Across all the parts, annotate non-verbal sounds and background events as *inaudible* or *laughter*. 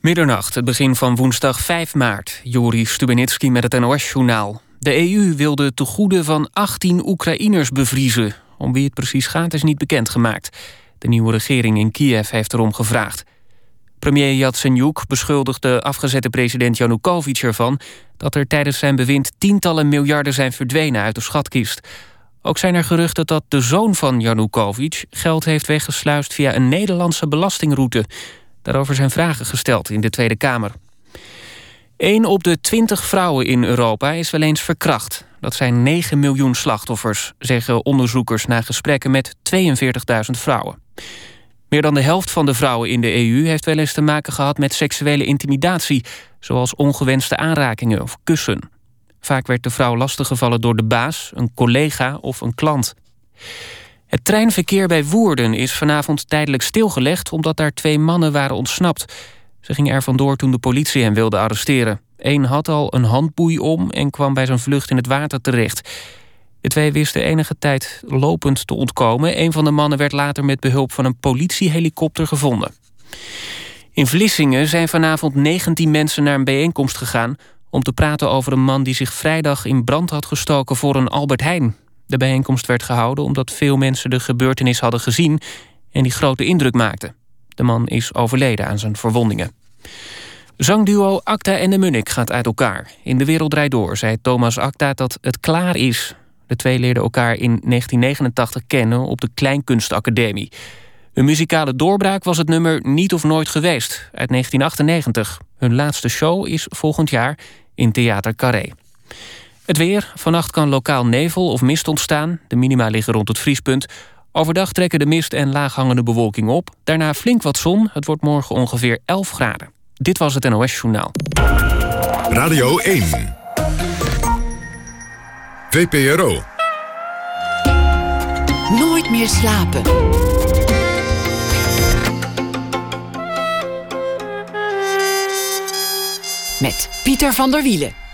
Middernacht, het begin van woensdag 5 maart. Joris Stubenitski met het NOS-journaal. De EU wil de tegoeden van 18 Oekraïners bevriezen. Om wie het precies gaat is niet bekendgemaakt. De nieuwe regering in Kiev heeft erom gevraagd. Premier Yatsenyuk beschuldigt de afgezette president Janukovic ervan... dat er tijdens zijn bewind tientallen miljarden zijn verdwenen uit de schatkist. Ook zijn er geruchten dat de zoon van Janukovic... geld heeft weggesluist via een Nederlandse belastingroute... Daarover zijn vragen gesteld in de Tweede Kamer. 1 op de 20 vrouwen in Europa is wel eens verkracht. Dat zijn 9 miljoen slachtoffers, zeggen onderzoekers... na gesprekken met 42.000 vrouwen. Meer dan de helft van de vrouwen in de EU heeft wel eens te maken gehad met seksuele intimidatie, zoals ongewenste aanrakingen of kussen. Vaak werd de vrouw lastiggevallen door de baas, een collega of een klant. Het treinverkeer bij Woerden is vanavond tijdelijk stilgelegd... omdat daar twee mannen waren ontsnapt. Ze gingen er vandoor toen de politie hen wilde arresteren. Eén had al een handboei om en kwam bij zijn vlucht in het water terecht. De twee wisten enige tijd lopend te ontkomen. Een van de mannen werd later met behulp van een politiehelikopter gevonden. In Vlissingen zijn vanavond 19 mensen naar een bijeenkomst gegaan... om te praten over een man die zich vrijdag in brand had gestoken voor een Albert Heijn. De bijeenkomst werd gehouden omdat veel mensen de gebeurtenis hadden gezien... en die grote indruk maakte. De man is overleden aan zijn verwondingen. Zangduo Acta en de Munnik gaat uit elkaar. In De Wereld Draait Door zei Thomas Acta dat het klaar is. De twee leerden elkaar in 1989 kennen op de Kleinkunstacademie. Hun muzikale doorbraak was het nummer Niet of Nooit Geweest uit 1998. Hun laatste show is volgend jaar in Theater Carré. Het weer. Vannacht kan lokaal nevel of mist ontstaan. De minima liggen rond het vriespunt. Overdag trekken de mist en laaghangende bewolking op. Daarna flink wat zon. Het wordt morgen ongeveer 11 graden. Dit was het NOS Journaal. Radio 1. VPRO. Nooit meer slapen. Met Pieter van der Wielen.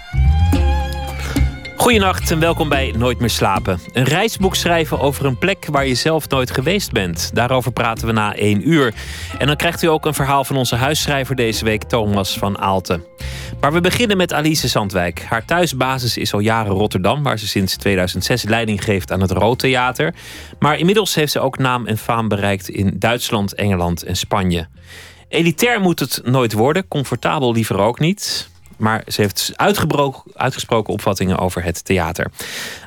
Goedenacht en welkom bij Nooit meer slapen. Een reisboek schrijven over een plek waar je zelf nooit geweest bent. Daarover praten we na één uur. En dan krijgt u ook een verhaal van onze huisschrijver deze week, Thomas van Aalten. Maar we beginnen met Alice Zandwijk. Haar thuisbasis is al jaren Rotterdam, waar ze sinds 2006 leiding geeft aan het Rood Theater. Maar inmiddels heeft ze ook naam en faam bereikt in Duitsland, Engeland en Spanje. Elitair moet het nooit worden, comfortabel liever ook niet. Maar ze heeft uitgesproken opvattingen over het theater.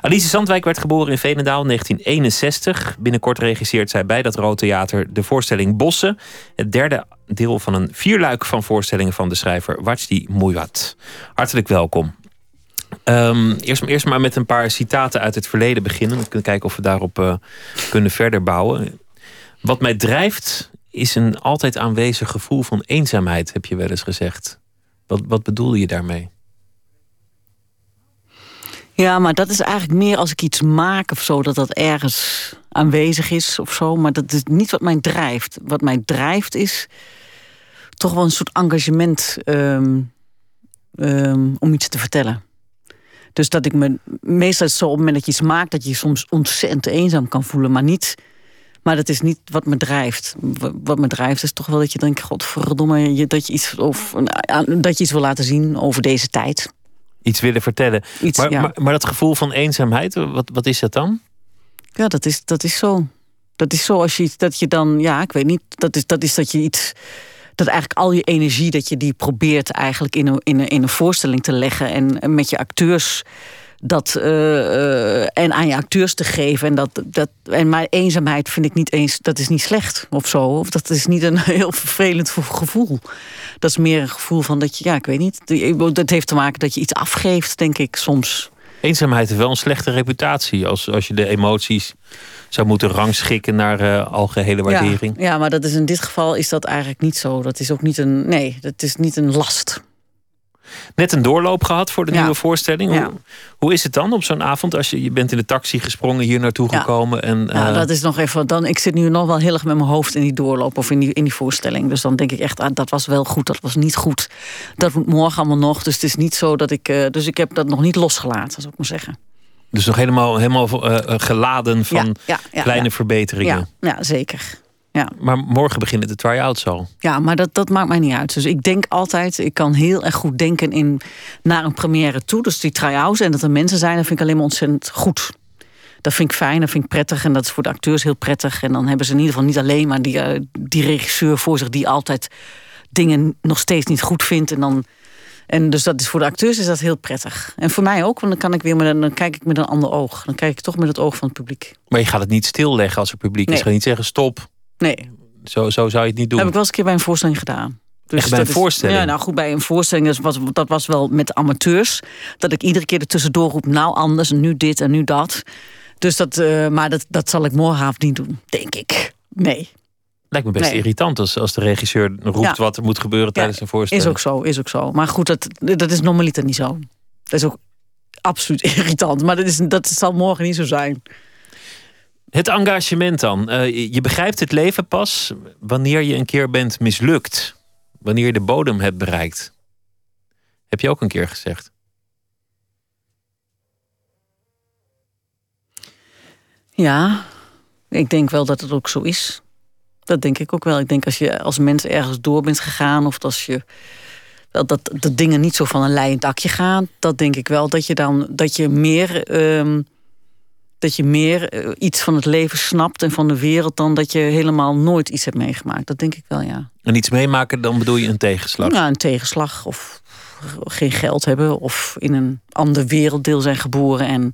Alice Zandwijk werd geboren in Veenendaal in 1961. Binnenkort regisseert zij bij dat Rood Theater de voorstelling Bossen. Het derde deel van een vierluik van voorstellingen van de schrijver Wajdi Mouiwat. Hartelijk welkom. Um, eerst, eerst maar met een paar citaten uit het verleden beginnen. We kunnen kijken of we daarop uh, kunnen verder bouwen. Wat mij drijft is een altijd aanwezig gevoel van eenzaamheid, heb je wel eens gezegd. Wat, wat bedoelde je daarmee? Ja, maar dat is eigenlijk meer als ik iets maak of zo, dat dat ergens aanwezig is of zo. Maar dat is niet wat mij drijft. Wat mij drijft is toch wel een soort engagement um, um, om iets te vertellen. Dus dat ik me meestal zo op het moment dat je iets maakt, dat je je soms ontzettend eenzaam kan voelen, maar niet maar dat is niet wat me drijft. Wat me drijft is toch wel dat je denkt... godverdomme, dat je iets, of, dat je iets wil laten zien over deze tijd. Iets willen vertellen. Iets, maar, maar, maar, dat gevoel van eenzaamheid, wat, wat is dat dan? Ja, dat is, dat is zo. Dat is zo als je dat je dan, ja, ik weet niet, dat is dat, is dat je iets dat eigenlijk al je energie dat je die probeert eigenlijk in een, in een, in een voorstelling te leggen en met je acteurs dat, uh, en aan je acteurs te geven. En, dat, dat, en mijn eenzaamheid vind ik niet eens, dat is niet slecht of zo. Of dat is niet een *laughs* heel vervelend gevoel. Dat is meer een gevoel van dat je, ja, ik weet niet. Dat heeft te maken dat je iets afgeeft, denk ik, soms. Eenzaamheid heeft wel een slechte reputatie als, als je de emoties zou moeten rangschikken naar uh, algehele waardering. Ja, ja, maar dat is in dit geval is dat eigenlijk niet zo. Dat is ook niet een. Nee, dat is niet een last net een doorloop gehad voor de nieuwe voorstelling. Hoe, hoe, is het dan op zo'n avond als je, je bent in de taxi gesprongen, hier naartoe gekomen? En, uh... dat is nog even. Dan, ik zit nu nog wel heel erg met mijn hoofd in die doorloop of in die, in die voorstelling. Dus dan denk ik echt, ah, dat was wel goed, dat was niet goed. Dat moet morgen allemaal nog. Dus het is niet zo dat ik. Uh, dus ik heb dat nog niet losgelaten, zou ik maar zeggen. Dus nog helemaal, helemaal uh, geladen van kleine verbeteringen. Ja, ja zeker. Ja. Maar morgen beginnen de try-outs al. Ja, maar dat, dat maakt mij niet uit. Dus ik denk altijd, ik kan heel erg goed denken in, naar een première toe. Dus die try-outs en dat er mensen zijn, dat vind ik alleen maar ontzettend goed. Dat vind ik fijn, dat vind ik prettig en dat is voor de acteurs heel prettig. En dan hebben ze in ieder geval niet alleen maar die, uh, die regisseur voor zich die altijd dingen nog steeds niet goed vindt. En, dan, en dus dat is voor de acteurs is dat heel prettig. En voor mij ook, want dan kan ik weer met dan kijk ik met een ander oog. Dan kijk ik toch met het oog van het publiek. Maar je gaat het niet stilleggen als er publiek Nee. is. Je gaat niet zeggen stop. Nee, Zo, zo zou je het niet doen. heb ik wel eens een keer bij een voorstelling gedaan. Dus Echt bij een is- voorstelling? Ja, nou goed, bij een voorstelling. Dat was, dat was wel met amateurs. Dat ik iedere keer ertussendoor roep, nou anders en nu dit en nu dat. Dus dat, eh, maar dat, dat zal ik morgenavond niet doen, denk ik. Nee, Lijkt me best Nee. irritant als, als de regisseur roept Ja. wat er moet gebeuren tijdens een voorstelling. is ook zo, is ook zo. Maar goed, dat, dat is normaliter niet zo. Dat is ook absoluut *laughs* irritant. Maar dat, is, dat zal morgen niet zo zijn. Het engagement dan. Eh, je- begrijpt het leven pas wanneer je een keer bent mislukt. Wanneer je de bodem hebt bereikt. Heb je ook een keer gezegd. Ja, ik denk wel dat het ook zo is. Dat denk ik ook wel. Ik denk als je als mens ergens door bent gegaan... of als je dat, dat dingen niet zo van een leien dakje gaan... dat denk ik wel dat je dan dat je meer, ehm, dat je meer eh, iets van het leven snapt... en van de wereld dan dat je helemaal nooit iets hebt meegemaakt. Dat denk ik wel, ja. En iets meemaken, dan bedoel je een tegenslag. Nou, een tegenslag of geen geld hebben... of in een ander werelddeel zijn geboren en,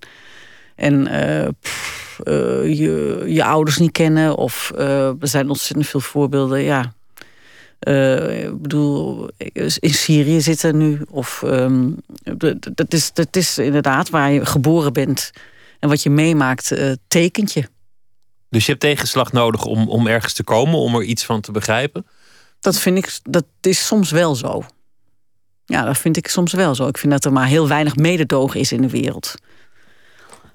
en eh, pff, eh, je, je ouders niet kennen. Of er zijn ontzettend veel voorbeelden, ja. Ik bedoel, in Syrië zitten nu. Of ehm, dat, is, dat is inderdaad waar je geboren bent. En wat je meemaakt, eh, tekent je. Dus je hebt tegenslag nodig om, om ergens te komen, om er iets van te begrijpen. Dat vind ik, dat is soms wel zo. Ja, dat vind ik soms wel zo. Ik vind dat er maar heel weinig mededogen is in de wereld.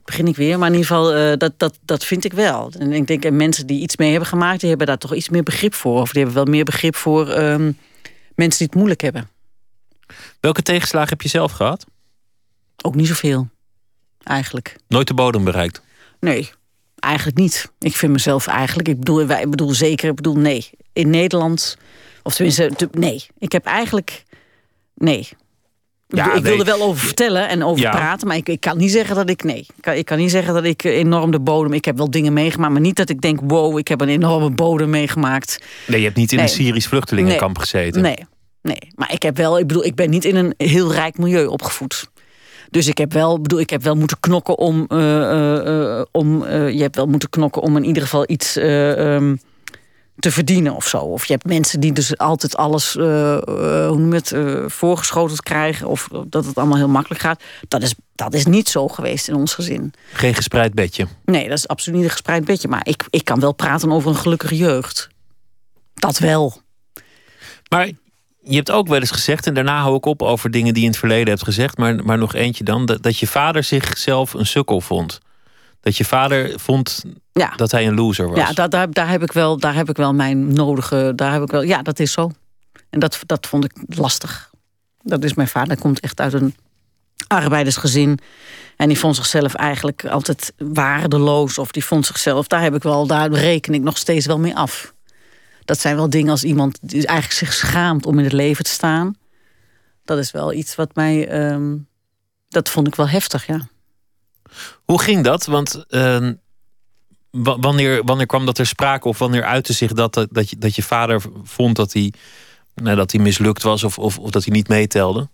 Begin ik weer, maar in ieder geval, eh, dat, dat, dat vind ik wel. En ik denk, en mensen die iets mee hebben gemaakt, die hebben daar toch iets meer begrip voor. Of die hebben wel meer begrip voor ehm, mensen die het moeilijk hebben. Welke tegenslagen heb je zelf gehad? Ook niet zoveel, eigenlijk. Nooit de bodem bereikt. Nee, eigenlijk niet. Ik vind mezelf eigenlijk, ik bedoel, wij, ik bedoel zeker, ik bedoel nee. In Nederland, of tenminste, te- nee. Ik heb eigenlijk, nee. Ja, ik, ik wil nee. er wel over vertellen en over Ja. praten, maar ik, ik kan niet zeggen dat ik, nee. Ik kan, ik kan niet zeggen dat ik enorm de bodem, ik heb wel dingen meegemaakt, maar niet dat ik denk, wow, ik heb een enorme bodem meegemaakt. Nee, je hebt niet in Nee. een Syrisch vluchtelingenkamp gezeten. Nee, nee. Maar ik heb wel, ik bedoel, ik ben niet in een heel rijk milieu opgevoed. Dus ik heb wel, bedoel, ik heb wel moeten knokken om, eh, eh, eh, om eh, je hebt wel moeten knokken om in ieder geval iets eh, ehm, te verdienen of zo. Of je hebt mensen die dus altijd alles, hoe noem je het, eh, voorgeschoteld krijgen. Of dat het allemaal heel makkelijk gaat. Dat is, dat is niet zo geweest in ons gezin. Geen gespreid bedje. Nee, dat is absoluut niet een gespreid bedje. Maar ik, ik kan wel praten over een gelukkige jeugd. Dat wel. Maar je hebt ook wel eens gezegd, en daarna hou ik op over dingen die je in het verleden hebt gezegd, maar, maar nog eentje dan, dat, dat je vader zichzelf een sukkel vond. Dat je vader vond Ja. dat hij een loser was. Ja, daar, daar, daar, heb ik wel, daar heb ik wel mijn nodige. Daar heb ik wel, ja, dat is zo. En dat, dat vond ik lastig. Dat is mijn vader, komt echt uit een arbeidersgezin. En die vond zichzelf eigenlijk altijd waardeloos. Of die vond zichzelf, daar heb ik wel, daar reken ik nog steeds wel mee af. Dat zijn wel dingen als iemand die eigenlijk zich schaamt om in het leven te staan. Dat is wel iets wat mij. ehm, dat vond ik wel heftig, ja. Hoe ging dat? Want ehm, wa- wanneer, wanneer kwam dat er sprake of wanneer uitte zich dat, dat, dat, je, dat je vader vond dat hij, nou, dat hij mislukt was of, of, of dat hij niet meetelde?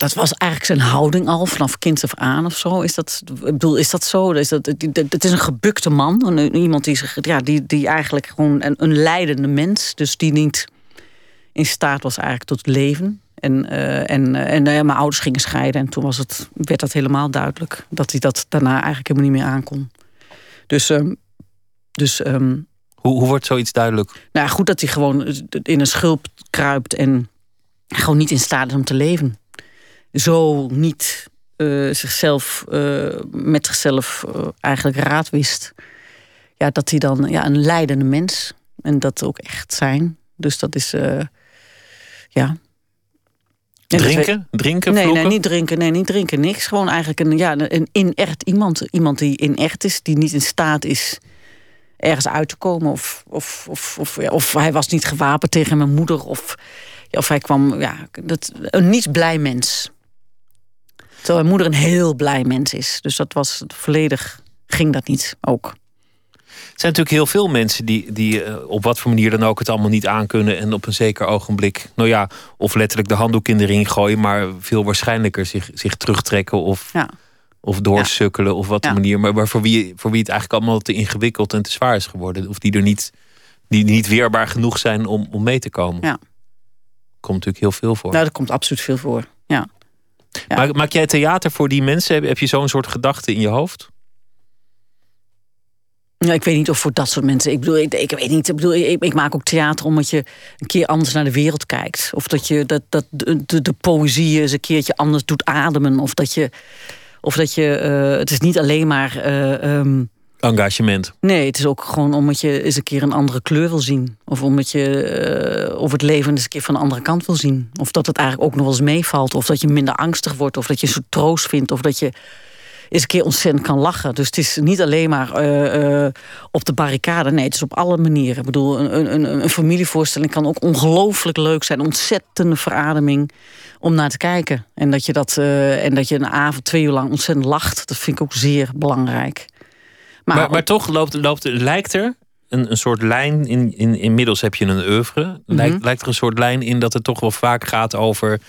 Dat was eigenlijk zijn houding al vanaf kind af aan of zo. Is dat, ik bedoel, is dat zo? Is dat, het is een gebukte man. Een, iemand die, zich, ja, die, die eigenlijk gewoon een, een leidende mens. Dus die niet in staat was eigenlijk tot leven. En, eh, en, eh, en nou ja, mijn ouders gingen scheiden. En toen was het, werd dat helemaal duidelijk. Dat hij dat daarna eigenlijk helemaal niet meer aankon. Dus, ehm, dus ehm, Hoe, hoe wordt zoiets duidelijk? nou goed dat hij gewoon in een schulp kruipt en gewoon niet in staat is om te leven. Zo niet eh, zichzelf eh, met zichzelf eh, eigenlijk raad wist. Ja, dat hij dan ja, een leidende mens en dat ook echt zijn. Dus dat is ja. En Drinken? Drinken? Nee, vloeken? nee, niet drinken. Nee, niet drinken. Niks. Gewoon eigenlijk een, ja, een inert iemand. Iemand die inert is, die niet in staat is. ergens uit te komen. Of, of, of, of, of hij was niet gewapend tegen mijn moeder. Of, of hij kwam, ja, dat, een niet blij mens. Terwijl mijn moeder een heel blij mens is. Dus dat was volledig, ging dat niet ook. Er zijn natuurlijk heel veel mensen die, die uh, op wat voor manier dan ook het allemaal niet aankunnen. En op een zeker ogenblik, nou ja, of letterlijk de handdoek in de ring gooien. Maar veel waarschijnlijker zich, zich terugtrekken of, ja. of doorsukkelen of wat de manier. Maar, maar voor, wie, voor wie het eigenlijk allemaal te ingewikkeld en te zwaar is geworden. Of die er niet, die niet weerbaar genoeg zijn om, om mee te komen. Ja. Komt natuurlijk heel veel voor. Nou, er komt absoluut veel voor. Ja. Ja. Maak, maak jij theater voor die mensen? Heb, heb je zo'n soort gedachte in je hoofd? Ja, ik weet niet of voor dat soort mensen. Ik bedoel, ik, ik weet niet. Ik, bedoel, ik, ik, maak ook theater omdat je een keer anders naar de wereld kijkt. Of dat je dat, dat de, de poëzie eens een keertje anders doet ademen. Of dat je. Of dat je uh, het is niet alleen maar. Uh, um, Engagement. Nee, het is ook gewoon omdat je eens een keer een andere kleur wil zien. Of omdat je uh, of het leven eens een keer van de andere kant wil zien. Of dat het eigenlijk ook nog eens meevalt. Of dat je minder angstig wordt. Of dat je een soort troost vindt. Of dat je eens een keer ontzettend kan lachen. Dus het is niet alleen maar uh, uh, op de barricade. Nee, het is op alle manieren. Ik bedoel, een, een, een familievoorstelling kan ook ongelooflijk leuk zijn. Ontzettende verademing om naar te kijken. En dat je, dat, en dat je een avond twee uur lang ontzettend lacht. Dat vind ik ook zeer belangrijk. Maar, maar, maar toch loopt, loopt, lijkt er een, een soort lijn in, in. Inmiddels heb je een oeuvre. Lijkt, mm -hmm. lijkt er een soort lijn in dat het toch wel vaak gaat over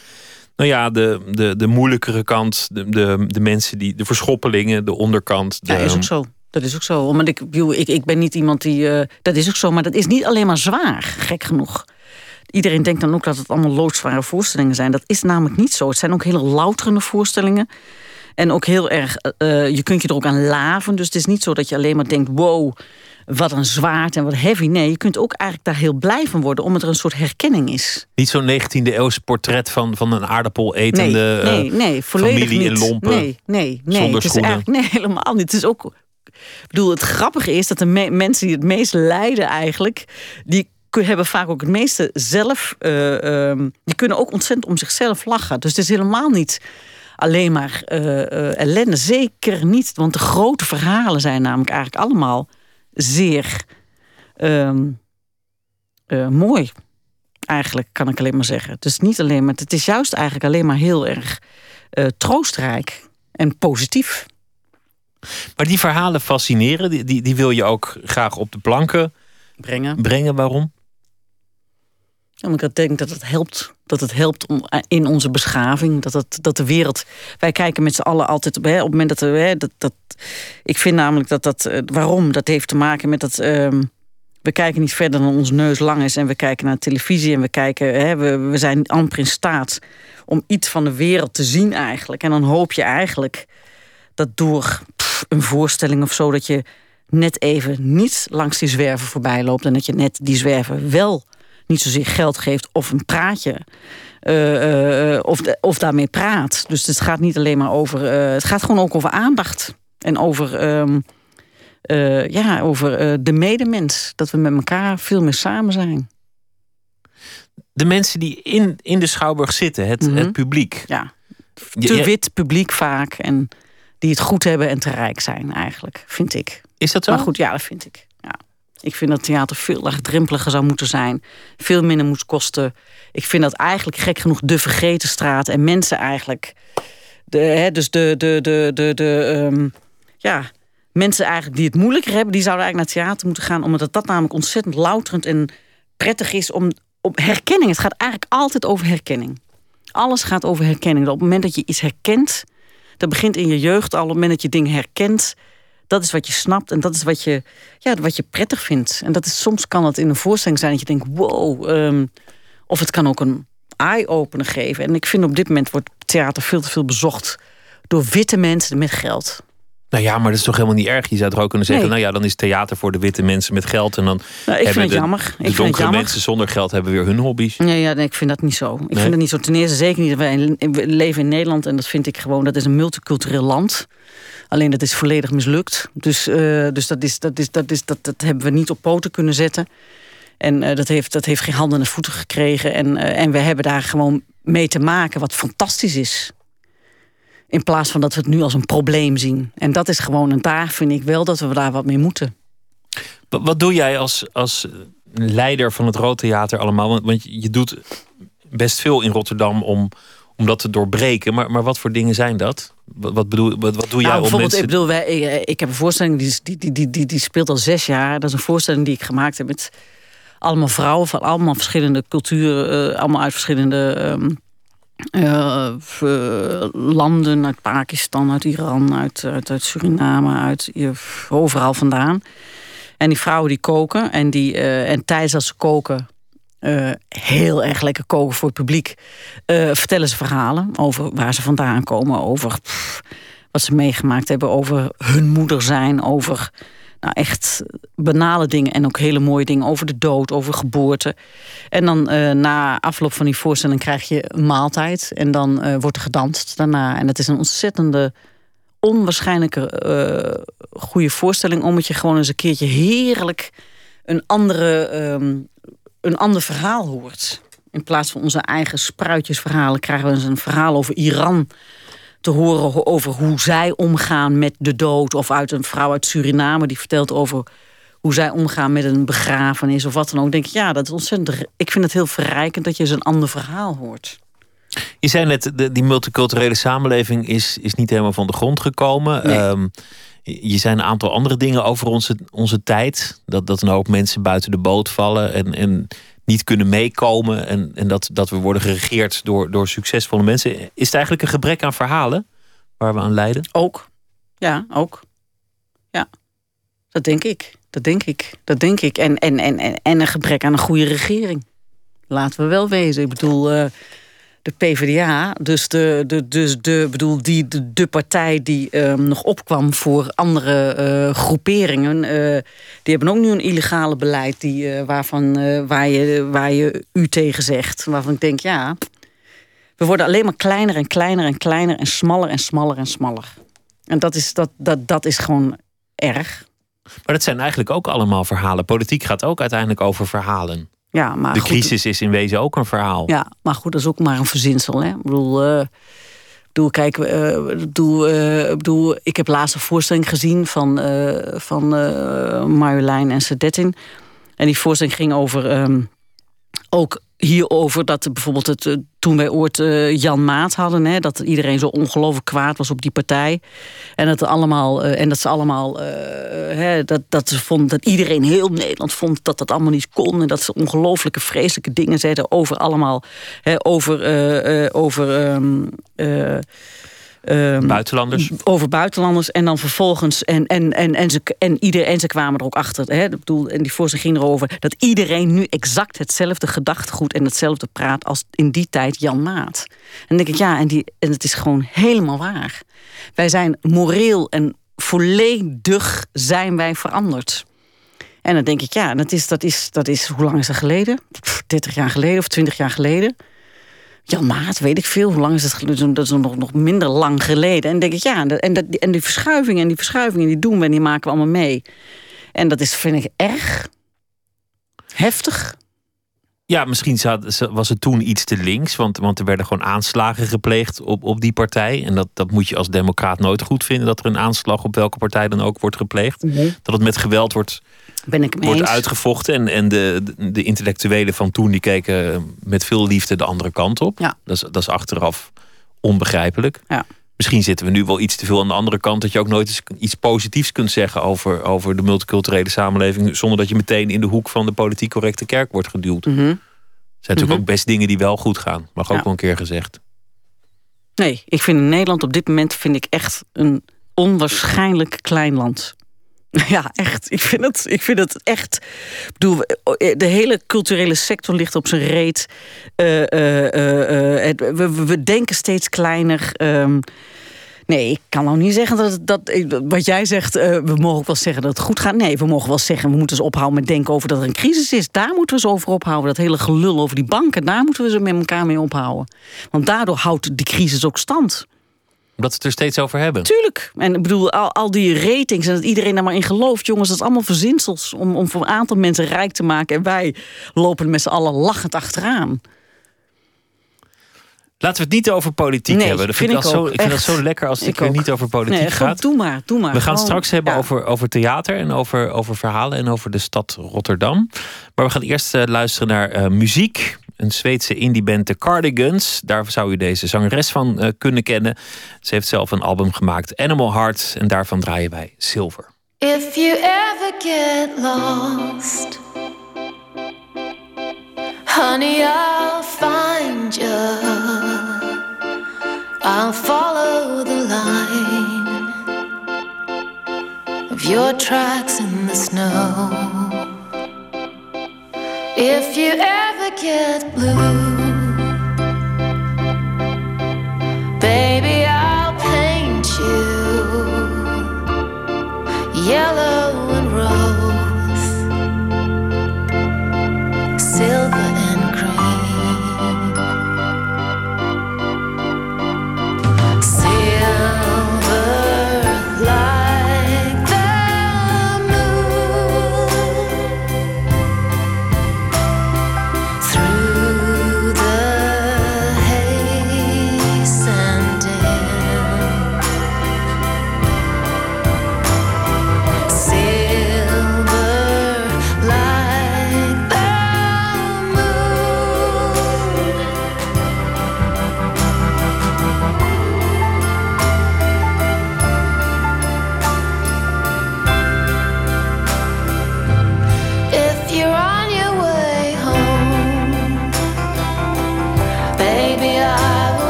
nou ja, de, de, de moeilijkere kant, de, de, de mensen die, de verschoppelingen, de onderkant. De, ja, is ook zo. Dat is ook zo. Want ik, ik, ik ben niet iemand die. Uh, dat is ook zo, maar dat is niet alleen maar zwaar, gek genoeg. Iedereen denkt dan ook dat het allemaal loodzware voorstellingen zijn. Dat is namelijk niet zo. Het zijn ook hele louterende voorstellingen. En ook heel erg, uh, je kunt je er ook aan laven. Dus het is niet zo dat je alleen maar denkt: wow, wat een zwaard en wat heavy. Nee, je kunt ook eigenlijk daar heel blij van worden, omdat er een soort herkenning is. Niet zo'n 19e eeuwse portret van, van een aardappel etende nee, nee, nee, volledig familie niet. in lompen. Nee, nee, nee. Zonder het is *laughs* nee, helemaal niet. Het is ook. Ik bedoel, het grappige is dat de me mensen die het meest lijden eigenlijk, die hebben vaak ook het meeste zelf. Uh, um, die kunnen ook ontzettend om zichzelf lachen. Dus het is helemaal niet alleen maar uh, uh, ellende. Zeker niet, want de grote verhalen zijn namelijk eigenlijk allemaal zeer um, uh, mooi. Eigenlijk kan ik alleen maar zeggen. Het is niet alleen maar, het is juist eigenlijk alleen maar heel erg troostrijk en positief. Maar die verhalen fascineren, die, die, die wil je ook graag op de planken brengen. brengen. Waarom? Omdat ik denk dat het helpt. Dat het helpt om, in onze beschaving. Dat, het, dat de wereld. Wij kijken met z'n allen altijd. Hè, op het moment dat we. Hè, dat, dat, ik vind namelijk dat dat. Waarom? Dat heeft te maken met dat. Um, we kijken niet verder dan ons neus lang is. En we kijken naar televisie. En we kijken. Hè, we, we zijn amper in staat om iets van de wereld te zien eigenlijk. En dan hoop je eigenlijk dat door een voorstelling of zo. dat je net even niet langs die zwerven voorbij loopt. En dat je net die zwerven wel niet zozeer geld geeft of een praatje. Uh, uh, of, of daarmee praat. Dus het gaat niet alleen maar over. Het gaat gewoon ook over aandacht. En over. Um, ja, over de medemens. Dat we met elkaar veel meer samen zijn. De mensen die in, in de schouwburg zitten, het, mm -hmm. het publiek. Ja, te wit publiek vaak. En die het goed hebben en te rijk zijn, eigenlijk, vind ik. Is dat zo? Maar goed, ja, dat vind ik. Ik vind dat theater veel laagdrempeliger zou moeten zijn. Veel minder moet kosten. Ik vind dat eigenlijk gek genoeg de vergeten straat. En mensen eigenlijk... De, hè, dus de... de, de, de, de um, ja, mensen eigenlijk die het moeilijker hebben... die zouden eigenlijk naar theater moeten gaan... omdat dat namelijk ontzettend louterend en prettig is... om, om herkenning. Het gaat eigenlijk altijd over herkenning. Alles gaat over herkenning. Op het moment dat je iets herkent... dat begint in je jeugd al. Op het moment dat je dingen herkent dat is wat je snapt en dat is wat je, ja, wat je prettig vindt. En dat is, soms kan het in een voorstelling zijn dat je denkt, wow. Um, of het kan ook een eye-opener geven. En ik vind op dit moment wordt theater veel te veel bezocht door witte mensen met geld. Nou ja, maar dat is toch helemaal niet erg. Je zou toch ook kunnen zeggen, nee. nou ja, dan is theater voor de witte mensen met geld. En dan nou, ik hebben vind het de, jammer. de ik donkere mensen zonder geld hebben weer hun hobby's. Nee, ja, nee, ik vind dat niet zo. Ik Nee? vind het niet zo. Ten eerste zeker niet. Wij leven in Nederland en dat vind ik gewoon, dat is een multicultureel land. Alleen dat is volledig mislukt. Dus, uh, dus dat, is, dat, is, dat, is, dat, dat hebben we niet op poten kunnen zetten. En uh, dat, heeft, dat heeft geen handen en voeten gekregen. En, uh, en we hebben daar gewoon mee te maken wat fantastisch is. In plaats van dat we het nu als een probleem zien. En dat is gewoon, en daar vind ik wel dat we daar wat mee moeten. Wat, wat doe jij als, als leider van het Rood Theater allemaal? Want, want je doet best veel in Rotterdam om, om dat te doorbreken. Maar, maar wat voor dingen zijn dat? Wat, wat bedoel, wat, wat doe jij Nou, om bijvoorbeeld, mensen... ik bedoel, wij, ik, ik heb een voorstelling die, die, die, die, die, die speelt al zes jaar. Dat is een voorstelling die ik gemaakt heb met allemaal vrouwen van allemaal verschillende culturen, eh, allemaal uit verschillende ehm, eh, eh, landen, uit Pakistan, uit Iran, uit, uit, uit Suriname, uit overal vandaan. En die vrouwen die koken en, die, eh, en tijdens dat ze koken, eh, heel erg lekker koken voor het publiek, eh, vertellen ze verhalen over waar ze vandaan komen, over wat ze meegemaakt hebben, over hun moeder zijn, over nou, echt banale dingen en ook hele mooie dingen over de dood, over geboorte. En dan eh, na afloop van die voorstelling krijg je een maaltijd en dan wordt er gedanst daarna. En het is een ontzettende, onwaarschijnlijke goede voorstelling, omdat je gewoon eens een keertje heerlijk een, andere, ehm, een ander verhaal hoort. In plaats van onze eigen spruitjesverhalen krijgen we eens een verhaal over Iran te horen ho- over hoe zij omgaan met de dood. Of uit een vrouw uit Suriname die vertelt over hoe zij omgaan met een begrafenis of wat dan ook. Denk ik, ja, dat is ontzettend. Ik vind het heel verrijkend dat je eens een ander verhaal hoort. Je zei net, de, die multiculturele samenleving is, is niet helemaal van de grond gekomen. Nee. Ehm, je zei een aantal andere dingen over onze, onze tijd. Dat, dat een hoop mensen buiten de boot vallen en, en niet kunnen meekomen. En, en dat, dat we worden geregeerd door, door succesvolle mensen. Is het eigenlijk een gebrek aan verhalen waar we aan lijden? Ook. Ja, ook. Ja, dat denk ik. Dat denk ik. Dat denk ik. En, en, en, en, en een gebrek aan een goede regering. Laten we wel wezen. Ik bedoel, eh, de PvdA, dus de, de, dus de, bedoel, die, de, partij die ehm, nog opkwam voor andere eh, groeperingen, eh, die hebben ook nu een illegale beleid die, eh, waarvan, waar, je, waar je u tegen zegt. Waarvan ik denk, ja, we worden alleen maar kleiner en kleiner en kleiner en smaller en smaller en smaller. En dat is, dat, dat, dat is gewoon erg. Maar dat zijn eigenlijk ook allemaal verhalen. Politiek gaat ook uiteindelijk over verhalen. Ja, maar De goed, crisis is in wezen ook een verhaal. Ja, maar goed, dat is ook maar een verzinsel. Hè? Ik bedoel, ik bedoel kijk, ik bedoel, eh, bedoel, ik heb laatst een voorstelling gezien van, van Marjolein en Sedettin. En die voorstelling ging over, ehm, ook hierover dat bijvoorbeeld het, eh, toen wij ooit eh, Jan Maat hadden, hè, dat iedereen zo ongelooflijk kwaad was op die partij. En dat, allemaal, eh, en dat ze allemaal, hè, dat, dat ze vonden dat iedereen heel Nederland vond dat dat allemaal niet kon. En dat ze ongelooflijke, vreselijke dingen zeiden over allemaal, hè, over, over ehm, eh, ehm, Buitenlanders. over buitenlanders en dan vervolgens en en en en ze en ieder en ze kwamen er ook achter hè, ik bedoel en die voorstelling ging erover dat iedereen nu exact hetzelfde gedachtegoed en hetzelfde praat als in die tijd Jan Maat. En dan denk ik ja en die en het is gewoon helemaal waar. Wij zijn moreel en volledig zijn wij veranderd. En dan denk ik ja, dat is dat is dat is hoe lang is dat geleden? Pff, 30 jaar geleden of 20 jaar geleden. Jan Maat, weet ik veel. Hoe lang is dat geleden? Dat is nog, nog minder lang geleden. En denk ik, ja, en, dat, en, die verschuivingen en die verschuivingen, die doen we en die maken we allemaal mee. En dat is, vind ik, erg. Heftig. Ja, misschien was het toen iets te links, want, want er werden gewoon aanslagen gepleegd op, op die partij. En dat, dat moet je als democraat nooit goed vinden, dat er een aanslag op welke partij dan ook wordt gepleegd. Dat het met geweld wordt, Ben ik wordt eens. uitgevochten. En, en de, de, intellectuelen van toen die keken met veel liefde de andere kant op. Ja. Dat, is, dat is achteraf onbegrijpelijk. Ja. Misschien zitten we nu wel iets te veel aan de andere kant. Dat je ook nooit eens iets positiefs kunt zeggen over, over de multiculturele samenleving. Zonder dat je meteen in de hoek van de politiek correcte kerk wordt geduwd. Mhm. Er zijn natuurlijk Mhm. ook best dingen die wel goed gaan. Mag ook Ja. wel een keer gezegd. Nee, ik vind Nederland op dit moment vind ik echt een onwaarschijnlijk klein land. *laughs* Ja, echt. Ik vind het, ik vind het echt. Ik bedoel, de hele culturele sector ligt op zijn reet. Eh, eh, eh, eh, we, we- denken steeds kleiner. Ehm, nee, ik kan nou niet zeggen dat, dat wat jij zegt, eh, we mogen wel zeggen dat het goed gaat. Nee, we mogen wel zeggen, we moeten eens ophouden met denken over dat er een crisis is. Daar moeten we eens over ophouden. Dat hele gelul over die banken, daar moeten we ze met elkaar mee ophouden. Want daardoor houdt die crisis ook stand. Omdat we het er steeds over hebben. Tuurlijk. En ik bedoel, al, al die ratings en dat iedereen daar maar in gelooft, jongens, dat is allemaal verzinsels om, om voor een aantal mensen rijk te maken. En wij lopen met z'n allen lachend achteraan. Laten we het niet over politiek Nee, hebben. Dat vind vind ik, zo, ik vind dat zo lekker als het Ik ook. niet over politiek Nee, gaat. doe maar, doe maar. We gaan het straks hebben over, over theater en over, over verhalen en over de stad Rotterdam. Maar we gaan eerst eh, luisteren naar eh, muziek. Een Zweedse indieband The Cardigans. Daar zou u deze zangeres van eh, kunnen kennen. Ze heeft zelf een album gemaakt, Animal Heart. En daarvan draaien wij Silver. If you ever get lost, honey, I'll find you. I'll follow the line of your tracks in the snow. If you ever get blue, baby,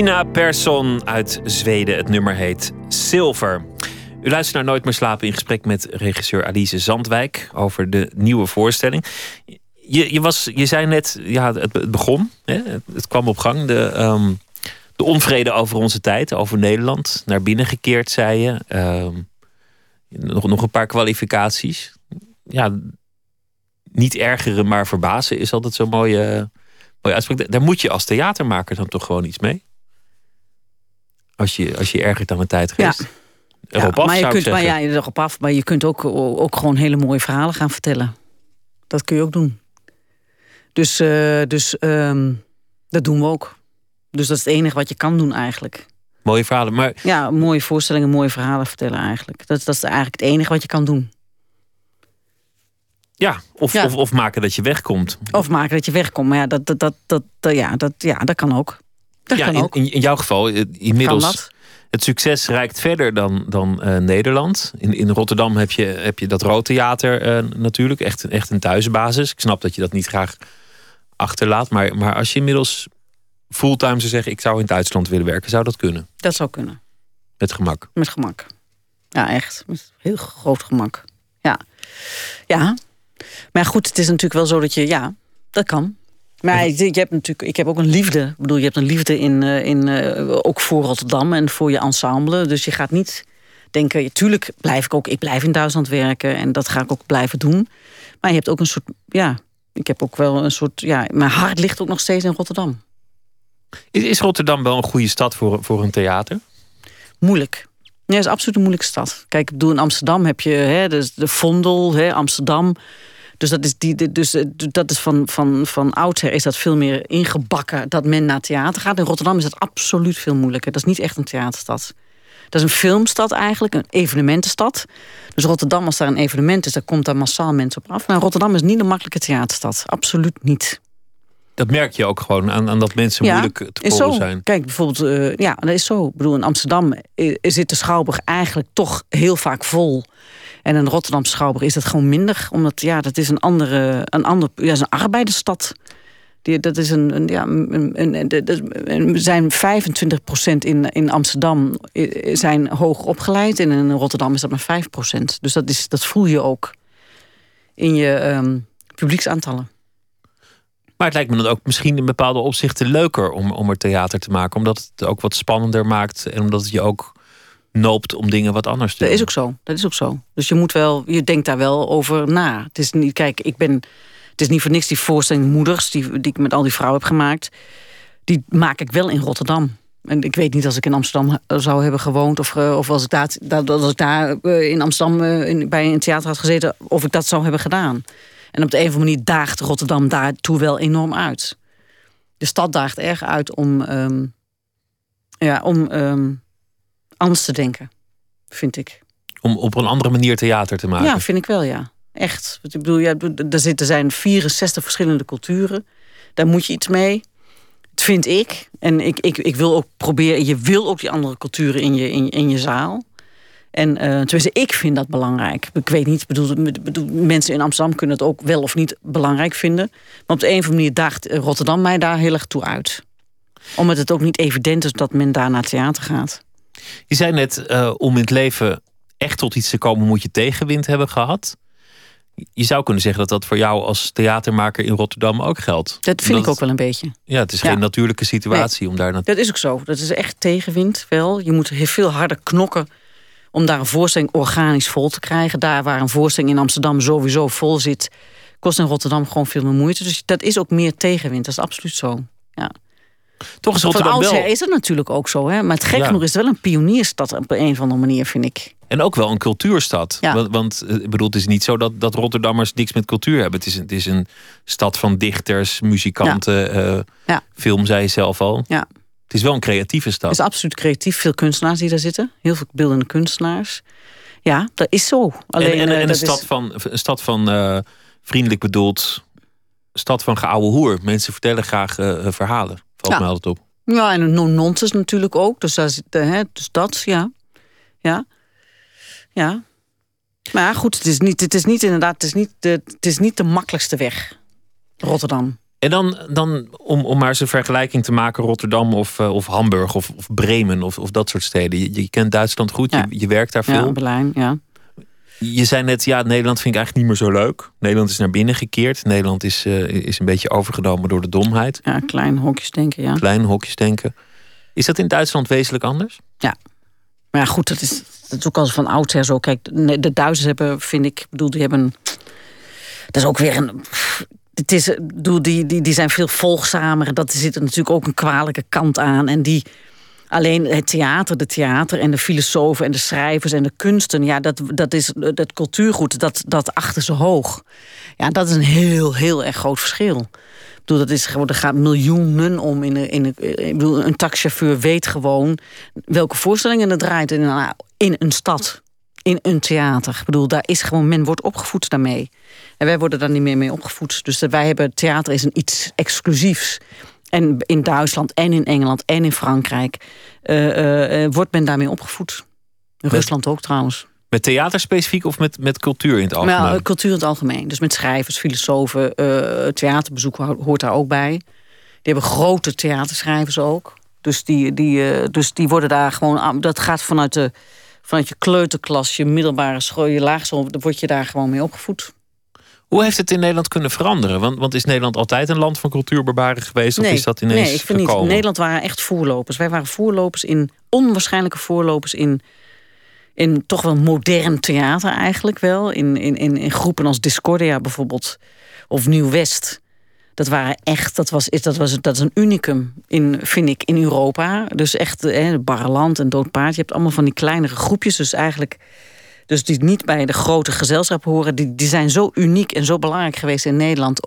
Nina Persson uit Zweden. Het nummer heet Silver. U luistert naar Nooit meer slapen in gesprek met regisseur Alice Zandwijk over de nieuwe voorstelling. Je, je, was, je zei net, ja, het, begon, hè? Het, het kwam op gang. De, ehm, de onvrede over onze tijd, over Nederland. Naar binnen gekeerd, zei je. Ehm, nog, nog een paar kwalificaties. Ja, niet ergeren, maar verbazen is altijd zo'n mooie, mooie uitspraak. Daar moet je als theatermaker dan toch gewoon iets mee? Als je als je ergert aan de tijdgeest. Erop af, maar je kunt, maar ja, erop af, maar je kunt ook, ook gewoon hele mooie verhalen gaan vertellen. Dat kun je ook doen. Dus, eh, dus ehm, dat doen we ook. Dus dat is het enige wat je kan doen eigenlijk. Mooie verhalen. Maar Ja, mooie voorstellingen, mooie verhalen vertellen eigenlijk. Dat, dat is eigenlijk het enige wat je kan doen. ja, of, Ja. Of, of maken dat je wegkomt. Of maken dat je wegkomt. Maar ja, dat, dat, dat, dat- ja, dat, ja, dat kan ook. Dat ja, in, in, jouw geval, eh, inmiddels. Het succes reikt verder dan, dan eh, Nederland. In, in Rotterdam heb je, heb je dat Roodtheater eh natuurlijk. Echt, echt een thuisbasis. Ik snap dat je dat niet graag achterlaat. Maar, maar als je inmiddels fulltime zou zeggen... ik zou in Duitsland willen werken, zou dat kunnen? Dat zou kunnen. Met gemak? Met gemak. Ja, echt. Met heel groot gemak. Ja. Ja. Maar goed, het is natuurlijk wel zo dat je... Ja, dat kan. Maar je, je hebt natuurlijk, ik heb ook een liefde. Ik bedoel, je hebt een liefde in, eh, in, eh, ook voor Rotterdam en voor je ensemble. Dus je gaat niet denken, tuurlijk blijf ik ook, ik blijf in Duitsland werken en dat ga ik ook blijven doen. Maar je hebt ook een soort, ja, ik heb ook wel een soort, ja, mijn hart ligt ook nog steeds in Rotterdam. Is, is Rotterdam wel een goede stad voor, voor een theater? Moeilijk. Ja, het is absoluut een moeilijke stad. Kijk, ik bedoel, in Amsterdam heb je hè, dus de Vondel, hè, Amsterdam. Dus dat is, die, dus, eh, dat is van, van, van oudsher is dat veel meer ingebakken dat men naar theater gaat. In Rotterdam is dat absoluut veel moeilijker. Dat is niet echt een theaterstad. Dat is een filmstad eigenlijk, een evenementenstad. Dus Rotterdam, als daar een evenement is, dan komt daar massaal mensen op af. Maar Rotterdam is niet een makkelijke theaterstad. Absoluut niet. Dat merk je ook gewoon aan, aan dat mensen moeilijk te volgen zijn. Kijk, bijvoorbeeld, uh, ja, dat is zo. Ik bedoel, in Amsterdam zit de Schouwburg eigenlijk toch heel vaak vol. En in Rotterdam Schouwburg is dat gewoon minder. Omdat, ja, dat is een andere, een ander, ja, is een arbeidersstad. Die, dat is een, een ja, een, een, zijn 25% in, in Amsterdam zijn hoog opgeleid. En in Rotterdam is dat maar 5%. Dus dat, is, dat voel je ook in je um, publieksaantallen. Maar het lijkt me dan ook misschien in bepaalde opzichten leuker om, om er theater te maken. Omdat het ook wat spannender maakt. En omdat het je ook noopt om dingen wat anders te doen. Dat is ook zo. Dat is ook zo. Dus je moet wel, je denkt daar wel over na. Het is niet, kijk, ik ben het is niet voor niks die voorstelling Moeders, die, die ik met al die vrouwen heb gemaakt. Die maak ik wel in Rotterdam. En ik weet niet als ik in Amsterdam eh, zou hebben gewoond... of, eh, of als ik daar, dat, ik daar eh, in Amsterdam in, bij een theater had gezeten... of ik dat zou hebben gedaan. En op de een of andere manier daagt Rotterdam daartoe wel enorm uit. De stad daagt erg uit om, um, ja, om um, anders te denken, vind ik. Om op een andere manier theater te maken? Ja, vind ik wel, ja. Echt. Ik bedoel, ja, er zitten zijn 64 verschillende culturen. Daar moet je iets mee. Dat vind ik. En ik, ik, ik wil ook proberen. Je wil ook die andere culturen in je, in, in je zaal. En uh, tenminste, ik vind dat belangrijk. Ik weet niet, bedoel, bedoel, mensen in Amsterdam kunnen het ook wel of niet belangrijk vinden. Maar op de een of andere manier daagt Rotterdam mij daar heel erg toe uit. Omdat het ook niet evident is dat men daar naar theater gaat. Je zei net, uh, om in het leven echt tot iets te komen moet je tegenwind hebben gehad je zou kunnen zeggen dat dat voor jou als theatermaker in Rotterdam ook geldt. Dat vind ik ook wel een beetje. Ja, het is geen natuurlijke situatie om daar naartoe. Dat is ook zo. Dat is echt tegenwind wel. Je moet heel veel harder knokken om daar een voorstelling organisch vol te krijgen. Daar waar een voorstelling in Amsterdam sowieso vol zit, kost in Rotterdam gewoon veel meer moeite. Dus dat is ook meer tegenwind. Dat is absoluut zo. Ja. Toch is Rotterdam Van wel... is dat natuurlijk ook zo. Hè? Maar het gek genoeg is het wel een pionierstad op een of andere manier, vind ik. En ook wel een cultuurstad. Ja. Want, want eh, ik bedoel, het is niet zo dat, dat Rotterdammers niks met cultuur hebben. Het is, het is een stad van dichters, muzikanten, ja. Uh, ja. film, zei je zelf al. Ja. Het is wel een creatieve stad. Het is absoluut creatief. Veel kunstenaars die daar zitten. Heel veel beeldende kunstenaars. Ja, dat is zo. Alleen, en, en, en een, stad van, een stad van uh, vriendelijk bedoeld, stad van geouwe hoer. Mensen vertellen graag uh, verhalen. Valt mij altijd op. Ja, en een nonsens natuurlijk ook. Dus, dat, hè, dus dat, ja. Ja. Ja. Maar goed, het is niet, het is niet inderdaad, het is niet, de, het is niet de makkelijkste weg. Rotterdam. En dan, dan om, om maar eens een vergelijking te maken, Rotterdam of, uh, of Hamburg of, of Bremen of, of dat soort steden. Je, je kent Duitsland goed, je, je werkt daar veel. Ja, Berlijn, ja. Je zei net, ja, Nederland vind ik eigenlijk niet meer zo leuk. Nederland is naar binnen gekeerd. Nederland is, uh, is een beetje overgenomen door de domheid. Ja, klein hokjes denken, ja. Klein hokjes denken. Is dat in Duitsland wezenlijk anders? Ja. Maar ja, goed, dat is, dat is ook al van oudsher zo. Kijk, de Duitsers hebben, vind ik, bedoel, die hebben. Dat is ook weer een. Het is, die, die, die zijn veel volgzamer. Dat zit er natuurlijk ook een kwalijke kant aan. En die. Alleen het theater, de theater en de filosofen en de schrijvers en de kunsten, ja, dat, dat is dat cultuurgoed, dat, dat achter ze hoog. Ja, dat is een heel, heel erg groot verschil bedoel, dat is gewoon, er gaat miljoenen om. In een, in ik bedoel, een taxichauffeur weet gewoon welke voorstellingen er draait in een, in een stad. In een theater. Ik bedoel, daar is gewoon, men wordt opgevoed daarmee. En wij worden daar niet meer mee opgevoed. Dus wij hebben, theater is een iets exclusiefs. En in Duitsland en in Engeland en in Frankrijk uh, uh, wordt men daarmee opgevoed. In Rusland ook trouwens. Met theater specifiek of met, met cultuur in het algemeen? Maar, uh, cultuur in het algemeen. Dus met schrijvers, filosofen, uh, theaterbezoek hoort daar ook bij. Die hebben grote theaterschrijvers ook. Dus die, die, dus die worden daar gewoon... Dat gaat vanuit, de, vanuit je kleuterklas, je middelbare school, je laagschool... dan word je daar gewoon mee opgevoed. Hoe heeft het in Nederland kunnen veranderen? Want, want is Nederland altijd een land van cultuurbarbaren geweest? Nee, of is dat ineens nee, ik vind niet. Nederland waren echt voorlopers. Wij waren voorlopers in, onwaarschijnlijke voorlopers in, in toch wel modern theater eigenlijk wel. In, in, in, in groepen als Discordia bijvoorbeeld. Of Nieuw-West. Dat waren echt, dat was, dat was dat is een unicum, in, vind ik, in Europa. Dus echt, hè, Barreland en Doodpaard. Je hebt allemaal van die kleinere groepjes. Dus eigenlijk dus die niet bij de grote gezelschap horen, die, die zijn zo uniek en zo belangrijk geweest in Nederland.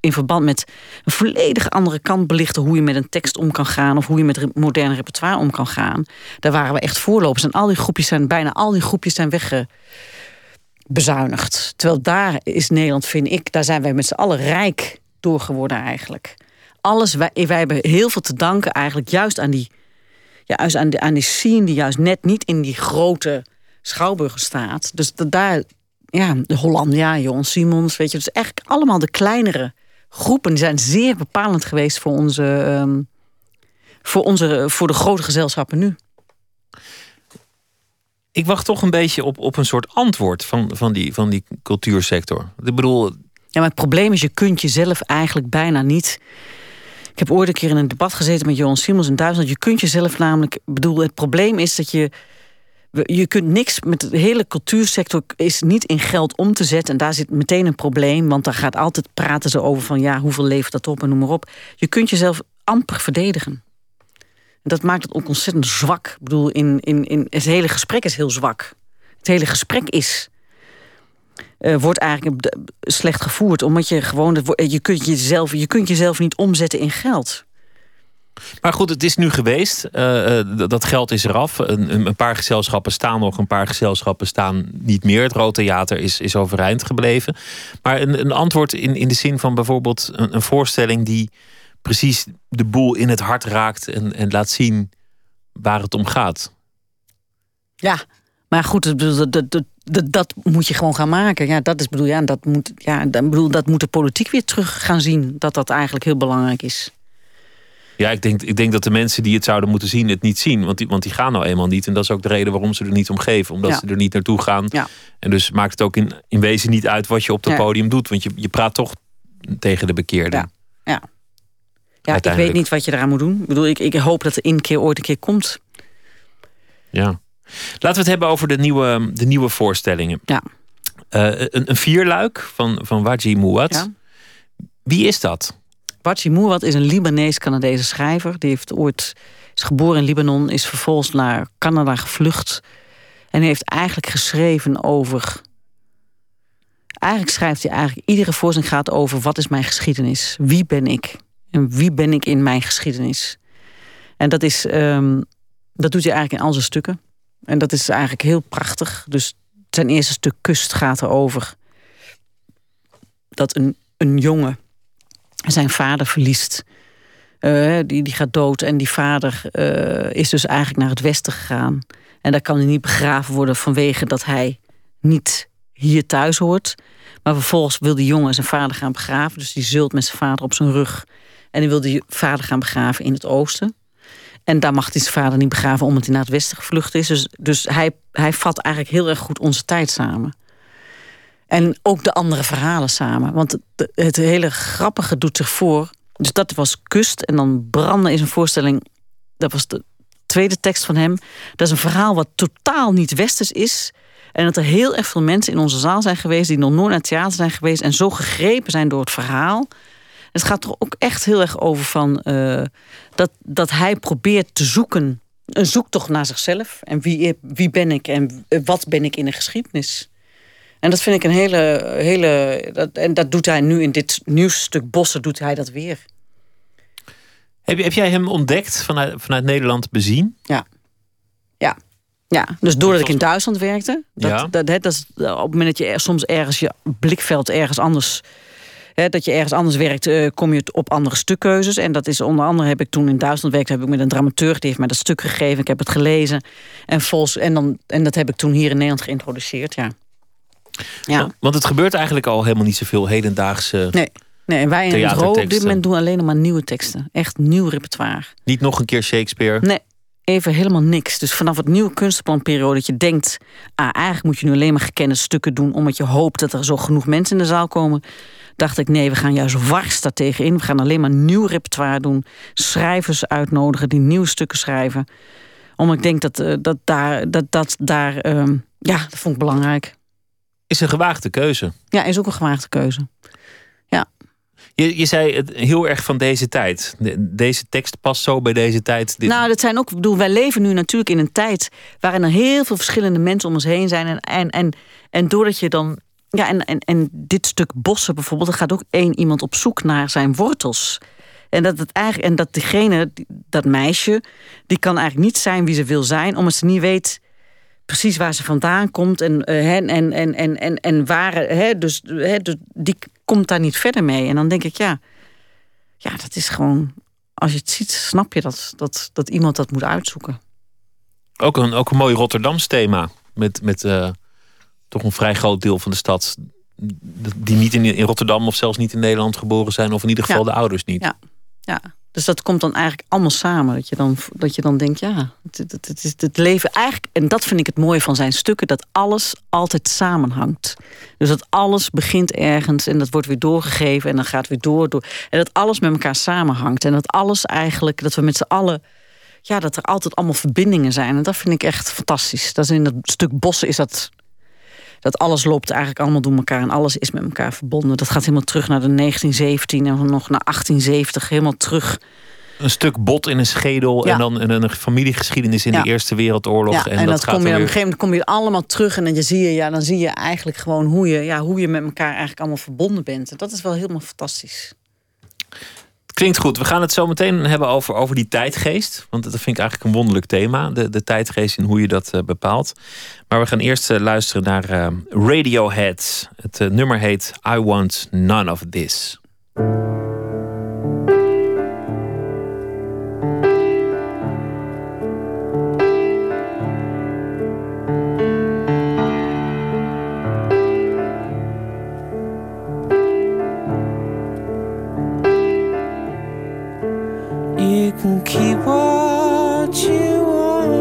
In verband met een volledig andere kant belichten hoe je met een tekst om kan gaan. of hoe je met moderne repertoire om kan gaan. Daar waren we echt voorlopers. En al die groepjes zijn, bijna al die groepjes zijn weggebezuinigd. Terwijl daar is Nederland, vind ik, daar zijn wij met z'n allen rijk door geworden eigenlijk. Alles, wij, wij hebben heel veel te danken eigenlijk juist aan die, juist aan, aan die scene die juist net niet in die grote Schouwburger staat. Dus dat daar, ja, de Hollandia, Johan Simons, weet je, dus eigenlijk allemaal de kleinere groepen die zijn zeer bepalend geweest voor onze, um, voor onze, voor de grote gezelschappen nu. Ik wacht toch een beetje op, op een soort antwoord van, van, die, van die cultuursector. Ik bedoel. Ja, maar het probleem is, je kunt jezelf eigenlijk bijna niet. Ik heb ooit een keer in een debat gezeten met Johan Simons in Duitsland. Je kunt jezelf namelijk. bedoel, het probleem is dat je je kunt niks met de hele cultuursector is niet in geld om te zetten. En daar zit meteen een probleem, want daar gaat altijd praten ze over van ja, hoeveel levert dat op en noem maar op. Je kunt jezelf amper verdedigen. En dat maakt het ook ontzettend zwak. Ik bedoel, in, in, in, het hele gesprek is heel zwak. Het hele gesprek is. Uh, wordt eigenlijk slecht gevoerd, omdat je gewoon. Je kunt jezelf, je kunt jezelf niet omzetten in geld. Maar goed, het is nu geweest. Uh, dat geld is eraf. Een, een, paar gezelschappen staan nog, een paar gezelschappen staan niet meer. Het Rood Theater is, is overeind gebleven. Maar een, een antwoord in, in de zin van bijvoorbeeld een, een, voorstelling die precies de boel in het hart raakt en, en laat zien waar het om gaat. Ja, maar goed, dat, dat, dat, dat, moet je gewoon gaan maken. Ja, dat is bedoel, ja, dat moet, ja, bedoel, dat moet de politiek weer terug gaan zien. Dat dat eigenlijk heel belangrijk is. Ja, ik denk, ik denk dat de mensen die het zouden moeten zien, het niet zien. Want die, want die gaan nou eenmaal niet. En dat is ook de reden waarom ze er niet om geven. Omdat ze er niet naartoe gaan. Ja. En dus maakt het ook in, in wezen niet uit wat je op het podium doet. Want je, je praat toch tegen de bekeerden. Ja, ja. ja ik weet niet wat je eraan moet doen. Ik bedoel, ik, ik hoop dat er een keer ooit een keer komt. Ja. Laten we het hebben over de nieuwe, de nieuwe voorstellingen. Ja. Uh, een, een vierluik van, van Waji. Ja. Wie is dat? Bachi Mouad is een Libanees-Canadese schrijver. Die heeft ooit, is geboren in Libanon, is vervolgens naar Canada gevlucht. En heeft eigenlijk geschreven over. Eigenlijk schrijft hij eigenlijk. Iedere voorstelling gaat over wat is mijn geschiedenis? Wie ben ik? En wie ben ik in mijn geschiedenis? En dat, is, um, dat doet hij eigenlijk in al zijn stukken. En dat is eigenlijk heel prachtig. Dus zijn eerste stuk Kust gaat erover dat een, een jongen zijn vader verliest. Uh, die, die gaat dood en die vader uh, is dus eigenlijk naar het westen gegaan. En daar kan hij niet begraven worden vanwege dat hij niet hier thuis hoort. Maar vervolgens wil die jongen zijn vader gaan begraven. Dus die zult met zijn vader op zijn rug. En die wil die vader gaan begraven in het oosten. En daar mag hij zijn vader niet begraven omdat hij naar het westen gevlucht is. Dus, dus hij, hij vat eigenlijk heel erg goed onze tijd samen. En ook de andere verhalen samen. Want het, hele grappige doet zich voor. Dus dat was Kust. En dan Branden is een voorstelling. Dat was de tweede tekst van hem. Dat is een verhaal wat totaal niet westers is. En dat er heel erg veel mensen in onze zaal zijn geweest. die nog nooit naar het theater zijn geweest. en zo gegrepen zijn door het verhaal. Het gaat er ook echt heel erg over van. Uh, dat, dat hij probeert te zoeken. Een zoektocht naar zichzelf. En wie, wie ben ik en wat ben ik in de geschiedenis. En dat vind ik een hele. hele dat, en dat doet hij nu in dit nieuwste stuk Bossen, doet hij dat weer. Heb, heb jij hem ontdekt vanuit, vanuit Nederland bezien? Ja. Ja. Ja, dus doordat ik in Duitsland werkte. Dat, ja. dat, dat, dat is op het moment dat je soms ergens je blikveld ergens anders hè, dat je ergens anders werkt, eh, kom je op andere stukkeuzes. En dat is onder andere heb ik toen in Duitsland werkte, heb ik met een dramaturg die heeft mij dat stuk gegeven. Ik heb het gelezen en en dan en dat heb ik toen hier in Nederland geïntroduceerd. Ja. Ja. Want het gebeurt eigenlijk al helemaal niet zoveel hedendaagse. Nee. Nee, en wij in het Ro op dit moment doen alleen maar nieuwe teksten. Echt nieuw repertoire. Niet nog een keer Shakespeare. Nee, even helemaal niks. Dus vanaf het nieuwe kunstplanperiode dat je denkt... ah, eigenlijk moet je nu alleen maar gekende stukken doen... omdat je hoopt dat er zo genoeg mensen in de zaal komen... dacht ik, nee, we gaan juist wars daar tegenin. We gaan alleen maar nieuw repertoire doen. Schrijvers uitnodigen die nieuwe stukken schrijven. Omdat ik denk dat eh, dat daar... Dat, dat, daar ehm, ja, dat vond ik belangrijk. Is een gewaagde keuze. Ja, is ook een gewaagde keuze. Je, je zei het heel erg van deze tijd. De- deze tekst past zo bij deze tijd. Dit, Nou, dat zijn ook. Bedoel, wij leven nu natuurlijk in een tijd waarin er heel veel verschillende mensen om ons heen zijn. En, en, en, en doordat je dan. Ja, en, en, en dit stuk bossen bijvoorbeeld, er gaat ook één iemand op zoek naar zijn wortels. En dat het eigenlijk, en dat diegene, die- dat meisje, die kan eigenlijk niet zijn wie ze wil zijn, omdat ze niet weet precies waar ze vandaan komt en, eh, en, en, en, en, en, waar. Hè, dus, hè, dus die komt daar niet verder mee. En dan denk ik, ja, ja, dat is gewoon. Als je het ziet, snap je dat, dat, dat iemand dat moet uitzoeken. ook, een, ook een mooi Rotterdams thema. Met, met eh, toch een vrij groot deel van de stad. Die niet in, in Rotterdam of zelfs niet in Nederland geboren zijn. Of in ieder geval Ja. de ouders niet. Ja. Ja, dus dat komt dan eigenlijk allemaal samen. Dat je dan, dat je dan denkt, ja, het, het, het leven eigenlijk... En dat vind ik het mooie van zijn stukken, dat alles altijd samenhangt. Dus dat alles begint ergens en dat wordt weer doorgegeven... en dan gaat weer door, door. En dat alles met elkaar samenhangt. En dat alles eigenlijk, dat we met z'n allen... Ja, dat er altijd allemaal verbindingen zijn. En dat vind ik echt fantastisch. Dat is in dat stuk bossen is dat... Dat alles loopt eigenlijk allemaal door elkaar en alles is met elkaar verbonden. Dat gaat helemaal terug naar de 1917 en nog naar 1870, helemaal terug. Een stuk bot in een schedel. Ja. En dan een, een familiegeschiedenis in Ja. de Eerste Wereldoorlog. Ja, en, en, dat, dat, gaat kom je, op een gegeven moment kom je allemaal terug en dan zie je, ja, dan zie je eigenlijk gewoon hoe je, ja, hoe je met elkaar eigenlijk allemaal verbonden bent. En dat is wel helemaal fantastisch. Klinkt goed. We gaan het zo meteen hebben over, over die tijdgeest. Want dat vind ik eigenlijk een wonderlijk thema. De, de tijdgeest en hoe je dat eh, bepaalt. Maar we gaan eerst eh, luisteren naar eh, Radiohead. Het nummer heet I Want None of This. Can keep what you want.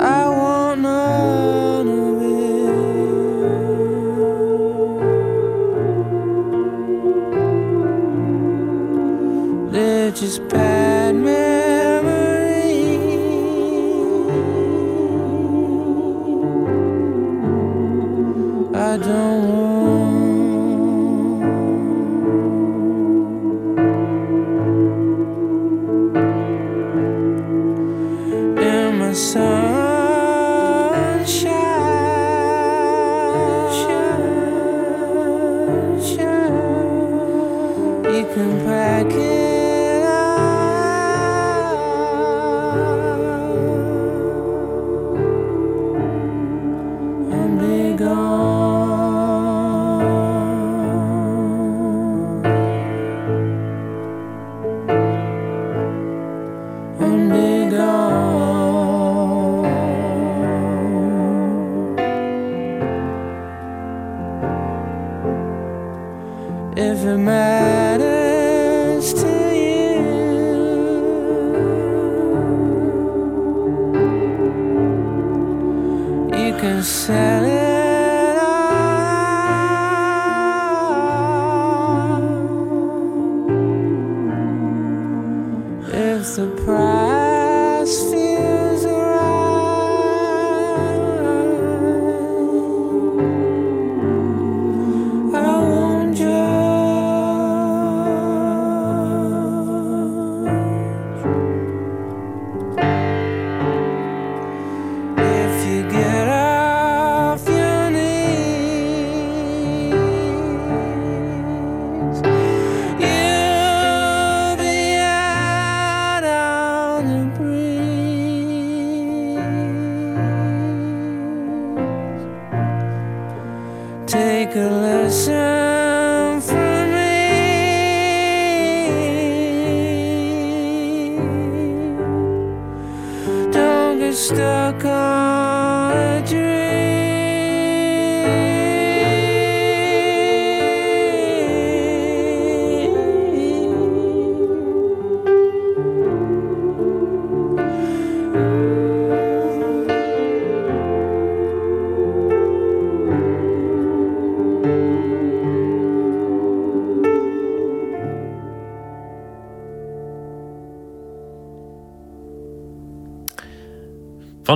I want none of it. They're just bad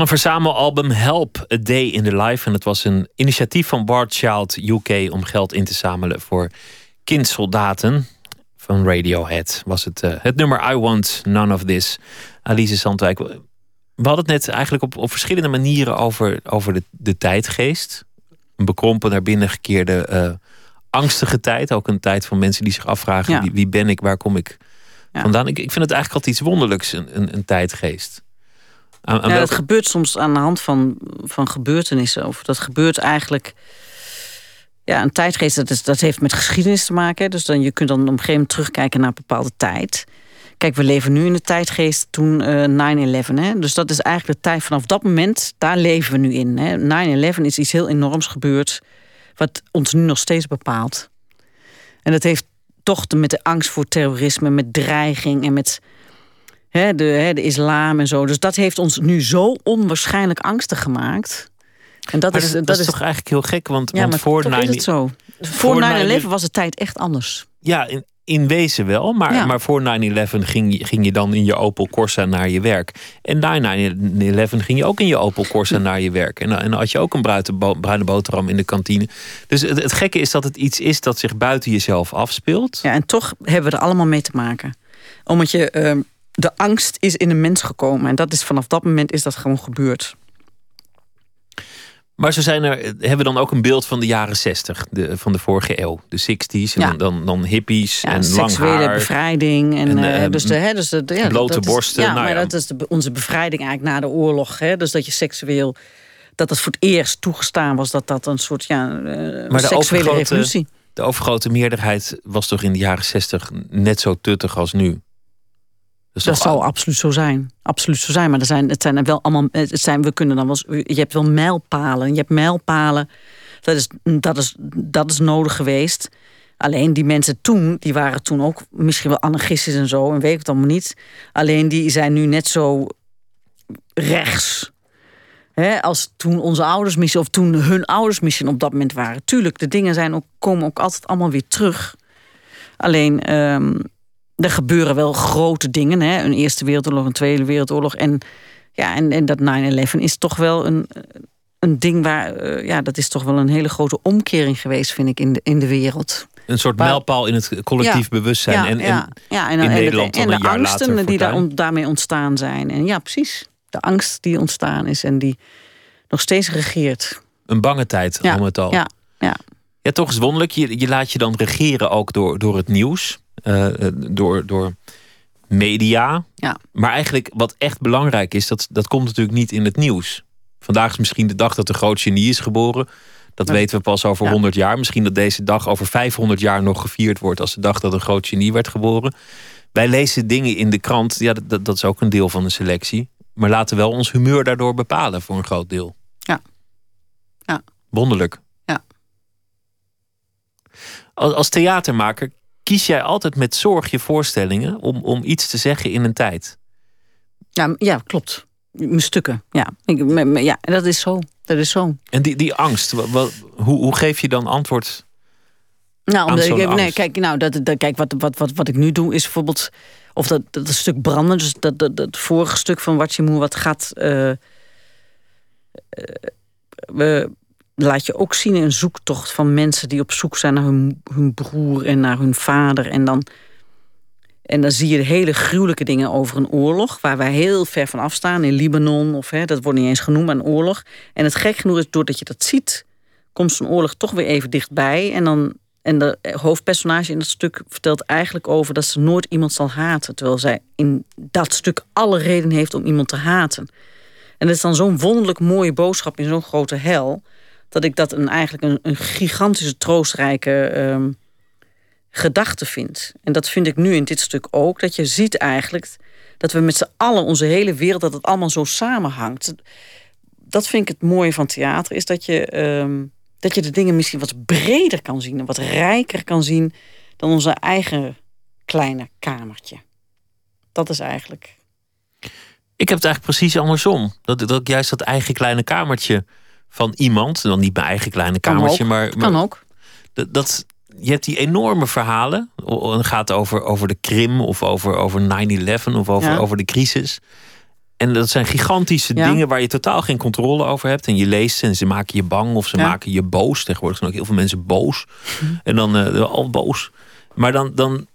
een verzamelalbum Help A Day in the Life. En het was een initiatief van Bart Child UK om geld in te zamelen voor kindsoldaten. Van Radiohead was het, eh, het nummer I Want None of This. Alice Sandwijk. We hadden het net eigenlijk op, op verschillende manieren over, over de, de tijdgeest. Een bekrompen naar binnen gekeerde eh, angstige tijd. Ook een tijd van mensen die zich afvragen: Ja. wie, wie ben ik, waar kom ik Ja. vandaan? Ik, ik vind het eigenlijk altijd iets wonderlijks, een, een, een tijdgeest. Aan, aan Ja, dat gebeurt soms aan de hand van, van gebeurtenissen. Of dat gebeurt eigenlijk. Ja, een tijdgeest, dat, is, dat heeft met geschiedenis te maken. hè. Dus dan, je kunt dan op een gegeven moment terugkijken naar een bepaalde tijd. Kijk, we leven nu in de tijdgeest toen eh 9-11. hè. Dus dat is eigenlijk de tijd vanaf dat moment, daar leven we nu in. hè. 9-11 is iets heel enorms gebeurd, wat ons nu nog steeds bepaalt. En dat heeft toch te, met de angst voor terrorisme, met dreiging en met hè, de, hè, de islam en zo. Dus dat heeft ons nu zo onwaarschijnlijk angstig gemaakt. En dat Maar is, dat, dat is toch eigenlijk heel gek, want, ja, want voor toch 9 is het zo. voor Voor 9/11 9-11 was de tijd echt anders. Ja, in, in wezen wel. Maar, Ja. maar voor 9-11 ging, je- ging je dan in je Opel Corsa naar je werk. En na 9-11 ging je ook in je Opel Corsa naar je werk. En, dan- en had je ook een bruine, bruine boterham in de kantine. Dus het, het gekke is dat het iets is dat zich buiten jezelf afspeelt. Ja, en toch hebben we er allemaal mee te maken. Omdat je, ehm, de angst is in een mens gekomen. En dat is vanaf dat moment is dat gewoon gebeurd. Maar zo zijn er, hebben we dan ook een beeld van de jaren 60, de, van de vorige eeuw. De 60s, en Ja. dan, dan, dan hippies Ja, en lang seksuele haar. bevrijding. En, En, eh, eh, dus de, hè, dus de, ja, blote dat is- borsten, Ja, nou maar dat is de, onze bevrijding eigenlijk na de oorlog. Hè? Dus dat je seksueel. Dat het voor het eerst toegestaan was dat dat een soort ja, eh, Maar seksuele revolutie. De overgrote meerderheid was toch in de jaren 60 net zo tuttig als nu. Dat zal absoluut zo zijn. Absoluut zo zijn. Maar er zijn, het zijn er wel allemaal. Het zijn, we kunnen dan wel. Je hebt wel mijlpalen. Je hebt mijlpalen. Dat is, dat is, dat is nodig geweest. Alleen die mensen toen, die waren toen ook misschien wel anarchistisch en zo, en weet ik het allemaal niet. Alleen die zijn nu net zo rechts. Hè, als toen onze ouders misschien, of toen hun ouders misschien op dat moment waren. Tuurlijk, de dingen zijn ook, komen ook altijd allemaal weer terug. Alleen, ehm, er gebeuren wel grote dingen. Hè? Een Eerste Wereldoorlog, een Tweede Wereldoorlog. En, ja, en, en dat 9-11 is toch wel een, een ding waar... eh, ja, dat is toch wel een hele grote omkering geweest, vind ik, in de, in de wereld. Een soort Maar- mijlpaal in het collectief Ja, bewustzijn. ja, en, en ja, ja, en, in en, Nederland en, dan een de jaar angsten later die daar, daarmee ontstaan zijn. En ja, precies. De angst die ontstaan is en die nog steeds regeert. een bange tijd al met al. ja, ja. Ja, toch is wonderlijk. Je, je laat je dan regeren ook door, door het nieuws. Eh, eh, door, door media. Ja. Maar eigenlijk wat echt belangrijk is, dat, dat komt natuurlijk niet in het nieuws. Vandaag is misschien de dag dat de groot genie is geboren. Dat weten we pas over Ja. 100 jaar. Misschien dat deze dag over 500 jaar nog gevierd wordt als de dag dat een groot genie werd geboren. Wij lezen dingen in de krant. Ja, dat- dat, dat is ook een deel van de selectie. Maar laten wel ons humeur daardoor bepalen voor een groot deel. Ja. Ja. Wonderlijk. Ja. Als, als theatermaker kies jij altijd met zorg je voorstellingen om, om iets te zeggen in een tijd. Ja, ja klopt. Mijn stukken, ja. Ik, me- me- ja, dat is zo. Dat is zo. En die, die angst, hoe, hoe geef je dan antwoord? Nou, omdat ik, nee, kijk, nou, dat, dat, kijk wat, wat, wat, wat ik nu doe is bijvoorbeeld. Of dat, dat stuk branden, dus dat, dat, dat vorige stuk van wat je moet, wat gaat. eh, eh, we, laat je ook zien een zoektocht van mensen die op zoek zijn naar hun, hun broer en naar hun vader. En dan, en dan zie je hele gruwelijke dingen over een oorlog, waar wij heel ver van afstaan, in Libanon, of hè, dat wordt niet eens genoemd, maar een oorlog. En het gek genoeg is, doordat je dat ziet, komt zo'n oorlog toch weer even dichtbij. En dan en de hoofdpersonage in dat stuk vertelt eigenlijk over dat ze nooit iemand zal haten. Terwijl zij in dat stuk alle reden heeft om iemand te haten. En dat is dan zo'n wonderlijk mooie boodschap in zo'n grote hel. Dat ik dat een, eigenlijk een, een gigantische troostrijke ehm, gedachte vind. En dat vind ik nu in dit stuk ook. Dat je ziet eigenlijk dat we met z'n allen, onze hele wereld, dat het allemaal zo samenhangt. Dat vind ik het mooie van theater, is dat je, ehm, dat je de dingen misschien wat breder kan zien en wat rijker kan zien dan onze eigen kleine kamertje. Dat is eigenlijk. Ik heb het eigenlijk precies andersom. Dat, dat ik juist dat eigen kleine kamertje van iemand, dan niet mijn eigen kleine kamertje, maar, maar Kan ook. dat, dat je hebt die enorme verhalen. Het gaat over, over de Krim of over, over 9-11 of over, Ja. over de crisis. En dat zijn gigantische Ja. dingen waar je totaal geen controle over hebt. En je leest ze en ze maken je bang of ze Ja. maken je boos. Tegenwoordig zijn ook heel veel mensen boos. En dan eh, al boos. Maar dan, dan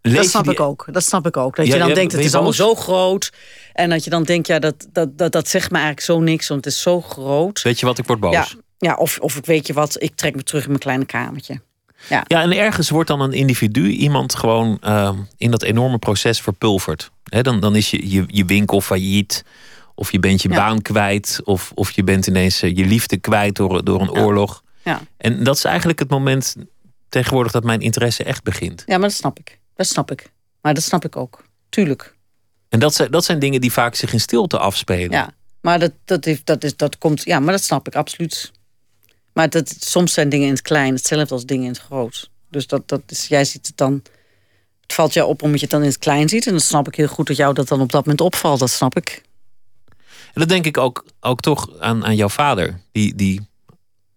Dat snap die- ik ook. Dat snap ik ook. Dat Ja, je dan ja, denkt, het is allemaal zo groot. En dat je dan denkt, ja, dat, dat, dat, dat zegt me eigenlijk zo niks, want het is zo groot. Weet je wat, ik word boos. Ja, ja of, of ik weet je wat, ik trek me terug in mijn kleine kamertje. Ja, en ergens wordt dan een individu, iemand gewoon eh, in dat enorme proces verpulverd. Dan, dan is je, je, je winkel failliet. Of je bent je Ja. baan kwijt. Of, of je bent ineens eh, je liefde kwijt door, door een Ja. oorlog. Ja. En dat is eigenlijk het moment tegenwoordig dat mijn interesse echt begint. ja, maar dat snap ik. Dat snap ik. Maar dat snap ik ook. Tuurlijk. En dat zijn, dat zijn dingen die vaak zich in stilte afspelen. Ja. Maar dat, dat, heeft, dat, is, dat komt, ja, maar dat snap ik absoluut. Maar dat, soms zijn dingen in het klein hetzelfde als dingen in het groot. Dus dat, dat is, jij ziet het dan. Het valt jou op omdat je het dan in het klein ziet. En dan snap ik heel goed dat jou dat dan op dat moment opvalt. Dat snap ik. En dat denk ik ook, ook toch aan, aan jouw vader. Die, die,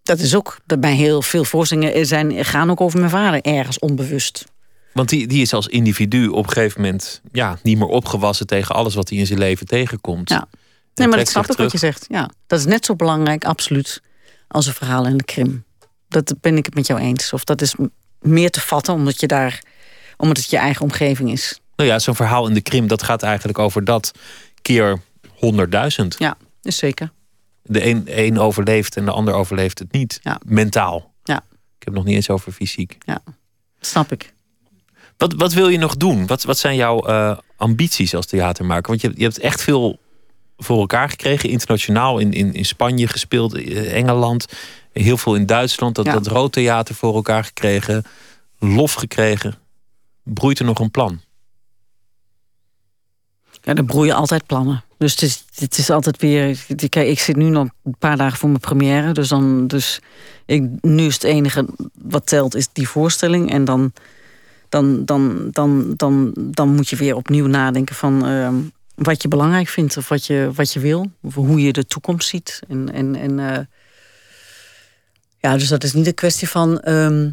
Dat is ook. Dat bij heel veel voorstellingen zijn, gaan ook over mijn vader ergens onbewust. Want die, die is als individu op een gegeven moment ja, niet meer opgewassen tegen alles wat hij in zijn leven tegenkomt. Ja. Nee, maar dat snap ik wat je zegt. Ja, dat is net zo belangrijk, absoluut, als een verhaal in de Krim. Dat ben ik het met jou eens. Of dat is meer te vatten, omdat je daar, omdat het je eigen omgeving is. Nou ja, zo'n verhaal in de Krim, dat gaat eigenlijk over dat keer 100.000. Ja, is zeker. De een, een overleeft en de ander overleeft het niet. Ja. Mentaal. Ja. Ik heb het nog niet eens over fysiek. Snap ik. Wat, wat wil je nog doen? Wat, wat zijn jouw eh, ambities als theatermaker? Want je, hebt- je hebt echt veel voor elkaar gekregen. Internationaal in, in, in Spanje gespeeld, eh, Engeland. Heel veel in Duitsland. Dat, Ja. dat roodtheater voor elkaar gekregen. Lof gekregen. Broeit er nog een plan? Ja, er broeien altijd plannen. Dus het is, het is altijd weer. Kijk, ik zit nu nog een paar dagen voor mijn première. Dus, dan, dus ik, nu is het enige wat telt, is die voorstelling. En dan, dan, dan, dan, dan, dan moet je weer opnieuw nadenken van ehm, wat je belangrijk vindt of wat je, wat je wil. Of hoe je de toekomst ziet. En, en, en, eh, ja, dus dat is niet een kwestie van. ehm,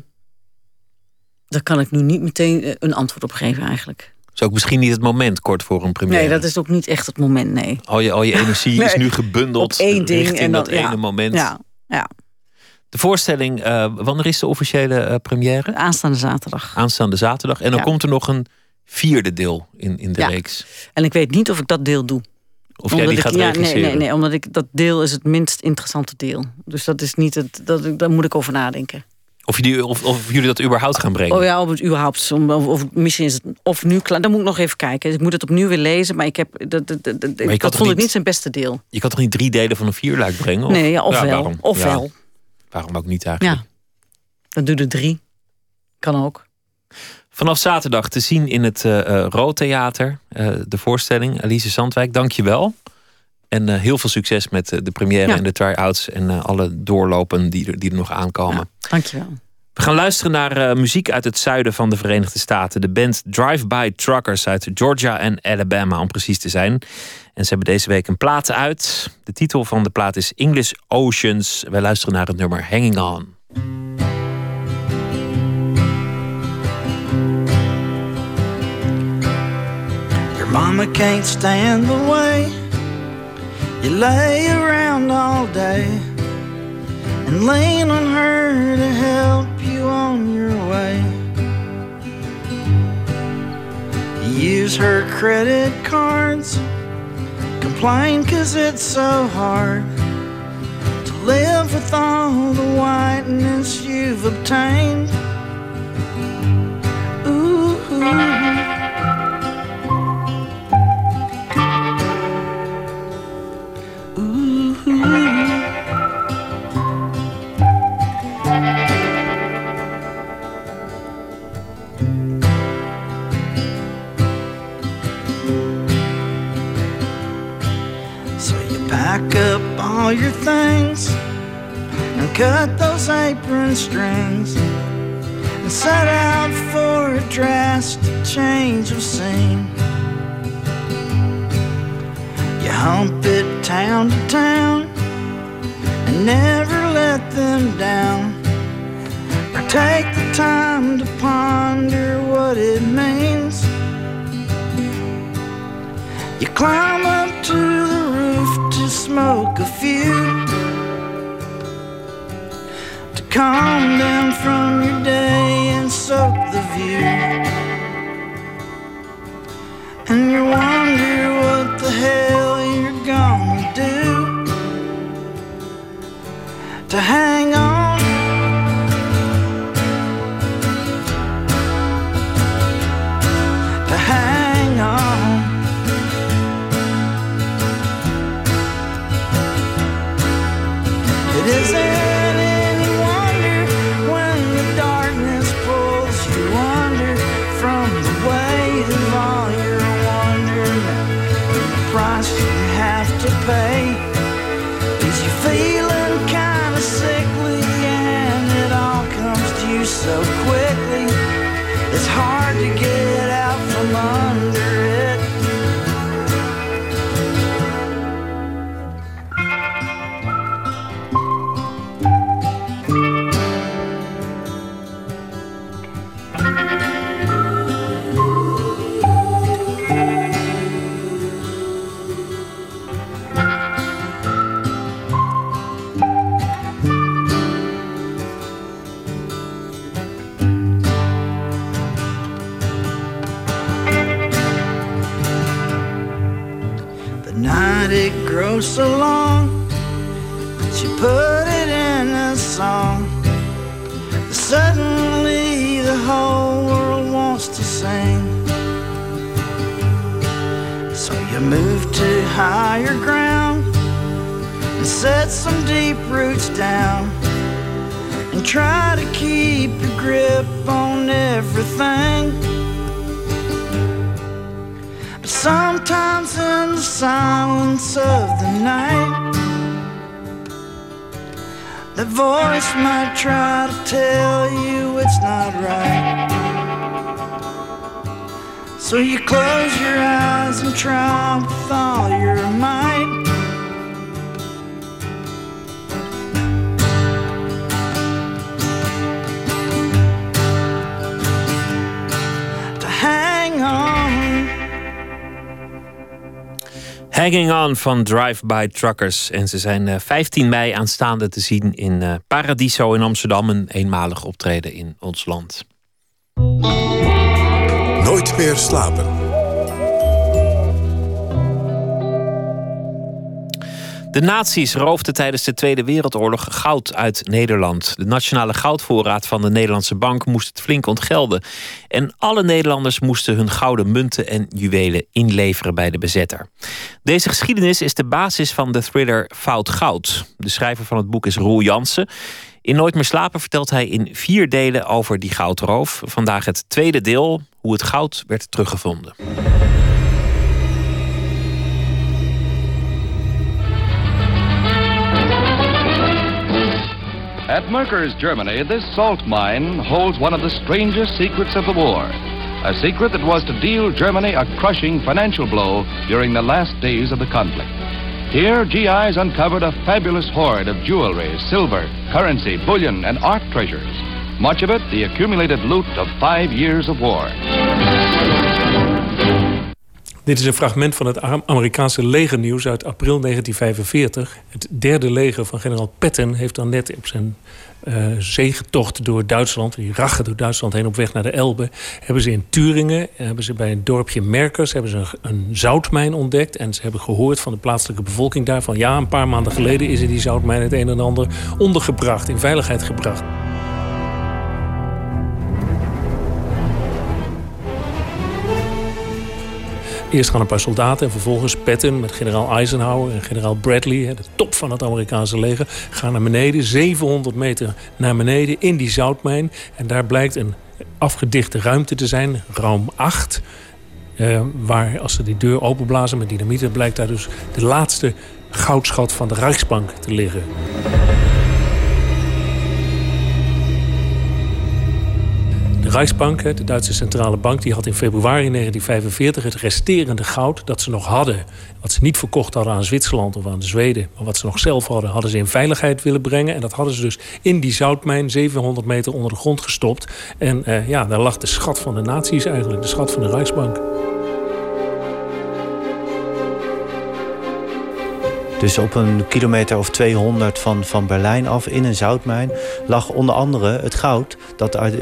daar kan ik nu niet meteen eh, een antwoord op geven, eigenlijk. Is ook misschien niet het moment kort voor een première. Nee, dat is ook niet echt het moment, nee. Al je, al je energie *laughs* is nu gebundeld op één ding richting en dan- dat ja. ene moment. Ja, ja. De voorstelling, eh, wanneer is de officiële eh, première? Aanstaande zaterdag. Aanstaande zaterdag. En dan Ja. komt er nog een vierde deel in, in de Ja. reeks. En ik weet niet of ik dat deel doe. Of jij die ik, gaat ja, regisseren. nee, nee, nee, omdat ik dat deel is het minst interessante deel. Dus dat is niet het. Dat, daar moet ik over nadenken. Of, je die, of, of jullie dat überhaupt gaan brengen. Oh ja, of het überhaupt. Of, of misschien is het of nu klaar. Dan moet ik nog even kijken. Ik moet het opnieuw weer lezen. Maar ik heb. Dat, dat, dat, vond ik niet- niet zijn beste deel. Je kan toch niet drie delen van een vierluik brengen? Of, nee, ja, ofwel. Ofwel. Ja, waarom ook niet eigenlijk? Ja. Dan doe je er drie. Kan ook. Vanaf zaterdag te zien in het eh eh, Rood Theater. eh, de voorstelling. Alice Zandwijk, dank je wel. En eh, heel veel succes met eh, de première Ja. en de try-outs. En eh, alle doorlopen die er, die er nog aankomen. Dankjewel. We gaan luisteren naar eh, muziek uit het zuiden van de Verenigde Staten. De band Drive-By Truckers uit Georgia en Alabama, om precies te zijn. En ze hebben deze week een plaat uit. De titel van de plaat is English Oceans. Wij luisteren naar het nummer Hanging On. Your mama can't stand the way you lay around all day and lean on her to help you on your way. Use her credit cards, complain cause it's so hard to live with all the whiteness you've obtained. Ooh. Things and cut those apron strings and set out for a drastic change of scene. You hump it town to town and never let them down. Or take the time to ponder what it means. You climb up to the roof smoke a few. To calm down from your day and soak the view. And you wonder what the hell you're gonna do to hang on. Higher ground and set some deep roots down and try to keep your grip on everything. But sometimes in the silence of the night, the voice might try to tell you it's not right. So you close your eyes and try with all your might. To hang on. Hanging On van Drive-By Truckers. En ze zijn eh, 15 mei aanstaande te zien in eh, Paradiso in Amsterdam. Een eenmalig optreden in ons land. Nooit meer slapen. De nazi's roofden tijdens de Tweede Wereldoorlog goud uit Nederland. De nationale goudvoorraad van de Nederlandse bank moest het flink ontgelden. En alle Nederlanders moesten hun gouden munten en juwelen inleveren bij de bezetter. Deze geschiedenis is de basis van de thriller Fout Goud. De schrijver van het boek is Roel Jansen. In Nooit meer slapen vertelt hij in vier delen over die goudroof. Vandaag het tweede deel, hoe het goud werd teruggevonden. At Merker's Germany, this salt mine holds one of the strangest secrets of the war. A secret that was to deal Germany a crushing financial blow during the last days of the conflict. Here, GIs uncovered a fabulous hoard of jewelry, silver, currency, bullion, and art treasures. Much of it the accumulated loot of five years of war. Dit is een fragment van het Am- Amerikaanse legernieuws uit april 1945. Het derde leger van generaal Patton heeft dan net op zijn zegentocht door Duitsland, die rachen door Duitsland heen op weg naar de Elbe, hebben ze in Turingen, hebben ze bij een dorpje Merkers, hebben ze een, een zoutmijn ontdekt. En ze hebben gehoord van de plaatselijke bevolking daar van ja, een paar maanden geleden is in die zoutmijn het een en ander ondergebracht, in veiligheid gebracht. Eerst gaan een paar soldaten en vervolgens Patton met generaal Eisenhower en generaal Bradley, de top van het Amerikaanse leger, gaan naar beneden, 700 meter naar beneden in die zoutmijn. En daar blijkt een afgedichte ruimte te zijn, ruim 8. eh, waar als ze die deur openblazen met dynamiet, blijkt daar dus de laatste goudschat van de Rijksbank te liggen. Rijksbank, de Duitse centrale bank, die had in februari 1945 het resterende goud dat ze nog hadden. Wat ze niet verkocht hadden aan Zwitserland of aan Zweden, maar wat ze nog zelf hadden, hadden ze in veiligheid willen brengen. En dat hadden ze dus in die zoutmijn 700 meter onder de grond gestopt. En uh, ja, daar lag de schat van de naties eigenlijk, de schat van de Rijksbank. Dus op een kilometer of 200 van, van Berlijn af in een zoutmijn lag onder andere het goud dat eh,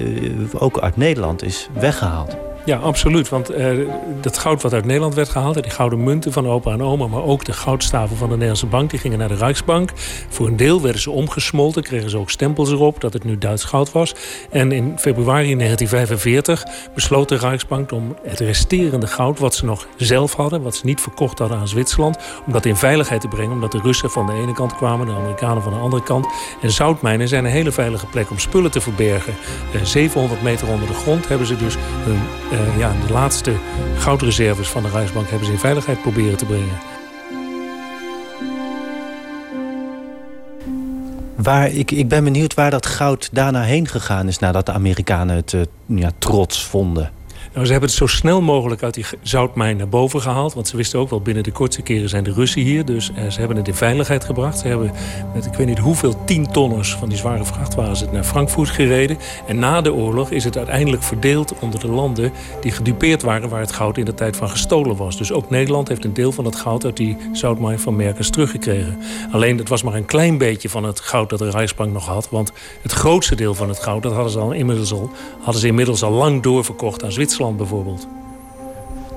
ook uit Nederland is weggehaald. Ja, absoluut. Want uh, dat goud wat uit Nederland werd gehaald... die gouden munten van opa en oma... maar ook de goudstaven van de Nederlandse bank... die gingen naar de Rijksbank. Voor een deel werden ze omgesmolten. Kregen ze ook stempels erop dat het nu Duits goud was. En in februari 1945 besloot de Rijksbank... om het resterende goud wat ze nog zelf hadden... wat ze niet verkocht hadden aan Zwitserland... om dat in veiligheid te brengen. Omdat de Russen van de ene kant kwamen... de Amerikanen van de andere kant. En zoutmijnen zijn een hele veilige plek om spullen te verbergen. Uh, 700 meter onder de grond hebben ze dus hun... Uh, uh, ja, de laatste goudreserves van de Rijksbank hebben ze in veiligheid proberen te brengen. Waar, ik, ik ben benieuwd waar dat goud daarna heen gegaan is... nadat de Amerikanen het uh, ja, trots vonden. Nou, ze hebben het zo snel mogelijk uit die zoutmijn naar boven gehaald. Want ze wisten ook wel, binnen de kortste keren zijn de Russen hier. Dus eh, ze hebben het in veiligheid gebracht. Ze hebben met ik weet niet hoeveel tientonners van die zware vrachtwagens het naar Frankfurt gereden. En na de oorlog is het uiteindelijk verdeeld onder de landen die gedupeerd waren waar het goud in de tijd van gestolen was. Dus ook Nederland heeft een deel van het goud uit die zoutmijn van Merkers teruggekregen. Alleen het was maar een klein beetje van het goud dat de Rijksbank nog had. Want het grootste deel van het goud, dat hadden ze, al inmiddels, al, hadden ze inmiddels al lang doorverkocht aan Zwitserland bijvoorbeeld.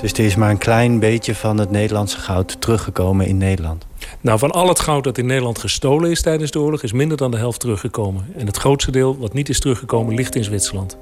Dus er is maar een klein beetje van het Nederlandse goud teruggekomen in Nederland? Nou, van al het goud dat in Nederland gestolen is tijdens de oorlog... is minder dan de helft teruggekomen. En het grootste deel wat niet is teruggekomen ligt in Zwitserland.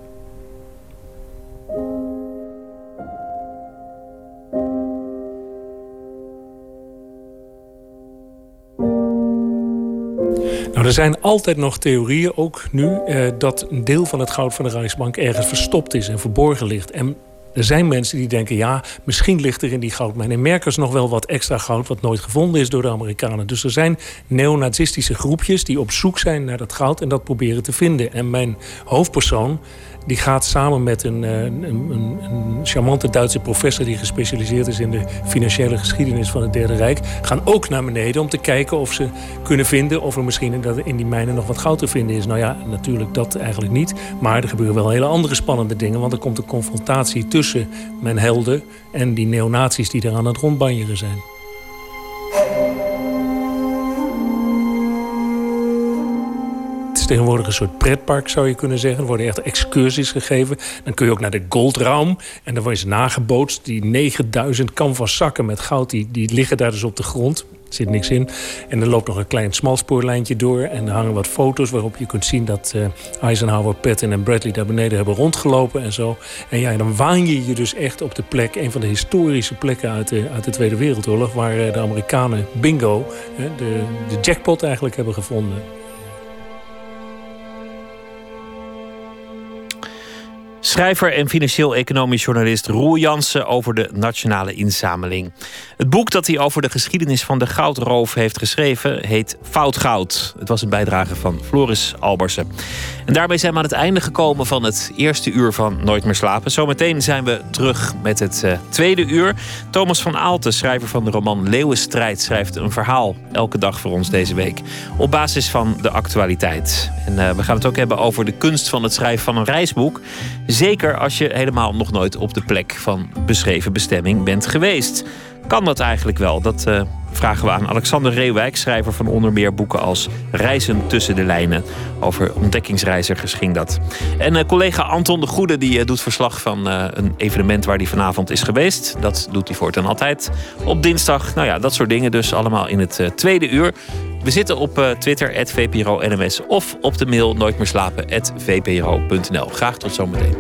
Er zijn altijd nog theorieën, ook nu, eh, dat een deel van het goud van de Rijksbank ergens verstopt is en verborgen ligt. En er zijn mensen die denken, ja, misschien ligt er in die goudmijn in Merkers nog wel wat extra goud wat nooit gevonden is door de Amerikanen. Dus er zijn neonazistische groepjes die op zoek zijn naar dat goud en dat proberen te vinden. En mijn hoofdpersoon die gaat samen met een, eh, een, een, een, charmante Duitse professor... die gespecialiseerd is in de financiële geschiedenis van het Derde Rijk... gaan ook naar beneden om te kijken of ze kunnen vinden... of er misschien in, die mijnen nog wat goud te vinden is. Nou ja, natuurlijk dat eigenlijk niet. Maar er gebeuren wel hele andere spannende dingen... want er komt een confrontatie tussen mijn helden... en die neonazies die er aan het rondbanjeren zijn. Tegenwoordig een soort pretpark, zou je kunnen zeggen. Er worden echt excursies gegeven. Dan kun je ook naar de Goldraum. En dan wordt je nagebootst. Die 9000 canvas zakken met goud, die, die liggen daar dus op de grond. Er zit niks in. En er loopt nog een klein smalspoorlijntje door. En er hangen wat foto's waarop je kunt zien dat uh, Eisenhower, Patton en Bradley daar beneden hebben rondgelopen en zo. En ja, dan waan je je dus echt op de plek, een van de historische plekken uit de, uit de Tweede Wereldoorlog, waar uh, de Amerikanen bingo, uh, de, de jackpot eigenlijk hebben gevonden. Schrijver en financieel-economisch journalist Roel Jansen over de nationale inzameling. Het boek dat hij over de geschiedenis van de goudroof heeft geschreven heet Fout Goud. Het was een bijdrage van Floris Albersen. En daarmee zijn we aan het einde gekomen van het eerste uur van Nooit meer slapen. Zometeen zijn we terug met het uh, tweede uur. Thomas van Aalten, schrijver van de roman Leeuwenstrijd, schrijft een verhaal elke dag voor ons deze week. Op basis van de actualiteit. En uh, we gaan het ook hebben over de kunst van het schrijven van een reisboek. Zeker als je helemaal nog nooit op de plek van beschreven bestemming bent geweest. Kan dat eigenlijk wel? Dat uh, vragen we aan Alexander Reewijk, schrijver van onder meer boeken als Reizen tussen de lijnen. Over ontdekkingsreizigers ging dat. En uh, collega Anton de Goede die uh, doet verslag van een evenement waar hij vanavond is geweest. Dat doet hij voortaan altijd. Op dinsdag, nou ja, dat soort dingen dus allemaal in het tweede uur. We zitten op Twitter, @vpro_nms of op de mail nooit meer slapen, vpro.nl. Graag tot zometeen.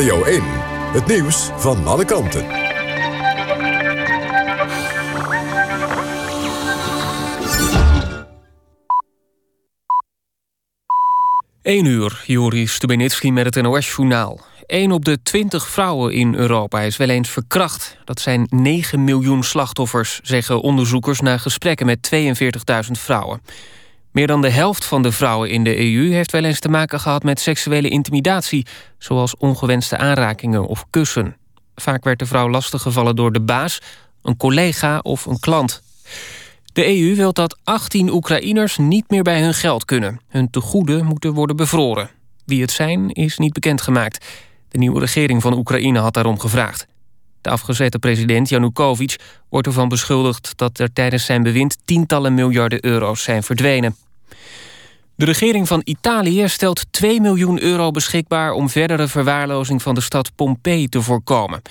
Radio 1, het nieuws van alle kanten. 1 uur, Juri Stubenitski met het NOS-journaal. 1 op de 20 vrouwen in Europa is wel eens verkracht. Dat zijn 9 miljoen slachtoffers, zeggen onderzoekers... na gesprekken met 42.000 vrouwen. Meer dan de helft van de vrouwen in de EU heeft wel eens te maken gehad met seksuele intimidatie, zoals ongewenste aanrakingen of kussen. Vaak werd de vrouw lastiggevallen door de baas, een collega of een klant. De EU wil dat 18 Oekraïners niet meer bij hun geld kunnen. Hun tegoeden moeten worden bevroren. Wie het zijn, is niet bekendgemaakt. De nieuwe regering van Oekraïne had daarom gevraagd. De afgezette president Janukovic wordt ervan beschuldigd dat er tijdens zijn bewind tientallen miljarden euro's zijn verdwenen. De regering van Italië stelt 2 miljoen euro beschikbaar om verdere verwaarlozing van de stad Pompeii te voorkomen.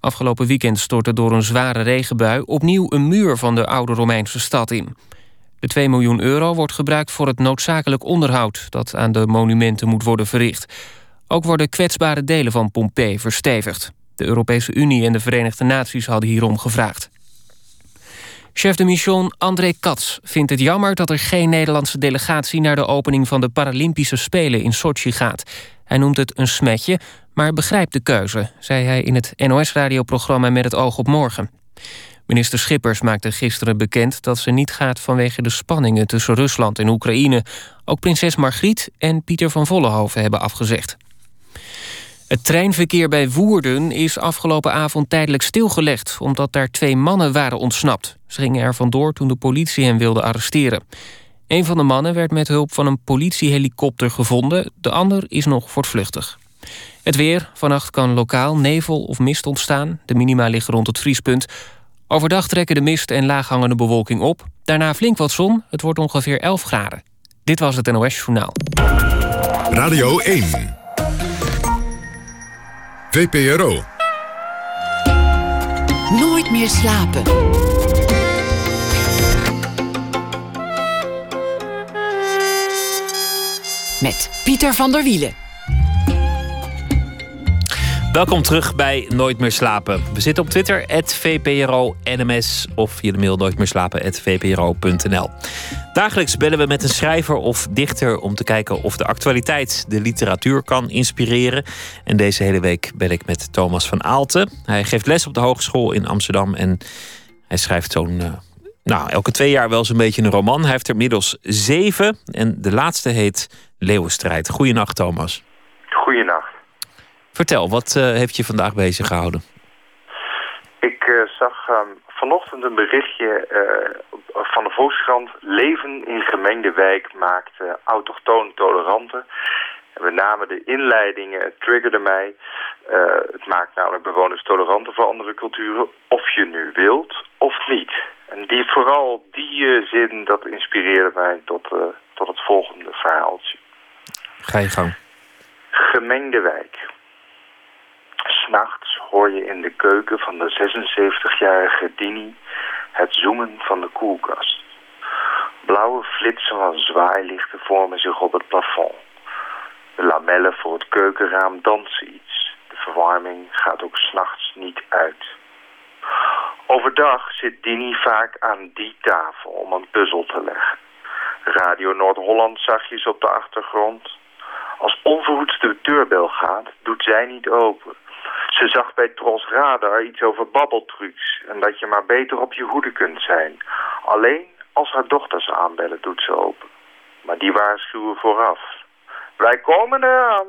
Afgelopen weekend stortte door een zware regenbui opnieuw een muur van de oude Romeinse stad in. De 2 miljoen euro wordt gebruikt voor het noodzakelijk onderhoud dat aan de monumenten moet worden verricht. Ook worden kwetsbare delen van Pompeii verstevigd. De Europese Unie en de Verenigde Naties hadden hierom gevraagd. Chef de mission André Katz vindt het jammer dat er geen Nederlandse delegatie naar de opening van de Paralympische Spelen in Sochi gaat. Hij noemt het een smetje, maar begrijpt de keuze, zei hij in het NOS-radioprogramma Met het Oog op Morgen. Minister Schippers maakte gisteren bekend dat ze niet gaat vanwege de spanningen tussen Rusland en Oekraïne. Ook prinses Margriet en Pieter van Vollenhoven hebben afgezegd. Het treinverkeer bij Woerden is afgelopen avond tijdelijk stilgelegd... omdat daar twee mannen waren ontsnapt. Ze gingen er vandoor toen de politie hen wilde arresteren. Een van de mannen werd met hulp van een politiehelikopter gevonden. De ander is nog voortvluchtig. Het weer. Vannacht kan lokaal nevel of mist ontstaan. De minima liggen rond het vriespunt. Overdag trekken de mist en laaghangende bewolking op. Daarna flink wat zon. Het wordt ongeveer 11 graden. Dit was het NOS Journaal. Radio 1. VPRO. Nooit meer slapen. Met Pieter van der Wielen. Welkom terug bij Nooit meer slapen. We zitten op Twitter, @vpro_nms of via de mail nooitmeerslapen@vpro.nl. Dagelijks bellen we met een schrijver of dichter om te kijken of de actualiteit de literatuur kan inspireren. En deze hele week bel ik met Thomas van Aalten. Hij geeft les op de Hogeschool in Amsterdam en hij schrijft zo'n. Uh, nou, elke twee jaar wel zo'n beetje een roman. Hij heeft er inmiddels zeven en de laatste heet Leeuwenstrijd. Goeienacht, Thomas. Goeienacht. Vertel, wat uh, heeft je vandaag bezig gehouden? Ik uh, zag um, vanochtend een berichtje van de Volkskrant. Leven in gemengde wijk maakt autochtoon toleranten. En met name de inleidingen triggerde mij. het maakt namelijk bewoners toleranter voor andere culturen. Of je nu wilt of niet. En die, vooral die zin, dat inspireerde mij tot, tot het volgende verhaaltje. Ga je gang. Gemengde wijk. S'nachts hoor je in de keuken van de 76-jarige Dini het zoemen van de koelkast. Blauwe flitsen van zwaailichten vormen zich op het plafond. De lamellen voor het keukenraam dansen iets. De verwarming gaat ook s'nachts niet uit. Overdag zit Dini vaak aan die tafel om een puzzel te leggen. Radio Noord-Holland zachtjes op de achtergrond. Als onverhoeds de deurbel gaat, doet zij niet open. Ze zag bij Tros Radar iets over babbeltrucs en dat je maar beter op je hoede kunt zijn. Alleen als haar dochters aanbellen doet ze open. Maar die waarschuwen vooraf. Wij komen eraan.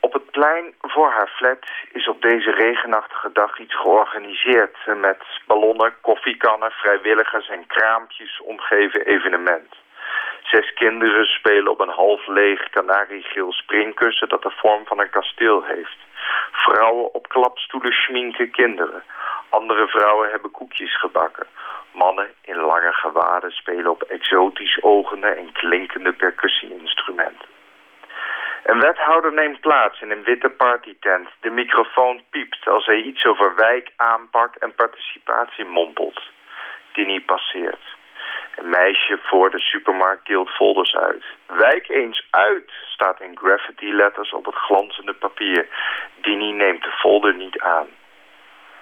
Op het plein voor haar flat is op deze regenachtige dag iets georganiseerd... met ballonnen, koffiekannen, vrijwilligers en kraampjes omgeven evenement. Zes kinderen spelen op een half leeg kanariegeel springkussen dat de vorm van een kasteel heeft. Vrouwen op klapstoelen schminken kinderen. Andere vrouwen hebben koekjes gebakken. Mannen in lange gewaden spelen op exotisch ogende en klinkende percussie-instrumenten. Een wethouder neemt plaats in een witte partytent. De microfoon piept als hij iets over wijk, aanpak en participatie mompelt. Dini passeert. Een meisje voor de supermarkt deelt folders uit. Wijk eens uit, staat in graffiti letters op het glanzende papier. Dini neemt de folder niet aan.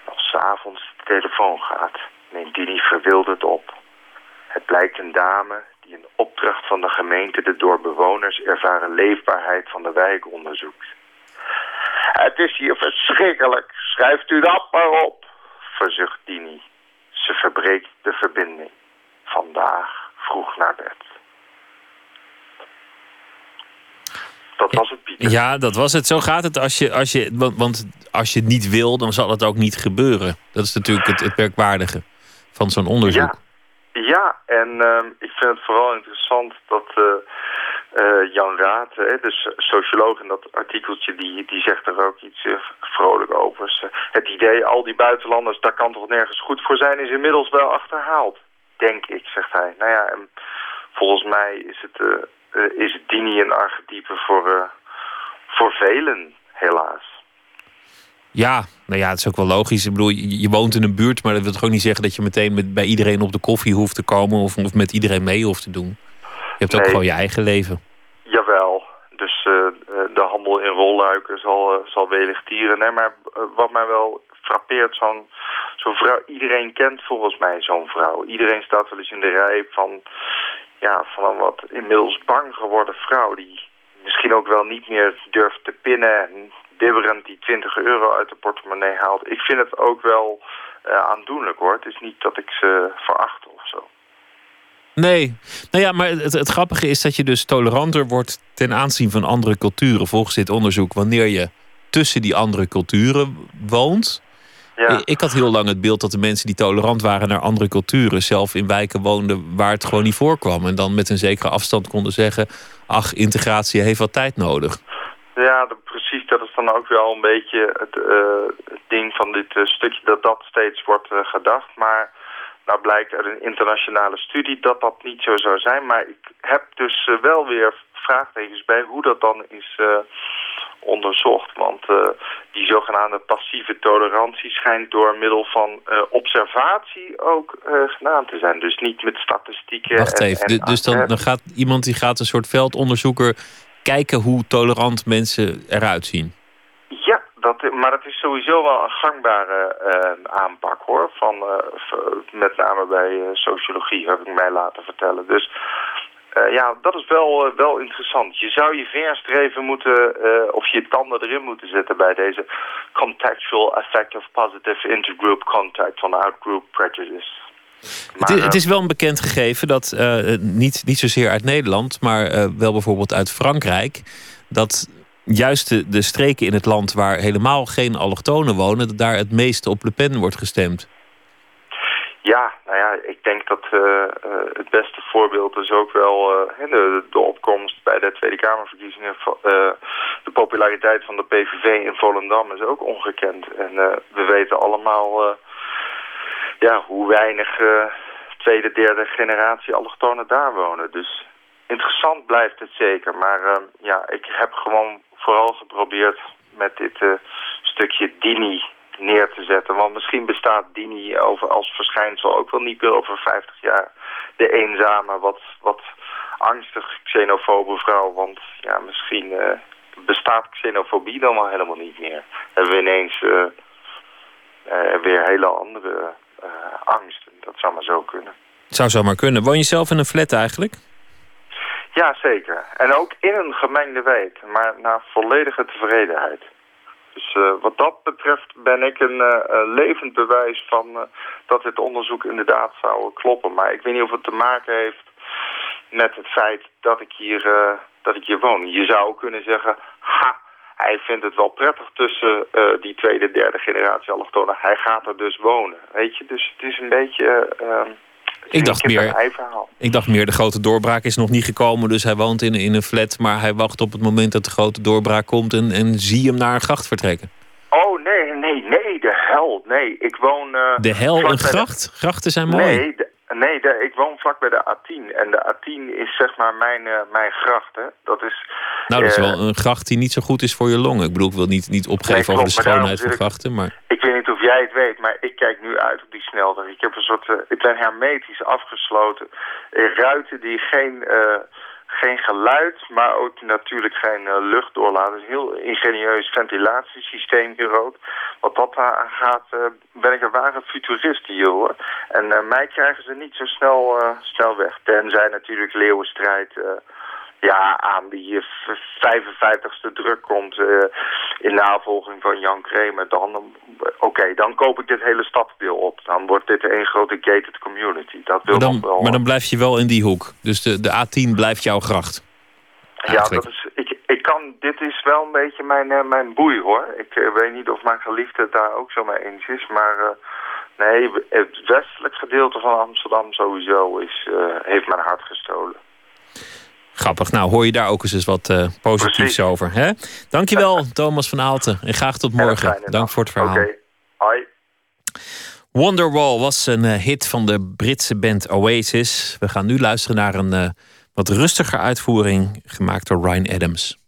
Als s'avonds de telefoon gaat, neemt Dini verwilderd op. Het blijkt een dame die in opdracht van de gemeente de door bewoners ervaren leefbaarheid van de wijk onderzoekt. Het is hier verschrikkelijk. Schrijft u dat maar op, verzucht Dini. Ze verbreekt de verbinding. Vandaag vroeg naar bed. Dat was het, Pieter. Ja, dat was het. Zo gaat het als je, als je want, want als je het niet wil, dan zal het ook niet gebeuren. Dat is natuurlijk het, het merkwaardige van zo'n onderzoek. Ja, en ehm, ik vind het vooral interessant dat eh, eh, Jan Raad, hè, dus socioloog in dat artikeltje, die, die zegt er ook iets eh, vrolijk over. Het idee, al die buitenlanders, daar kan toch nergens goed voor zijn, is inmiddels wel achterhaald. Denk ik, zegt hij. Nou ja, en volgens mij is het, eh, eh, is Dini een archetype voor, eh, voor velen, helaas. Ja, nou ja, het is ook wel logisch. Ik bedoel, je, woont in een buurt, maar dat wil toch ook niet zeggen dat je meteen met, bij iedereen op de koffie hoeft te komen of, of met iedereen mee hoeft te doen. Je hebt ook gewoon je eigen leven. Jawel, dus de handel in rolluiken zal, uh, zal welig tieren. Nee, maar uh, wat mij wel frappeert, zo'n zo'n vrouw, iedereen kent volgens mij zo'n vrouw. Iedereen staat wel eens in de rij van, ja, van een wat inmiddels bang geworden vrouw die misschien ook wel niet meer durft te pinnen en bibberend die 20 euro uit de portemonnee haalt. Ik vind het ook wel uh, aandoenlijk hoor. Het is niet dat ik ze veracht of zo. Nee, nou ja, maar het, het, grappige is dat je dus toleranter wordt ten aanzien van andere culturen volgens dit onderzoek wanneer je tussen die andere culturen woont. Ja. Ik had heel lang het beeld dat de mensen die tolerant waren naar andere culturen zelf in wijken woonden waar het gewoon niet voorkwam. En dan met een zekere afstand konden zeggen: ach, integratie heeft wat tijd nodig. Ja, de, precies. Dat is dan ook wel een beetje het, uh, het ding van dit uh, stukje dat dat steeds wordt uh, gedacht. Maar nou blijkt uit een internationale studie dat dat niet zo zou zijn. Maar ik heb dus wel weer vraagtekens bij hoe dat dan is onderzocht. Want uh, die zogenaamde passieve tolerantie schijnt door middel van uh, observatie ook gedaan te zijn. Dus niet met statistieken. Wacht even, en, en dus dan, dan gaat iemand die gaat een soort veldonderzoeker kijken hoe tolerant mensen eruit zien. Ja, dat, maar dat is sowieso wel een gangbare uh, aanpak hoor. Van, uh, met name bij uh, sociologie heb ik mij laten vertellen. Dus uh, ja, dat is wel, uh, wel interessant. Je zou je vingers moeten, uh, of je tanden erin moeten zetten bij deze contextual effect of positive intergroup contact van outgroup prejudice. Maar, het, is, het, is, wel een bekend gegeven dat niet, niet zozeer uit Nederland, maar wel bijvoorbeeld uit Frankrijk, dat juist de, de, streken in het land waar helemaal geen allochtonen wonen, dat daar het meeste op Le Pen wordt gestemd. Ja, nou ja, ik denk dat uh, uh, het beste voorbeeld is ook wel uh, de, de, opkomst bij de Tweede Kamerverkiezingen. de populariteit van de PVV in Volendam is ook ongekend. En we weten allemaal ja, hoe weinig tweede, derde generatie allochtonen daar wonen. Dus interessant blijft het zeker. Maar ja, ik heb gewoon vooral geprobeerd met dit stukje Dini neer te zetten. Want misschien bestaat Dini over als verschijnsel ook wel niet meer over 50 jaar. De eenzame, wat, wat angstig xenofobe vrouw. Want ja, misschien uh, bestaat xenofobie dan wel helemaal niet meer. Hebben we ineens uh, uh, weer hele andere angsten. Dat zou maar zo kunnen. Het zou zomaar kunnen. Woon je zelf in een flat eigenlijk? Ja, zeker. En ook in een gemengde wijk. Maar naar volledige tevredenheid. Dus uh, wat dat betreft ben ik een uh, levend bewijs van uh, dat dit onderzoek inderdaad zou kloppen. Maar ik weet niet of het te maken heeft met het feit dat ik hier, dat ik hier woon. Je zou kunnen zeggen, ha, hij vindt het wel prettig tussen die tweede, derde generatie allochtonen. Hij gaat er dus wonen, weet je. Dus het is een beetje... ik dacht, meer, ik dacht meer, de grote doorbraak is nog niet gekomen. Dus hij woont in, in een flat. Maar hij wacht op het moment dat de grote doorbraak komt. En, en zie hem naar een gracht vertrekken. Oh, nee, nee, nee. De hel. Nee, ik woon... Uh, de hel, een gracht? De... Grachten zijn mooi. Nee, de, nee de, ik woon vlak bij de A10. En de A10 is zeg maar mijn, uh, mijn gracht. Hè. Dat is... Nou, dat is wel een gracht die niet zo goed is voor je longen. Ik bedoel, ik wil niet, niet opgeven nee, over de schoonheid van grachten. Maar... Ik weet niet jij het weet, maar ik kijk nu uit op die snelweg. Ik heb een soort, ik ben hermetisch afgesloten. ruiten die geen, uh, geen geluid, maar ook natuurlijk geen uh, lucht doorlaten. Een heel ingenieus ventilatiesysteem hier ook. Wat dat gaat, ben ik een ware futurist hier hoor. En mij krijgen ze niet zo snel, snel weg. Tenzij natuurlijk leeuwenstrijd ja, aan die 55ste druk komt uh, in navolging van Jan Kramer, dan, oké, dan koop ik dit hele stadsdeel op. Dan wordt dit een grote gated community. Dat wil maar, dan, wel, maar dan blijf je wel in die hoek. Dus de, de A10 blijft jouw gracht. Ja, dat is, ik, ik kan, dit is wel een beetje mijn, uh, mijn boei hoor. Ik uh, weet niet of mijn geliefde daar ook zo mee eens is, maar... Nee, het westelijk gedeelte van Amsterdam sowieso is, heeft mijn hart gestolen. Grappig. Nou, hoor je daar ook eens, wat uh, positiefs Precies. over. Hè? Dankjewel, *laughs* Thomas van Aalten. En graag tot morgen. Dank voor het verhaal. Oké, okay. hoi. Wonderwall was een uh, hit van de Britse band Oasis. We gaan nu luisteren naar een uh, wat rustiger uitvoering gemaakt door Ryan Adams.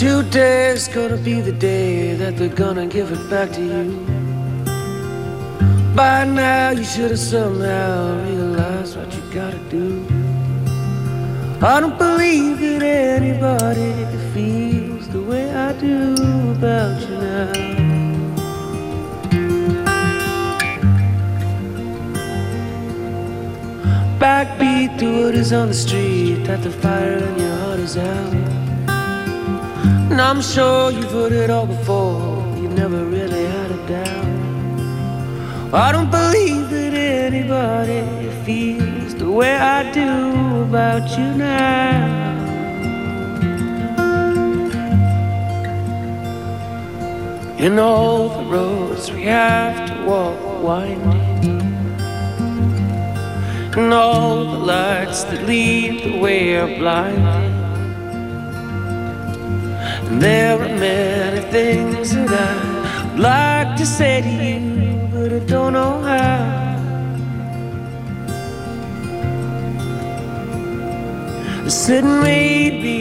Today's gonna be the day that they're gonna give it back to you. By now, you should have somehow realized what you gotta do. I don't believe that anybody feels the way I do about you now. Backbeat to what is on the street, that the fire in your heart is out. And I'm sure you've heard it all before, you never really had a doubt. I don't believe that anybody feels the way I do about you now. In all the roads we have to walk winding, and all the lights that lead the way are blinding. There are many things that I'd like to say to you, but I don't know how. I said maybe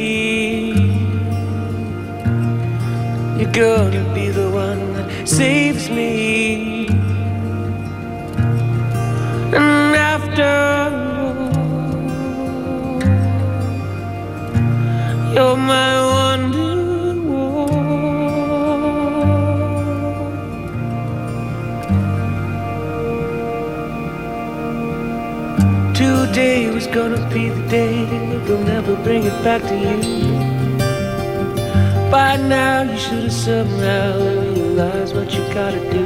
you're gonna be the one that saves me. And after you're my one. Today was gonna be the day they'll never bring it back to you. By now you should have somehow realized what you gotta do.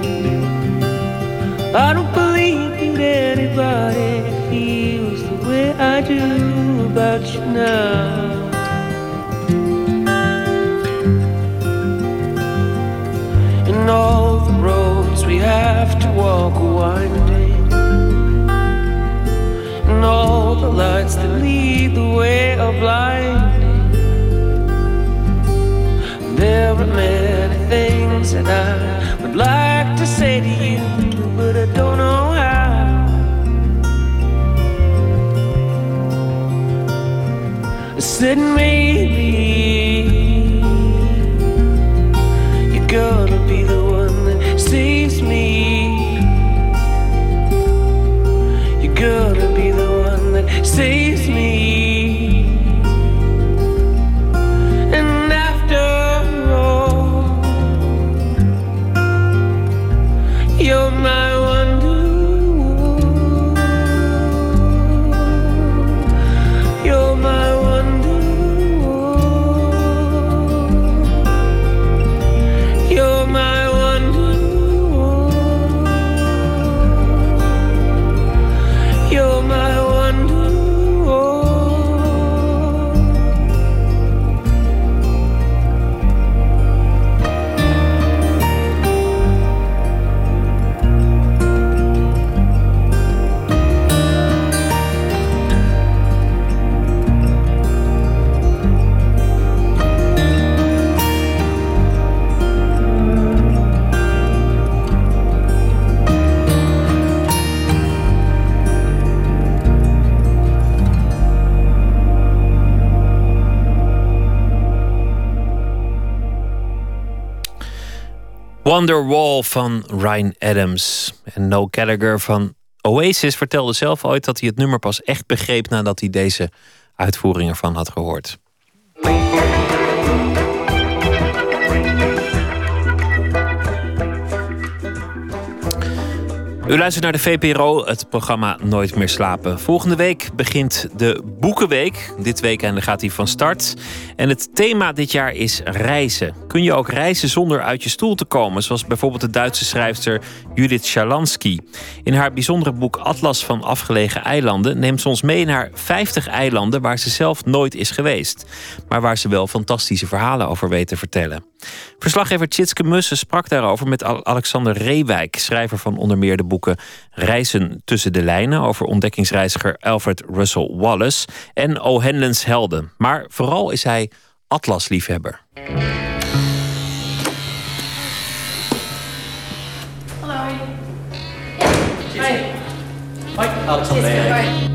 I don't believe that anybody feels the way I do about you now. And all the roads we have to walk are winding all the lights that lead the way are blinding. There are many things that I would like to say to you, but I don't know how. I said maybe saves me. Wonderwall van Ryan Adams. En Noel Gallagher van Oasis vertelde zelf ooit dat hij het nummer pas echt begreep nadat hij deze uitvoering ervan had gehoord. U luistert naar de VPRO, het programma Nooit meer slapen. Volgende week begint de Boekenweek. Dit weekend gaat hij van start. En het thema dit jaar is reizen. Kun je ook reizen zonder uit je stoel te komen? Zoals bijvoorbeeld de Duitse schrijfster Judith Schalansky. In haar bijzondere boek Atlas van afgelegen eilanden neemt ze ons mee naar 50 eilanden waar ze zelf nooit is geweest. Maar waar ze wel fantastische verhalen over weet te vertellen. Verslaggever Tjitske Mussen sprak daarover met Alexander Reewijk, schrijver van onder meer de boeken Reizen tussen de lijnen over ontdekkingsreiziger Alfred Russel Wallace en O. Henlens Helden. Maar vooral is hij atlasliefhebber. Hallo. Hoi. Hoi. Alexander.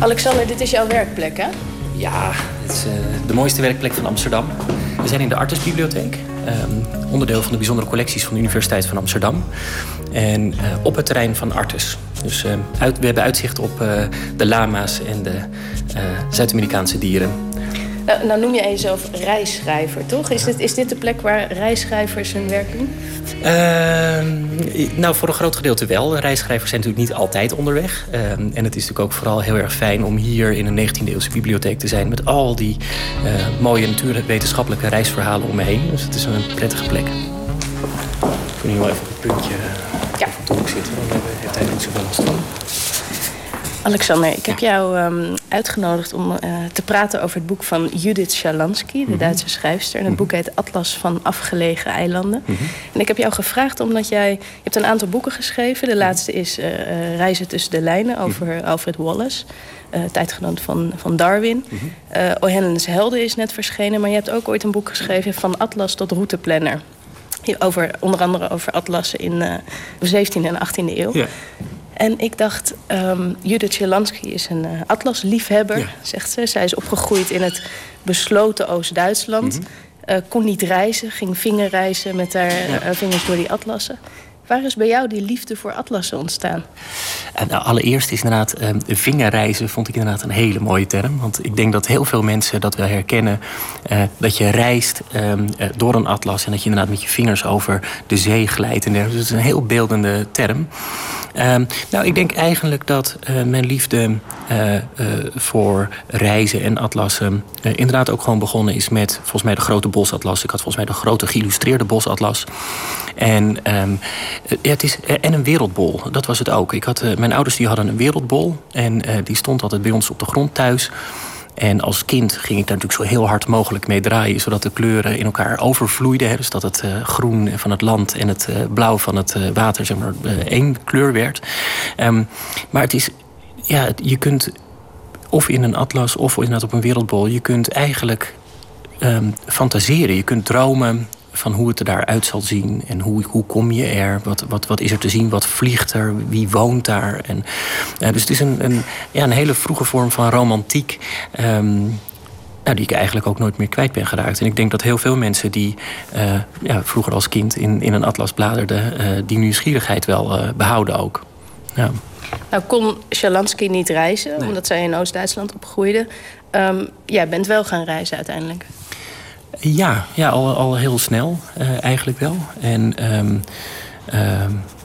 Alexander, dit is jouw werkplek, hè? Ja, uh, de mooiste werkplek van Amsterdam. We zijn in de Artesbibliotheek, um, onderdeel van de bijzondere collecties van de Universiteit van Amsterdam. En uh, op het terrein van Artes. Dus uit, we hebben uitzicht op de lama's en de Zuid-Amerikaanse dieren. Nou, nou, noem je jezelf reisschrijver, toch? Is dit, is dit de plek waar reisschrijvers hun werk doen? Uh, nou, voor een groot gedeelte wel. Reisschrijvers zijn natuurlijk niet altijd onderweg. Uh, en het is natuurlijk ook vooral heel erg fijn om hier in een 19e-eeuwse bibliotheek te zijn... met al die uh, mooie natuurwetenschappelijke reisverhalen om me heen. Dus het is een prettige plek. Ik hier wel even op het puntje ja. de hoek zitten. Dan heeft hij niet zoveel last van. Alexander, ik heb jou um, uitgenodigd om uh, te praten over het boek van Judith Schalansky, de mm Duitse schrijfster. En het boek heet Atlas van afgelegen eilanden. Mm -hmm. En ik heb jou gevraagd omdat jij... Je hebt een aantal boeken geschreven. De laatste is uh, uh, Reizen tussen de lijnen over. Alfred Wallace. tijdgenoot van, van Darwin. O. Henlens Helden is net verschenen. Maar je hebt ook ooit een boek geschreven van Atlas tot routeplanner. Over, onder andere over atlassen in de 17e en 18e eeuw. Ja. En ik dacht, um, Judith Sjelansky is een uh, atlasliefhebber, ja. zegt ze. Zij is opgegroeid in het besloten Oost-Duitsland. Mm -hmm. uh, kon niet reizen, ging vingerreizen met haar ja. uh, vingers door die atlassen. Waar is bij jou die liefde voor atlassen ontstaan? Nou, allereerst is inderdaad uh, vingerreizen vond ik inderdaad een hele mooie term. Want ik denk dat heel veel mensen dat wel herkennen. Uh, dat je reist uh, door een atlas en dat je inderdaad met je vingers over de zee glijdt. En dus het is een heel beeldende term. Um, nou, ik denk eigenlijk dat mijn liefde voor reizen en atlassen inderdaad ook gewoon begonnen is met volgens mij de grote bosatlas. Ik had volgens mij de grote geïllustreerde bosatlas. En, ja, het is, en een wereldbol, dat was het ook. Ik had, mijn ouders die hadden een wereldbol en die stond altijd bij ons op de grond thuis. En als kind ging ik daar natuurlijk zo heel hard mogelijk mee draaien, zodat de kleuren in elkaar overvloeiden. Dus dat het groen van het land en het blauw van het water zeg maar, één kleur werd. Um, maar het is, ja, je kunt of in een atlas of inderdaad op een wereldbol, je kunt eigenlijk um, fantaseren. Je kunt dromen van hoe het er daaruit zal zien. En hoe, hoe kom je er? Wat, wat, wat is er te zien? Wat vliegt er? Wie woont daar? En, uh, dus het is een, een, ja, een hele vroege vorm van romantiek. Um, nou, die ik eigenlijk ook nooit meer kwijt ben geraakt. En ik denk dat heel veel mensen die uh, ja, vroeger als kind in, in een atlas bladerden... Uh, die nieuwsgierigheid wel uh, behouden ook. Ja. Nou kon Shalansky niet reizen, nee. omdat zij in Oost-Duitsland opgroeide. Um, jij bent wel gaan reizen uiteindelijk. Ja, ja al, al heel snel uh, eigenlijk wel. En um, uh,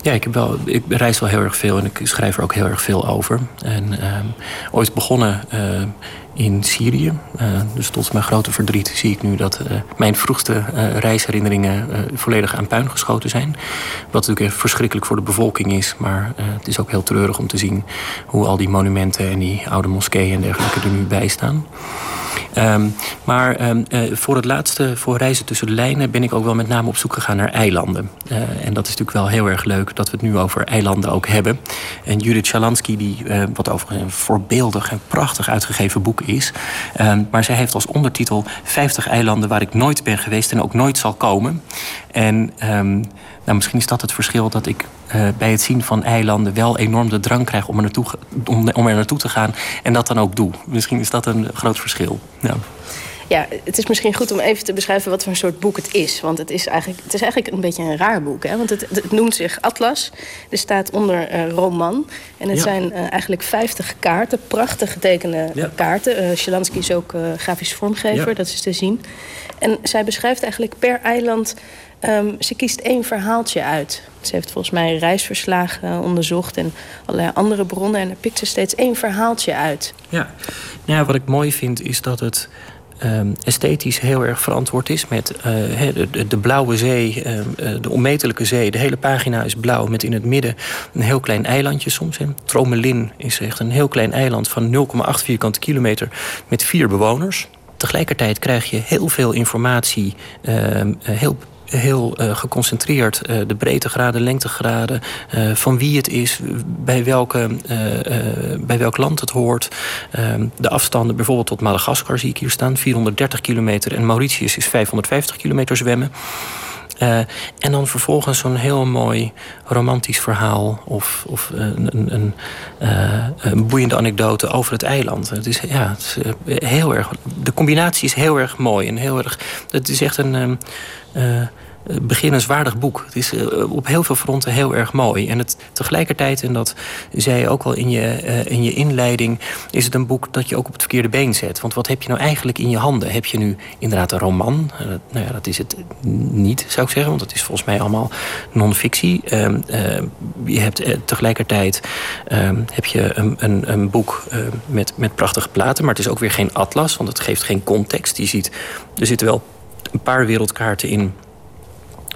ja, ik, heb wel, ik reis wel heel erg veel en ik schrijf er ook heel erg veel over. En um, ooit begonnen uh, in Syrië. Uh, dus tot mijn grote verdriet zie ik nu dat mijn vroegste reisherinneringen volledig aan puin geschoten zijn. Wat natuurlijk verschrikkelijk voor de bevolking is. Maar het is ook heel treurig om te zien hoe al die monumenten en die oude moskeeën en dergelijke er nu bij staan. Um, maar um, uh, voor het laatste, voor reizen tussen de lijnen, ben ik ook wel met name op zoek gegaan naar eilanden. Uh, en dat is natuurlijk wel heel erg leuk dat we het nu over eilanden ook hebben. En Judith Schalansky, die, uh, wat overigens een voorbeeldig en prachtig uitgegeven boek is. Um, maar zij heeft als ondertitel 50 eilanden waar ik nooit ben geweest en ook nooit zal komen. En ehm, nou, misschien is dat het verschil dat ik eh, bij het zien van eilanden wel enorm de drang krijg om er, naartoe, om, om er naartoe te gaan en dat dan ook doe. Misschien is dat een groot verschil. Ja. Ja, het is misschien goed om even te beschrijven wat voor een soort boek het is. Want het is eigenlijk, het is eigenlijk een beetje een raar boek. Hè? Want het, het noemt zich Atlas. Er staat onder uh, roman. En het Ja. zijn uh, eigenlijk 50 kaarten, prachtig getekende Ja. kaarten. Uh, Shalansky is ook grafisch vormgever, Ja. dat is te zien. En zij beschrijft eigenlijk per eiland... Um, ze kiest één verhaaltje uit. Ze heeft volgens mij reisverslagen onderzocht en allerlei andere bronnen. En daar pikt ze steeds één verhaaltje uit. Ja. Nou ja, wat ik mooi vind is dat het um, esthetisch heel erg verantwoord is met uh, de, de, blauwe zee, uh, de onmetelijke zee. De hele pagina is blauw met in het midden een heel klein eilandje soms. Hè. Tromelin is echt een heel klein eiland van 0,8 vierkante kilometer met vier bewoners. Tegelijkertijd krijg je heel veel informatie, uh, heel heel uh, geconcentreerd. Uh, de breedtegraden, lengtegraden, uh, van wie het is, bij, welke, bij welk land het hoort. Ehm, de afstanden bijvoorbeeld tot Madagaskar zie ik hier staan, 430 kilometer. En Mauritius is 550 kilometer zwemmen. Uh, en dan vervolgens zo'n heel mooi romantisch verhaal of, of een, een, een, uh, een, boeiende anekdote over het eiland. Het is, ja, het is heel erg. De combinatie is heel erg mooi en heel erg. Het is echt een. Uh, beginnenswaardig boek. Het is uh, op heel veel fronten heel erg mooi. En het, tegelijkertijd, en dat zei je ook al in je, uh, in je inleiding... is het een boek dat je ook op het verkeerde been zet. Want wat heb je nou eigenlijk in je handen? Heb je nu inderdaad een roman? Nou ja, dat is het niet, zou ik zeggen. Want het is volgens mij allemaal non-fictie. je hebt tegelijkertijd heb je een, een, een boek met, met prachtige platen... maar het is ook weer geen atlas, want het geeft geen context. Je ziet, er zitten wel een paar wereldkaarten in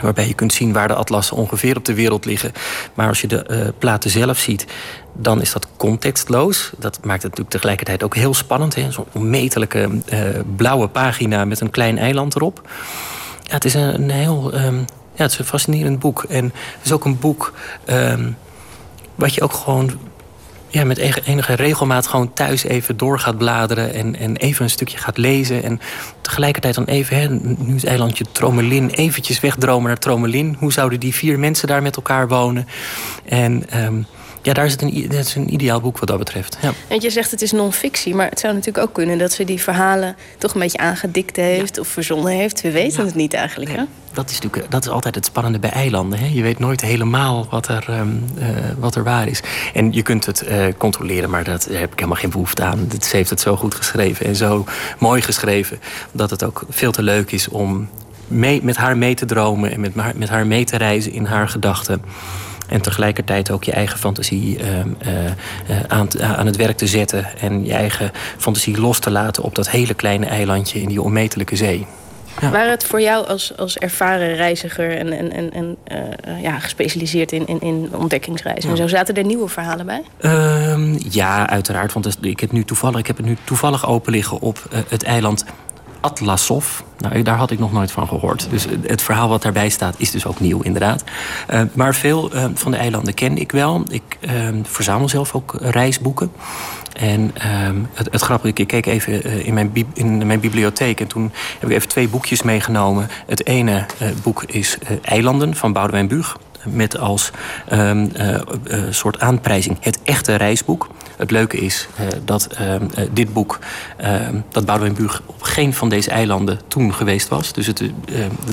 waarbij je kunt zien waar de atlassen ongeveer op de wereld liggen. Maar als je de uh, platen zelf ziet, dan is dat contextloos. Dat maakt het natuurlijk tegelijkertijd ook heel spannend. Zo'n onmetelijke uh, blauwe pagina met een klein eiland erop. Ja, het is een, heel um, ja, het is een fascinerend boek. En het is ook een boek um, wat je ook gewoon ja, met enige regelmaat gewoon thuis even door gaat bladeren... en, en even een stukje gaat lezen. En tegelijkertijd dan even, hè, nu het eilandje Tromelin... eventjes wegdromen naar Tromelin. Hoe zouden die vier mensen daar met elkaar wonen? En um, ja, daar is het een, dat is een ideaal boek wat dat betreft. Ja. En je zegt het is non-fictie, maar het zou natuurlijk ook kunnen... dat ze die verhalen toch een beetje aangedikt heeft ja. of verzonnen heeft. We weten ja. het niet eigenlijk, nee. hè? Dat is, natuurlijk, dat is altijd het spannende bij eilanden. Hè? Je weet nooit helemaal wat er, um, uh, wat er waar is. En je kunt het uh, controleren, maar dat, daar heb ik helemaal geen behoefte aan. Ze heeft het zo goed geschreven en zo mooi geschreven... dat het ook veel te leuk is om mee, met haar mee te dromen... en met, met haar mee te reizen in haar gedachten. En tegelijkertijd ook je eigen fantasie uh, uh, aan, aan, het werk te zetten. En je eigen fantasie los te laten op dat hele kleine eilandje in die onmetelijke zee. Ja. Waren het voor jou als, als ervaren reiziger en, en, en, en uh, ja, gespecialiseerd in, in, in ontdekkingsreizen ja. zo, zaten er nieuwe verhalen bij? Uh, ja, uiteraard. Want ik heb, nu toevallig, ik heb het nu toevallig open liggen op het eiland Atlasov. Nou, daar had ik nog nooit van gehoord. Dus het verhaal wat daarbij staat is dus ook nieuw, inderdaad. Uh, maar veel uh, van de eilanden ken ik wel. Ik uh, verzamel zelf ook reisboeken. En het, het grappige, ik keek even in mijn, in mijn bibliotheek... en toen heb ik even twee boekjes meegenomen. Het ene boek is Eilanden van Boudewijn Buug met als uh, soort aanprijzing het echte reisboek. Het leuke is uh, dat dit boek, dat Boudewijn Buug op geen van deze eilanden toen geweest was. Dus het,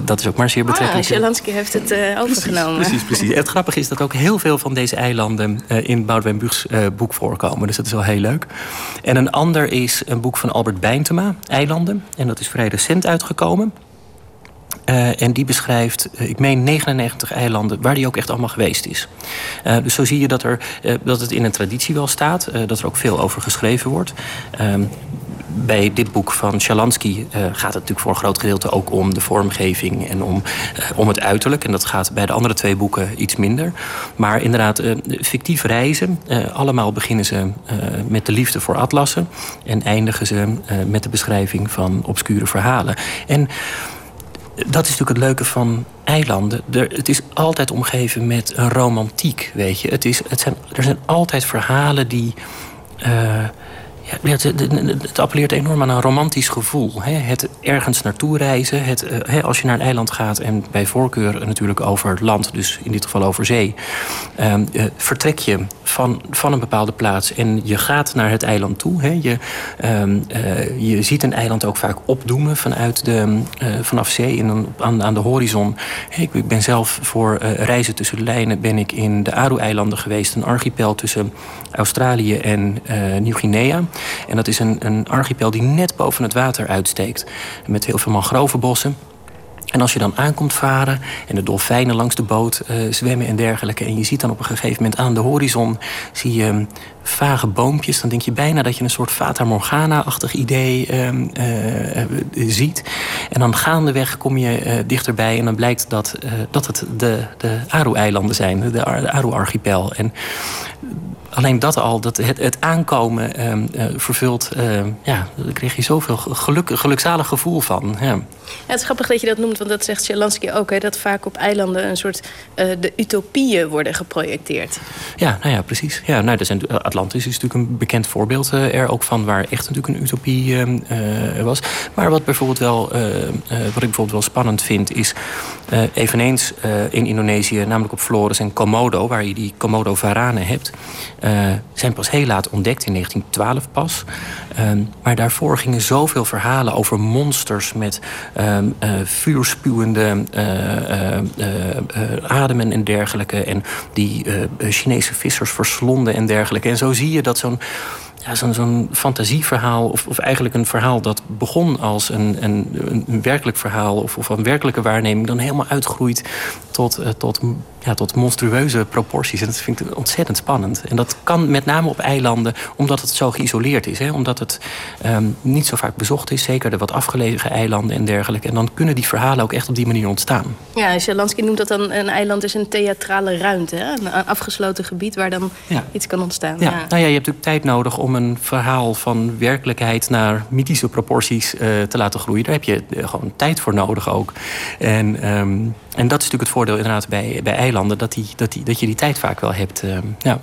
dat is ook maar zeer betrekkelijk. Ah, Sjalansky heeft het overgenomen. Precies, precies, precies. Het grappige is dat ook heel veel van deze eilanden in Boudewijn Buugs boek voorkomen. Dus dat is wel heel leuk. En een ander is een boek van Albert Bijntema, Eilanden. En dat is vrij recent uitgekomen. Uh, en die beschrijft, uh, ik meen 99 eilanden waar die ook echt allemaal geweest is. Uh, dus zo zie je dat, er, dat het in een traditie wel staat, dat er ook veel over geschreven wordt. Ehm, bij dit boek van Shalansky gaat het natuurlijk voor een groot gedeelte ook om de vormgeving en om, om het uiterlijk. En dat gaat bij de andere twee boeken iets minder. Maar inderdaad, fictief reizen. allemaal beginnen ze met de liefde voor atlassen en eindigen ze met de beschrijving van obscure verhalen. En dat is natuurlijk het leuke van eilanden. Er, het is altijd omgeven met een romantiek, weet je. Het is, het zijn, er zijn altijd verhalen die... Ja, het, het, appelleert enorm aan een romantisch gevoel. Hè? Het ergens naartoe reizen. Het, eh, hè, als je naar een eiland gaat en bij voorkeur natuurlijk over land, dus in dit geval over zee, ehm, eh, vertrek je van, van een bepaalde plaats en je gaat naar het eiland toe. Hè? Je, ehm, eh, je ziet een eiland ook vaak opdoemen vanuit de, vanaf zee in een, aan, aan de horizon. Ik, ik ben zelf voor reizen tussen de lijnen ben ik in de Aru-eilanden geweest, een archipel tussen Australië en eh, Nieuw-Guinea. En dat is een, een archipel die net boven het water uitsteekt. Met heel veel mangrovenbossen. En als je dan aankomt varen en de dolfijnen langs de boot eh, zwemmen en dergelijke... en je ziet dan op een gegeven moment aan de horizon zie je hm, vage boompjes... dan denk je bijna dat je een soort Fata Morgana-achtig idee ehm, eh, eh, ziet. En dan gaandeweg kom je eh, dichterbij en dan blijkt dat, eh, dat het de, de Aru-eilanden zijn, de, de Aru-archipel. En alleen dat al, dat het, het aankomen ehm, eh, vervult... ehm, ja, daar kreeg je zoveel geluk, gelukzalig gevoel van. Het is grappig dat je dat noemt, want dat zegt Sjalansky ook. Hè, dat vaak op eilanden een soort eh, de utopieën worden geprojecteerd. Ja, nou ja, precies. Ja, nou, er zijn, Atlantis is natuurlijk een bekend voorbeeld eh, er ook van... waar echt natuurlijk een utopie eh, eh, was. Maar wat, bijvoorbeeld wel, eh, eh, wat ik bijvoorbeeld wel spannend vind... is eh, eveneens eh, in Indonesië, namelijk op Flores en Komodo... waar je die Komodo-varanen hebt... eh, zijn pas heel laat ontdekt, in 1912 pas. Ehm, maar daarvoor gingen zoveel verhalen over monsters... met ehm, eh, vuurspuwende eh, eh, ademen en dergelijke... en die Chinese vissers verslonden en dergelijke. En zo zie je dat zo'n ja, zo'n fantasieverhaal, of, of eigenlijk een verhaal dat begon als een, een, een, werkelijk verhaal of, of een werkelijke waarneming, dan helemaal uitgroeit tot, eh, tot, ja, tot monstrueuze proporties. En dat vind ik ontzettend spannend. En dat kan met name op eilanden, omdat het zo geïsoleerd is. Hè? Omdat het ehm, niet zo vaak bezocht is, zeker de wat afgelegen eilanden en dergelijke. En dan kunnen die verhalen ook echt op die manier ontstaan. Ja, Sjalansky noemt dat dan een eiland is een theatrale ruimte. Hè? Een afgesloten gebied waar dan Ja. iets kan ontstaan. Ja, nou ja, je hebt natuurlijk tijd nodig om een verhaal van werkelijkheid naar mythische proporties eh, te laten groeien. Daar heb je eh, gewoon tijd voor nodig ook. En, ehm, en dat is natuurlijk het voordeel inderdaad bij, bij eilanden, dat, die, dat, die, dat je die tijd vaak wel hebt. ehm, ja.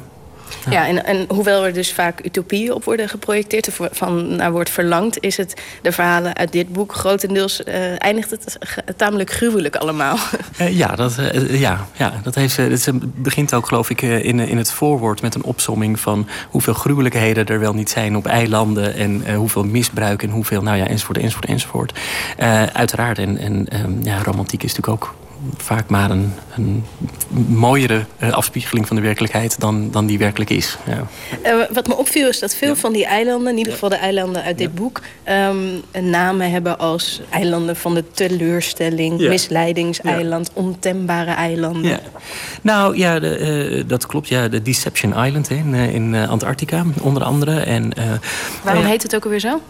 Ja, en, en hoewel er dus vaak utopieën op worden geprojecteerd... of van naar wordt verlangd... is het de verhalen uit dit boek grotendeels... eh, eindigt het tamelijk gruwelijk allemaal. Eh, ja, dat, eh, ja, ja, dat heeft, ze- het begint ook geloof ik in, in het voorwoord met een opsomming van hoeveel gruwelijkheden er wel niet zijn op eilanden en hoeveel misbruik en hoeveel, nou ja, enzovoort, enzovoort, enzovoort. Uiteraard, en, en ehm, ja, romantiek is natuurlijk ook vaak maar een, een mooiere eh, afspiegeling van de werkelijkheid dan, dan die werkelijk is. Ja. Eh, wat me opviel is dat veel van die eilanden... in ieder geval de eilanden uit dit boek... een namen hebben als eilanden van de teleurstelling... Misleidingseiland, ontembare eilanden. Ja. Nou ja, de, eh, dat klopt. Ja, de Deception Island hè, in, in Antarctica, onder andere. En, Waarom ja, heet het ook alweer zo?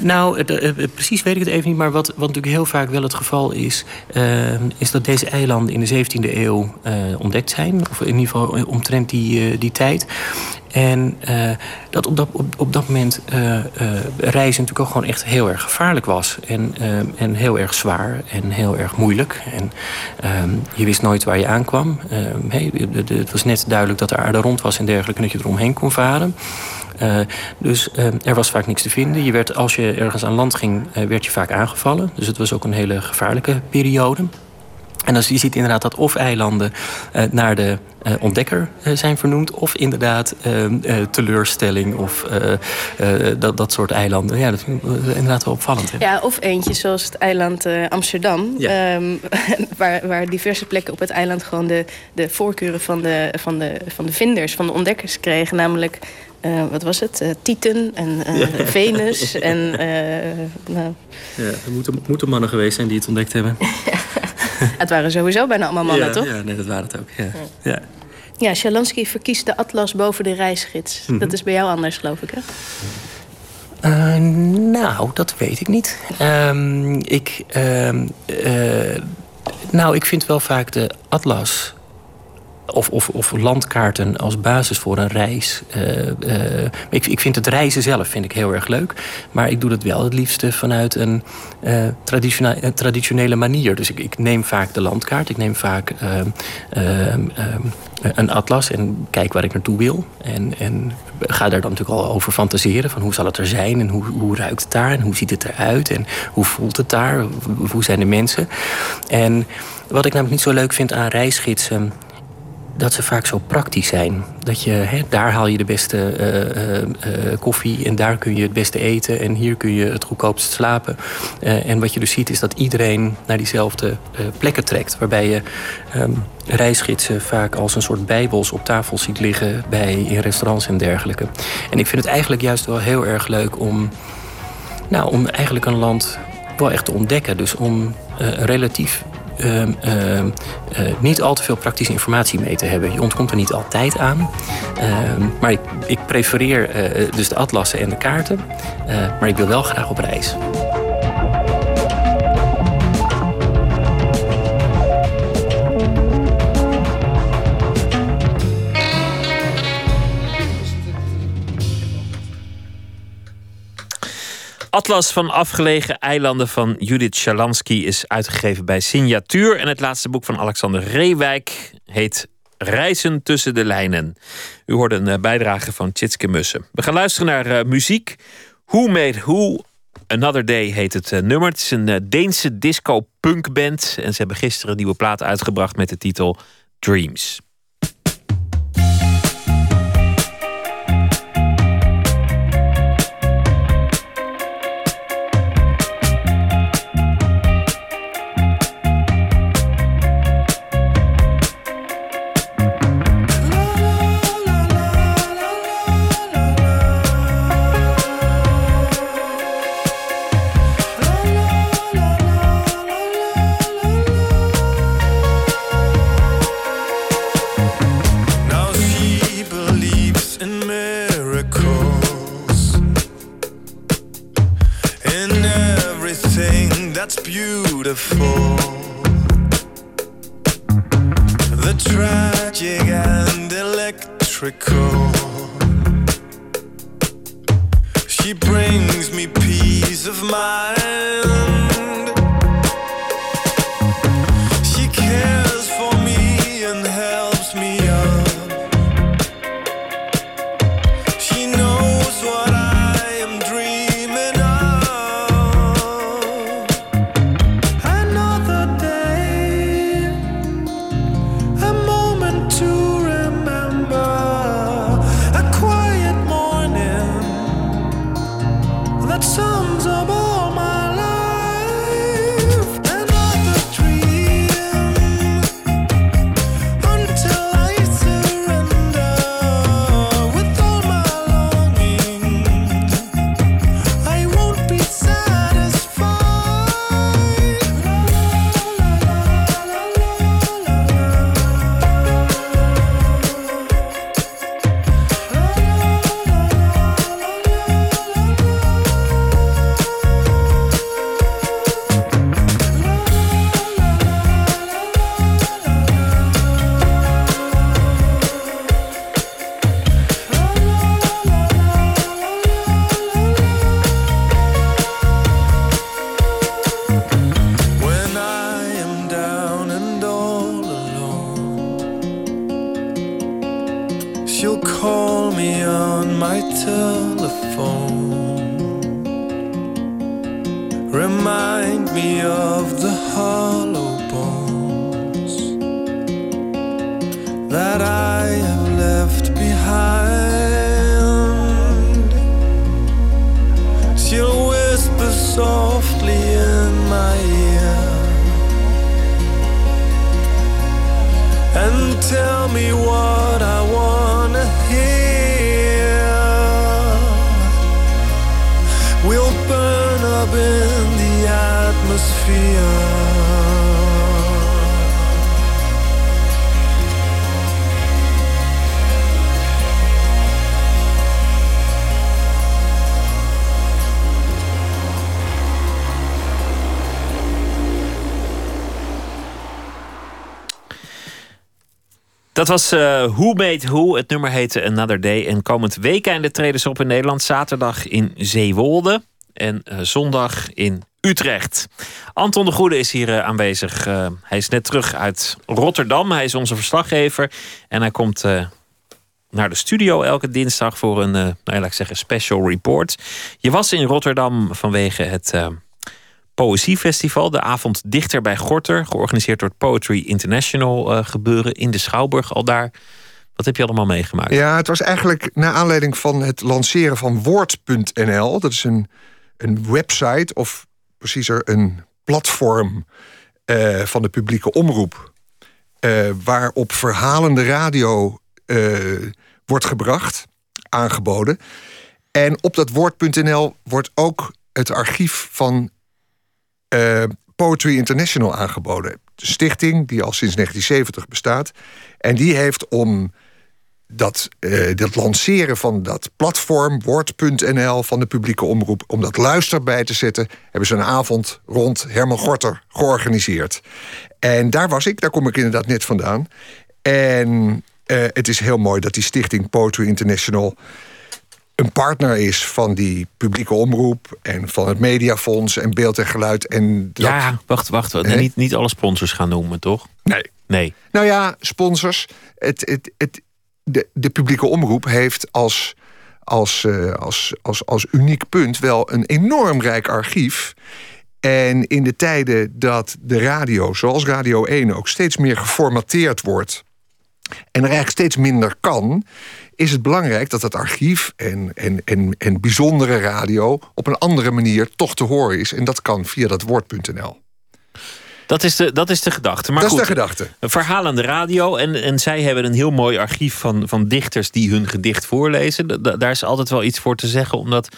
Nou, precies weet ik het even niet. Maar wat, wat natuurlijk heel vaak wel het geval is... is dat deze eilanden in de 17e eeuw eh, ontdekt zijn. Of in ieder geval eh, omtrent die, eh, die tijd. En dat op dat, op, dat moment reizen natuurlijk ook gewoon echt heel erg gevaarlijk was. En, en heel erg zwaar en heel erg moeilijk. En ehm, je wist nooit waar je aankwam. Ehm, het was net duidelijk dat de aarde rond was en dergelijke... dat je eromheen kon varen. Dus eh, er was vaak niks te vinden. Je werd, als je ergens aan land ging, werd je vaak aangevallen. Dus het was ook een hele gevaarlijke periode. En dan je ziet inderdaad dat of eilanden eh, naar de eh, ontdekker eh, zijn vernoemd... of inderdaad teleurstelling of dat, dat soort eilanden. Ja, dat vind ik inderdaad wel opvallend. Hè? Ja, of eentje zoals het eiland Amsterdam. Ja. ehm, *laughs* waar, waar diverse plekken op het eiland gewoon de, de voorkeuren van de, van, de, van de vinders, van de ontdekkers kregen. Namelijk, wat was het? Eh, Titan en Ja. *laughs* Venus. En, *laughs* nou, Ja, er moeten, moeten mannen geweest zijn die het ontdekt hebben. *laughs* het waren sowieso bijna allemaal mannen, ja, toch? Ja, nee, dat waren het ook. Ja. Ja. Ja, verkiest de atlas boven de reisgids. Mhm. Dat is bij jou anders, geloof ik, hè? Eh, nou, dat weet ik niet. Ehm, ik, ehm, eh, nou, ik vind wel vaak de atlas of, of, of landkaarten als basis voor een reis. Eh, eh, ik, ik vind het reizen zelf vind ik heel erg leuk. Maar ik doe dat wel het liefste vanuit een eh, traditione- traditionele manier. Dus ik, ik neem vaak de landkaart. Ik neem vaak ehm, ehm, ehm, een atlas en kijk waar ik naartoe wil. En, en ga daar dan natuurlijk al over fantaseren. Van hoe zal het er zijn en hoe, hoe ruikt het daar en hoe ziet het eruit en hoe voelt het daar? Hoe zijn de mensen? En wat ik namelijk niet zo leuk vind aan reisgidsen dat ze vaak zo praktisch zijn. Dat je, hè, daar haal je de beste uh, uh, koffie en daar kun je het beste eten en hier kun je het goedkoopst slapen. en wat je dus ziet is dat iedereen naar diezelfde plekken trekt. Waarbij je um, reisgidsen vaak als een soort bijbels op tafel ziet liggen bij, in restaurants en dergelijke. En ik vind het eigenlijk juist wel heel erg leuk om, nou, om eigenlijk een land wel echt te ontdekken. Dus om relatief Ehm, ehm, eh, niet al te veel praktische informatie mee te hebben. Je ontkomt er niet altijd aan. Ehm, maar ik, ik prefereer eh, dus de atlassen en de kaarten. Eh, maar ik wil wel graag op reis. Atlas van afgelegen eilanden van Judith Shalansky is uitgegeven bij Signatuur. En het laatste boek van Alexander Reewijk heet Reizen tussen de lijnen. U hoorde een eh, bijdrage van Tjitske Mussen. We gaan luisteren naar uh, muziek. Who Made Who? Another Day heet het uh, nummer. Het is een Deense disco-punkband. En ze hebben gisteren een nieuwe plaat uitgebracht met de titel Dreams. Beautiful. The tragic and electrical. She brings me peace of mind. Dat was uh, Who Made Who. Het nummer heette Another Day. En komend weekend treden ze op in Nederland. Zaterdag in Zeewolde. En uh, zondag in Utrecht. Anton de Goede is hier uh, aanwezig. hij is net terug uit Rotterdam. Hij is onze verslaggever. En hij komt naar de studio elke dinsdag voor een, nou laat ik zeggen, special report. Je was in Rotterdam vanwege het Poëziefestival, de avond dichter bij Gorter, georganiseerd door het Poetry International gebeuren in de Schouwburg al daar. Wat heb je allemaal meegemaakt? Ja, het was eigenlijk naar aanleiding van het lanceren van Woord.nl. Dat is een, een website, of preciezer een platform uh, van de publieke omroep. Uh, waarop verhalende radio uh, wordt gebracht, aangeboden. En op dat woord.nl wordt ook het archief van Poetry International aangeboden. De stichting die al sinds 1970 bestaat. En die heeft om dat, uh, dat lanceren van dat platform, woord.nl van de publieke omroep, om dat luister bij te zetten, hebben ze een avond rond Herman Gorter georganiseerd. En daar was ik, daar kom ik inderdaad net vandaan. En uh, het is heel mooi dat die stichting Poetry International een partner is van die publieke omroep en van het Mediafonds en Beeld en Geluid. En dat... Ja, wacht, wacht. Nee, niet, niet alle sponsors gaan noemen, toch? Nee. Nee. Nou ja, sponsors. Het, het, het, de, de publieke omroep heeft als, als, uh, als, als, als uniek punt wel een enorm rijk archief. En in de tijden dat de radio, zoals Radio 1, ook steeds meer geformateerd wordt. en er eigenlijk steeds minder kan. is het belangrijk dat dat archief en, en, en, en bijzondere radio. op een andere manier toch te horen is. En dat kan via dat woord.nl. Dat is de, dat is de gedachte. Maar dat goed, is de gedachte. Een verhaal aan de radio. En, en zij hebben een heel mooi archief van, van dichters die hun gedicht voorlezen. Da, daar is altijd wel iets voor te zeggen. Omdat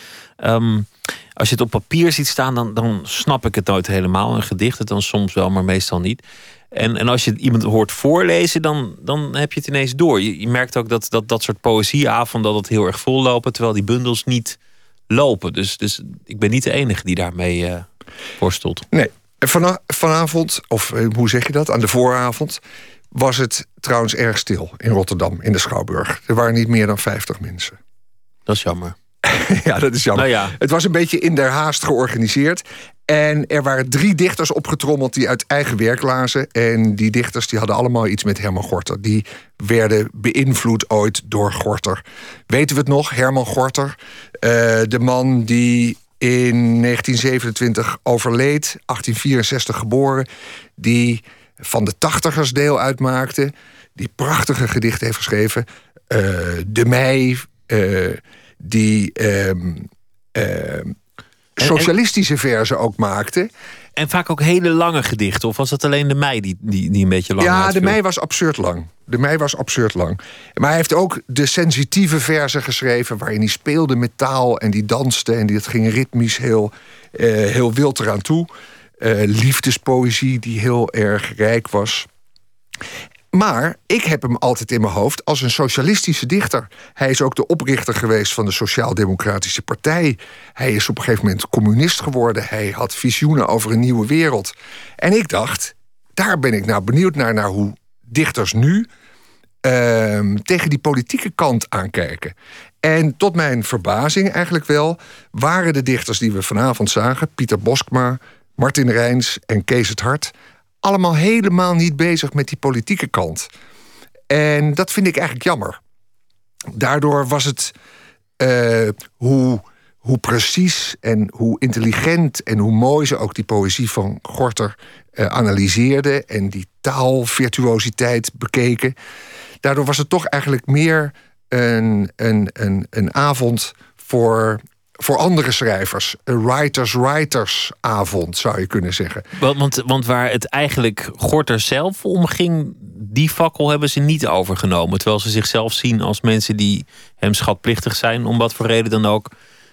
um, als je het op papier ziet staan, dan, dan snap ik het nooit helemaal. Een gedicht, het dan soms wel, maar meestal niet. En, en als je iemand hoort voorlezen, dan, dan heb je het ineens door. Je, je merkt ook dat, dat dat soort poëzieavonden dat het heel erg vol lopen, terwijl die bundels niet lopen. Dus, dus ik ben niet de enige die daarmee uh, worstelt. Nee, Van, vanavond, of hoe zeg je dat, aan de vooravond... was het trouwens erg stil in Rotterdam, in de Schouwburg. Er waren niet meer dan 50 mensen. Dat is jammer. *laughs* ja, dat is jammer. Nou ja. Het was een beetje in der haast georganiseerd. En er waren drie dichters opgetrommeld die uit eigen werk lazen. En die dichters die hadden allemaal iets met Herman Gorter. Die werden beïnvloed ooit door Gorter. Weten we het nog? Herman Gorter, uh, de man die in 1927 overleed, 1864 geboren, die van de tachtigers deel uitmaakte, die prachtige gedichten heeft geschreven. Uh, de Mei, uh, die uh, socialistische verzen ook maakte. En vaak ook hele lange gedichten. Of was het alleen de mei die, die, die een beetje lang Ja, uitviel? de mei was absurd lang. De mei was absurd lang. Maar hij heeft ook de sensitieve verzen geschreven... waarin hij speelde met taal en die danste... en dat ging ritmisch heel, uh, heel wild eraan toe. Uh, liefdespoëzie die heel erg rijk was. Maar ik heb hem altijd in mijn hoofd als een socialistische dichter. Hij is ook de oprichter geweest van de Sociaal-Democratische Partij. Hij is op een gegeven moment communist geworden. Hij had visioenen over een nieuwe wereld. En ik dacht, daar ben ik nou benieuwd naar, naar hoe dichters nu uh, tegen die politieke kant aankijken. En tot mijn verbazing eigenlijk wel, waren de dichters die we vanavond zagen, Pieter Boskma, Martin Rijns en Kees het Hart, allemaal helemaal niet bezig met die politieke kant. En dat vind ik eigenlijk jammer. Daardoor was het uh, hoe, hoe precies en hoe intelligent en hoe mooi ze ook die poëzie van Gorter uh, analyseerden en die taalvirtuositeit bekeken. Daardoor was het toch eigenlijk meer een, een, een, een avond voor voor andere schrijvers. Een writers-writers avond, zou je kunnen zeggen. Want, want, want waar het eigenlijk Gorter zelf om ging... die fakkel hebben ze niet overgenomen. Terwijl ze zichzelf zien als mensen die hem schatplichtig zijn... om wat voor reden dan ook.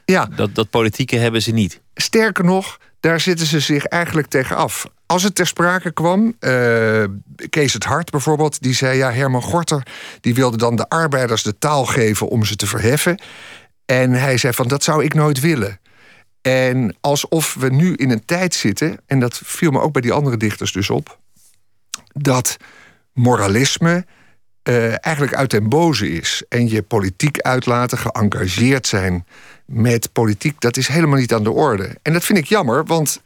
Ja. Dat, dat politieke hebben ze niet. Sterker nog, daar zitten ze zich eigenlijk tegen af. Als het ter sprake kwam, uh, Kees het Hart bijvoorbeeld... die zei, ja, Herman Gorter die wilde dan de arbeiders de taal geven om ze te verheffen... En hij zei van dat zou ik nooit willen. En alsof we nu in een tijd zitten, en dat viel me ook bij die andere dichters dus op, dat moralisme uh, eigenlijk uit den boze is. En je politiek uitlaten, geëngageerd zijn met politiek, dat is helemaal niet aan de orde. En dat vind ik jammer, want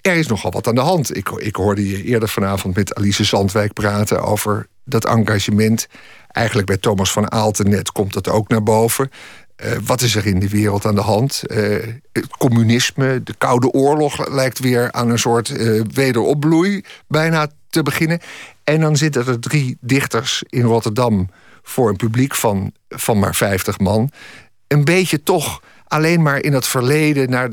er is nogal wat aan de hand. Ik, ik hoorde je eerder vanavond met Alice Zandwijk praten over dat engagement Eigenlijk bij Thomas van Aalten net komt dat ook naar boven. Eh, wat is er in de wereld aan de hand? Uh, het communisme, de Koude Oorlog lijkt weer aan een soort uh, wederopbloei bijna te beginnen. En dan zitten er drie dichters in Rotterdam voor een publiek van, van maar 50 man. Een beetje toch alleen maar in het verleden naar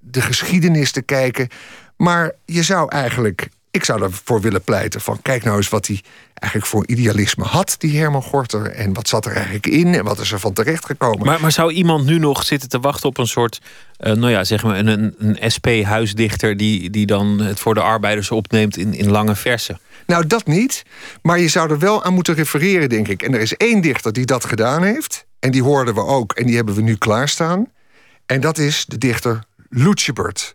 de geschiedenis te kijken. Maar je zou eigenlijk ik zou ervoor willen pleiten van... kijk nou eens wat hij eigenlijk voor idealisme had, die Herman Gorter... en wat zat er eigenlijk in en wat is er van terecht gekomen. Maar, maar zou iemand nu nog zitten te wachten op een soort... Uh, nou ja, zeg maar een, een SP-huisdichter... Die, die dan het voor de arbeiders opneemt in, in lange versen? Nou, dat niet. Maar je zou er wel aan moeten refereren, denk ik. En er is één dichter die dat gedaan heeft. En die hoorden we ook en die hebben we nu klaarstaan. En dat is de dichter Lutjebert.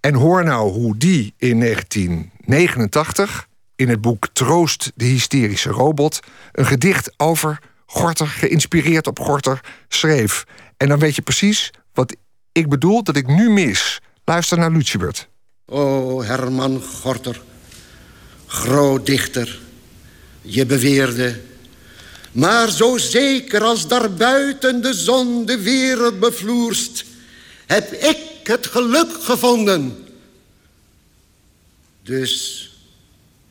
En hoor nou hoe die in 1989 in het boek Troost de hysterische robot een gedicht over Gorter, geïnspireerd op Gorter, schreef. En dan weet je precies wat ik bedoel dat ik nu mis. Luister naar Lutjebert. O Herman Gorter, groot dichter, je beweerde... Maar zo zeker als daarbuiten de zon de wereld bevloerst... heb ik het geluk gevonden. Dus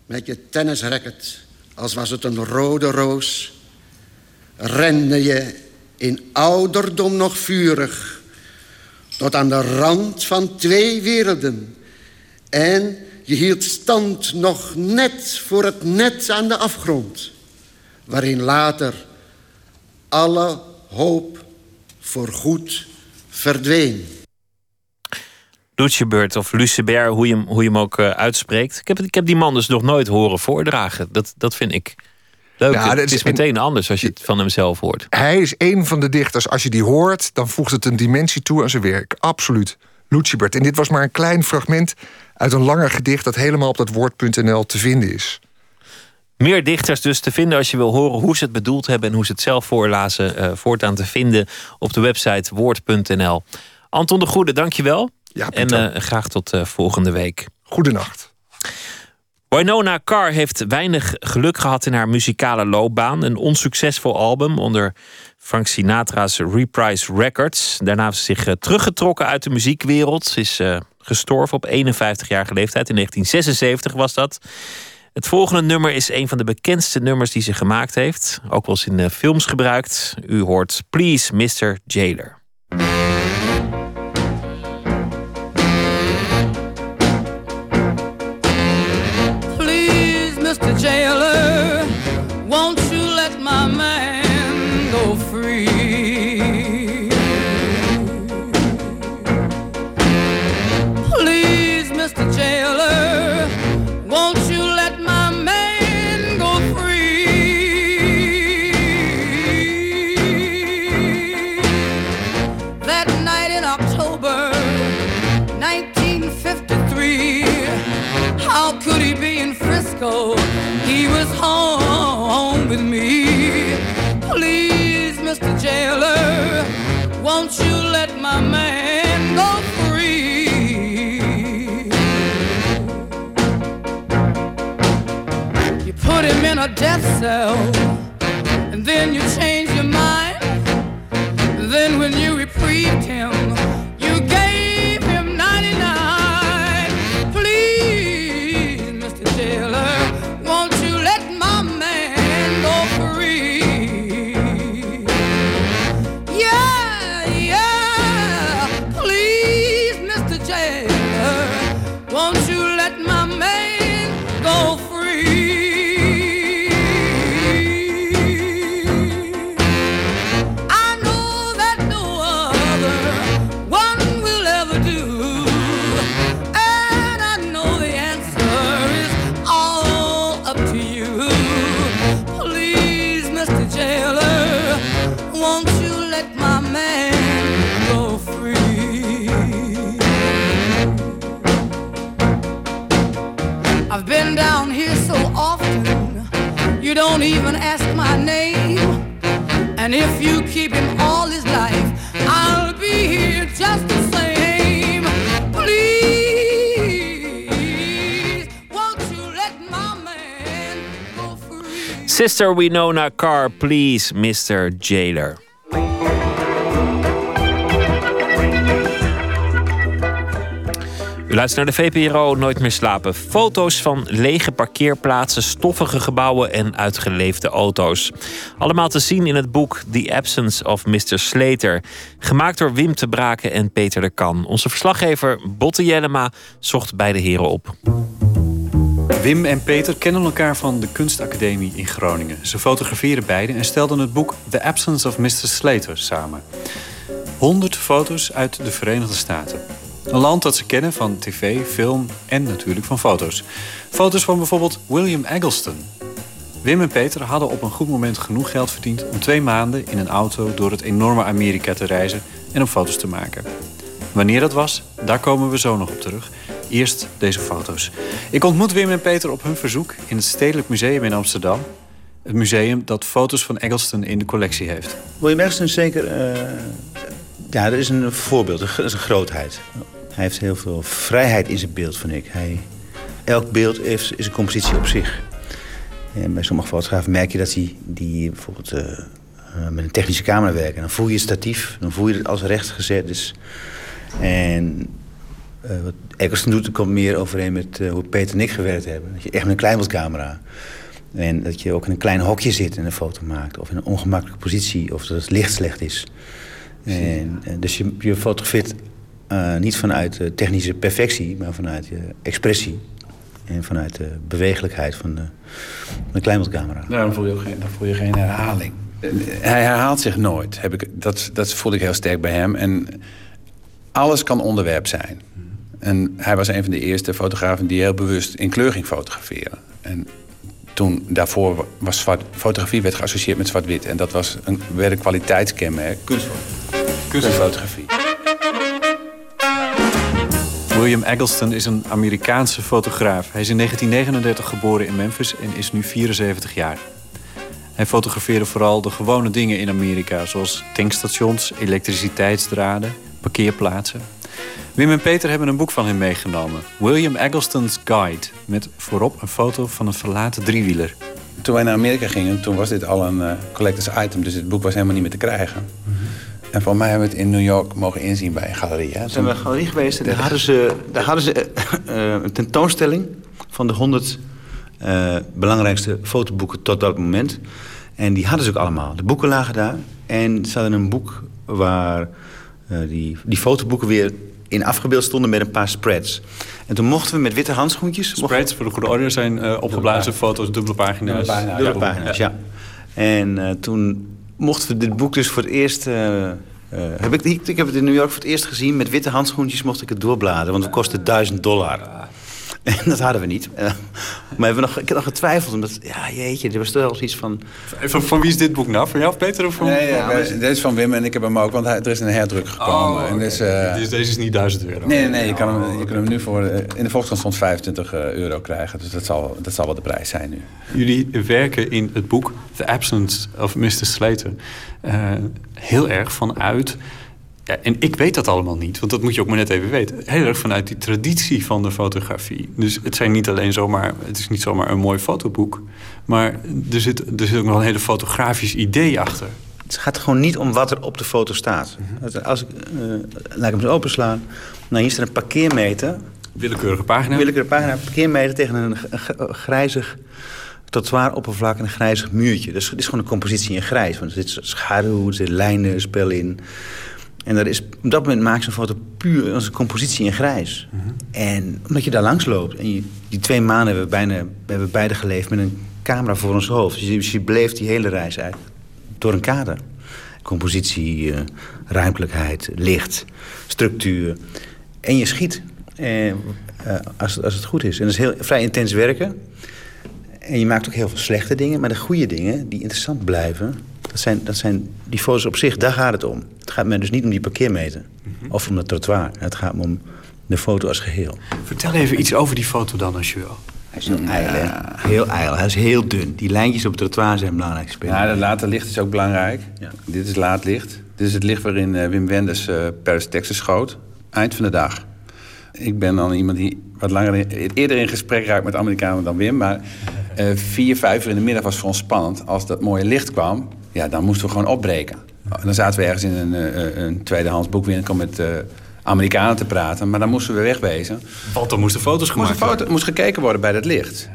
met je tennisracket, als was het een rode roos... rende je in ouderdom nog vurig... tot aan de rand van twee werelden. En je hield stand nog net voor het net aan de afgrond... waarin later alle hoop voorgoed verdween. Lucebert of Lucebert, hoe je hem, hoe je hem ook uh, uitspreekt. Ik heb, ik heb die man dus nog nooit horen voordragen. Dat, dat vind ik leuk. Ja, het is meteen anders als je het van hemzelf hoort. Hij is een van de dichters. Als je die hoort, dan voegt het een dimensie toe aan zijn werk. Absoluut. Lucebert. En dit was maar een klein fragment uit een langer gedicht... dat helemaal op dat woord.nl te vinden is. Meer dichters dus te vinden als je wil horen hoe ze het bedoeld hebben... en hoe ze het zelf voorlazen, uh, voortaan te vinden op de website woord.nl. Anton de Goede, dankjewel. Ja, en uh, graag tot uh, volgende week. Goedenacht. Winona Carr heeft weinig geluk gehad in haar muzikale loopbaan. Een onsuccesvol album onder Frank Sinatra's Reprise Records. Daarna heeft ze zich uh, teruggetrokken uit de muziekwereld. Ze is gestorven op 51-jarige leeftijd. In 1976 was dat. Het volgende nummer is een van de bekendste nummers die ze gemaakt heeft. Ook wel eens in films gebruikt. U hoort Please Mr. Jailer. Mr. Jailer, He was home with me. Please, Mr. Jailer, won't you let my man go free? You put him in a death cell, and then you change your mind. Then when you reprieved him, don't even ask my name. And if you keep him all his life, I'll be here just the same. Please, won't you let my man go free? Sister please, Mr. Jailer. U luistert naar de VPRO Nooit meer slapen. Foto's van lege parkeerplaatsen, stoffige gebouwen en uitgeleefde auto's. Allemaal te zien in het boek The Absence of Mr. Slater. Gemaakt door Wim te Braken en Peter de Kan. Onze verslaggever Botte Jellema zocht beide heren op. Wim en Peter kennen elkaar van de Kunstacademie in Groningen. Ze fotograferen beide en stelden het boek The Absence of Mr. Slater samen. 100 foto's uit de Verenigde Staten. Een land dat ze kennen van tv, film en natuurlijk van foto's. Foto's van bijvoorbeeld William Eggleston. Wim en Peter hadden op een goed moment genoeg geld verdiend om twee maanden in een auto door het enorme Amerika te reizen en op foto's te maken. Wanneer dat was, daar komen we zo nog op terug. Eerst deze foto's. Ik ontmoet Wim en Peter op hun verzoek in het Stedelijk Museum in Amsterdam. Het museum dat foto's van Eggleston in de collectie heeft. William Eggleston is zeker... eh, ja, dat is een voorbeeld, dat is een grootheid. Hij heeft heel veel vrijheid in zijn beeld, vind ik. Hij, elk beeld heeft, is een compositie op zich. En bij sommige fotografen merk je dat die, bijvoorbeeld eh, eh, met een technische camera werken. Dan voel je het statief, dan voel je het als recht gezet is. En eh, wat Eggleston doet, komt meer overeen met hoe Peter en ik gewerkt hebben. Dat je echt met een kleinbeeldcamera... En dat je ook in een klein hokje zit en een foto maakt. Of in een ongemakkelijke positie. Of dat het licht slecht is. En, eh, dus je, je fotografeert eh, niet vanuit eh, technische perfectie, maar vanuit je expressie. En vanuit de bewegelijkheid van de, van de kleinbeeldcamera. Daarom voel je, ook geen, dan voel je geen herhaling. Hij herhaalt zich nooit. Heb ik, dat, dat voelde ik heel sterk bij hem. En alles kan onderwerp zijn. En hij was een van de eerste fotografen die heel bewust in kleur ging fotograferen. En toen daarvoor was zwart, fotografie werd geassocieerd met zwart-wit. En dat was een, werd een kwaliteitskenmerk. Kunstfotografie. William Eggleston is een Amerikaanse fotograaf. Hij is in 1939 geboren in Memphis en is nu 74 jaar. Hij fotografeerde vooral de gewone dingen in Amerika, zoals tankstations, elektriciteitsdraden, parkeerplaatsen. Wim en Peter hebben een boek van hem meegenomen, William Eggleston's Guide, met voorop een foto van een verlaten driewieler. Toen wij naar Amerika gingen, toen was dit al een eh, collectors item. Dus het boek was helemaal niet meer te krijgen. En voor mij hebben we het in New York mogen inzien bij een galerie. Hè? We zijn bij een galerie geweest en daar hadden ze, daar hadden ze eh, eh, een tentoonstelling van de 100 eh, belangrijkste fotoboeken tot dat moment. En die hadden ze ook allemaal. De boeken lagen daar. En ze hadden een boek waar eh, die, die fotoboeken weer in afgebeeld stonden met een paar spreads. En toen mochten we met witte handschoentjes... Spreads, voor de goede orde, zijn eh, opgeblazen foto's, dubbele pagina's. Dubbele pagina's, ja. En eh, toen mochten we dit boek dus voor het eerst... eh, heb ik, ik, ik heb het in New York voor het eerst gezien. Met witte handschoentjes mocht ik het doorbladeren. Want het kostte 1000 dollar. *laughs* En dat hadden we niet. Eh, maar hebben we nog, ik heb nog getwijfeld. Omdat, ja, jeetje, er was toch wel iets van... Van, van wie is dit boek nou? Van jou of Peter? Of van... Nee, ja, maar dit is van Wim en ik heb hem ook, want hij, er is een herdruk gekomen. en dus, deze is niet 1000 euro. Nee, nee, nee je, kan hem, je kunt hem nu voor... eh, in de Volkskrant stond 25 euro krijgen. Dus dat zal, dat zal wel de prijs zijn nu. Jullie werken in het boek The Absence of Mr. Slater eh, heel erg vanuit... Ja, en ik weet dat allemaal niet, want dat moet je ook maar net even weten. Heel erg vanuit die traditie van de fotografie. Dus het, zijn niet alleen zomaar, het is niet zomaar een mooi fotoboek... maar er zit, er zit ook nog een hele fotografisch idee achter. Het gaat gewoon niet om wat er op de foto staat. Als- ik, eh, laat ik hem zo openslaan. Nou, hier staat een parkeermeter. Willekeurige pagina. Willekeurige pagina. Parkeermeter tegen een grijzig trottoiroppervlak en een grijzig muurtje. Dus het is gewoon een compositie in grijs. Want er zit schaduw, er zit lijnen, spel in. En dat is, op dat moment maak je zo'n foto puur als een compositie in grijs. En omdat je daar langs loopt. En je, die twee maanden hebben we, bijna, we hebben beide geleefd met een camera voor ons hoofd. Dus je, dus je beleeft die hele reis uit door een kader. Compositie, eh, ruimtelijkheid, licht, structuur. En je schiet eh, eh, als, als het goed is. En dat is heel, vrij intens werken. En je maakt ook heel veel slechte dingen. Maar de goede dingen die interessant blijven... dat zijn, dat zijn die foto's op zich, daar gaat het om. Het gaat me dus niet om die parkeermeter. Of om het trottoir. Het gaat me om de foto als geheel. Vertel even iets over die foto dan, als je wil. Hij is heel ijl, hè? Heel ijl. Hij is heel dun. Die lijntjes op het trottoir zijn belangrijk spelen. Ja, dat late licht is ook belangrijk. Dit is laat licht. Dit is het licht waarin eh, Wim Wenders eh Paris, Texas schoot. Eind van de dag. Ik ben dan iemand die wat langer in- eerder in gesprek raakt met Amerikanen dan Wim. Maar Eh, vier, vijf uur in de middag was voor ons spannend. Als dat mooie licht kwam, ja, dan moesten we gewoon opbreken. Dan zaten we ergens in een, uh, een tweedehands boekwinkel met uh, Amerikanen te praten. Maar dan moesten we wegwezen. Want er moesten foto's gemaakt moest worden. Foto, moest gekeken worden bij dat licht.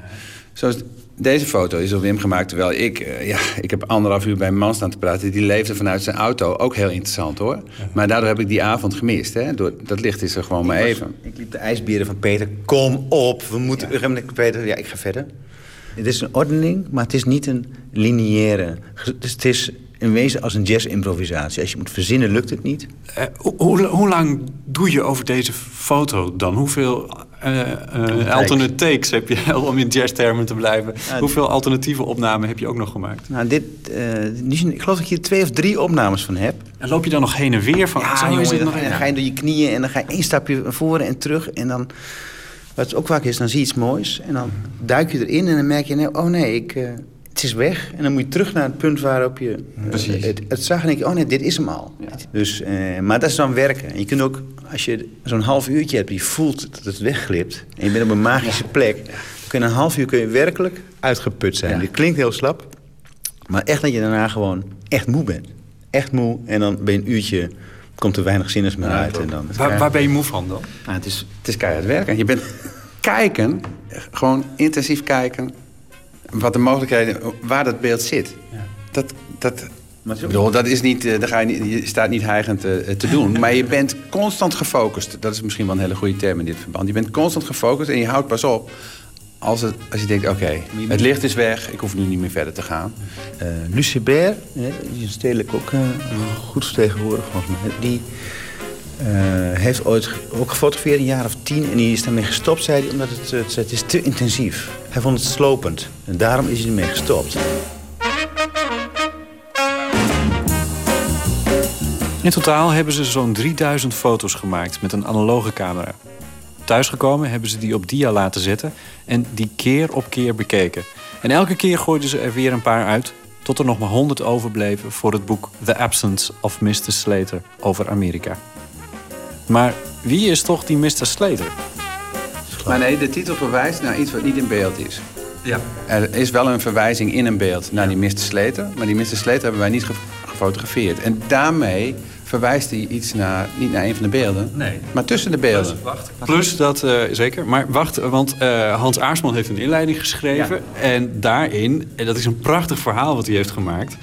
Zoals deze foto is door Wim gemaakt. Terwijl ik, uh, ja, ik heb anderhalf uur bij een man staan te praten. Die leefde vanuit zijn auto. Ook heel interessant hoor. Maar daardoor heb ik die avond gemist. Hè? Door, dat licht is er gewoon ik maar was, even. Ik liep de ijsberen van Peter. Kom op, we moeten... Ja. Peter, ja, ik ga verder. Het is een ordening, maar het is niet een lineaire. Dus het is in wezen als een jazz-improvisatie. Als je moet verzinnen, lukt het niet. Uh, hoe, hoe, lang doe je over deze foto dan? Hoeveel uh, uh, alternate takes heb je, *laughs* om in jazztermen te blijven? Hoeveel alternatieve opnamen heb je ook nog gemaakt? Nou, dit, ik geloof dat ik hier twee of drie opnames van heb. En loop je dan nog heen en weer? Van, ja, jongen, dan, nog dan ga je door je knieën en dan ga je één stapje naar voren en terug. En dan, wat ook vaak is, dan zie je iets moois. En dan duik je erin en dan merk je, oh nee, ik het is weg. En dan moet je terug naar het punt waarop je uh, het, het, zag. En denk je, oh nee, dit is hem al. Ja. Dus, uh, maar dat is dan werken. En je kunt ook, als je zo'n half uurtje hebt... je voelt dat het wegglipt... en je bent op een magische ja. plek... kun je een half uur kun je werkelijk uitgeput zijn. Dit klinkt heel slap. Maar echt dat je daarna gewoon echt moe bent. Echt moe. En dan ben je een uurtje... komt er weinig zinners meer uit. En dan, waar, waar ben je moe van dan? Nou, het, is, het is keihard werken. Je bent *laughs* kijken, gewoon intensief kijken wat de mogelijkheden, waar dat beeld zit. Ja. Dat, dat, bedoel, dat is niet, daar ga je, niet, je staat niet heigend te, te doen. *laughs* maar je bent constant gefocust. Dat is misschien wel een hele goede term in dit verband. Je bent constant gefocust en je houdt pas op als, het, als je denkt, oké, okay, het licht is weg, ik hoef nu niet meer verder te gaan. Uh, Lucie Baer, die is stedelijk ook uh, goed vertegenwoordigd volgens mij. Die uh, heeft ooit ook gefotografeerd, een jaar of tien. En die is daarmee gestopt, zei hij, omdat het, het, het is te intensief. Hij vond het slopend. En daarom is hij ermee gestopt. In totaal hebben ze zo'n 3000 foto's gemaakt met een analoge camera. Thuisgekomen hebben ze die op dia laten zetten en die keer op keer bekeken. En elke keer gooiden ze er weer een paar uit, tot er nog maar 100 overbleven voor het boek The Absence of Mr. Slater over Amerika. Maar wie is toch die Mr. Slater? Maar nee, de titel verwijst naar iets wat niet in beeld is. Ja. Er is wel een verwijzing in een beeld naar die Mr. Slater. Maar die Mr. Slater hebben wij niet gefotografeerd. En daarmee verwijst hij iets naar, niet naar een van de beelden, nee. maar tussen de beelden. Plus, wacht, Plus dat, uh, zeker. Maar wacht, want uh, Hans Aarsman heeft een inleiding geschreven. Ja. En daarin, en dat is een prachtig verhaal wat hij heeft gemaakt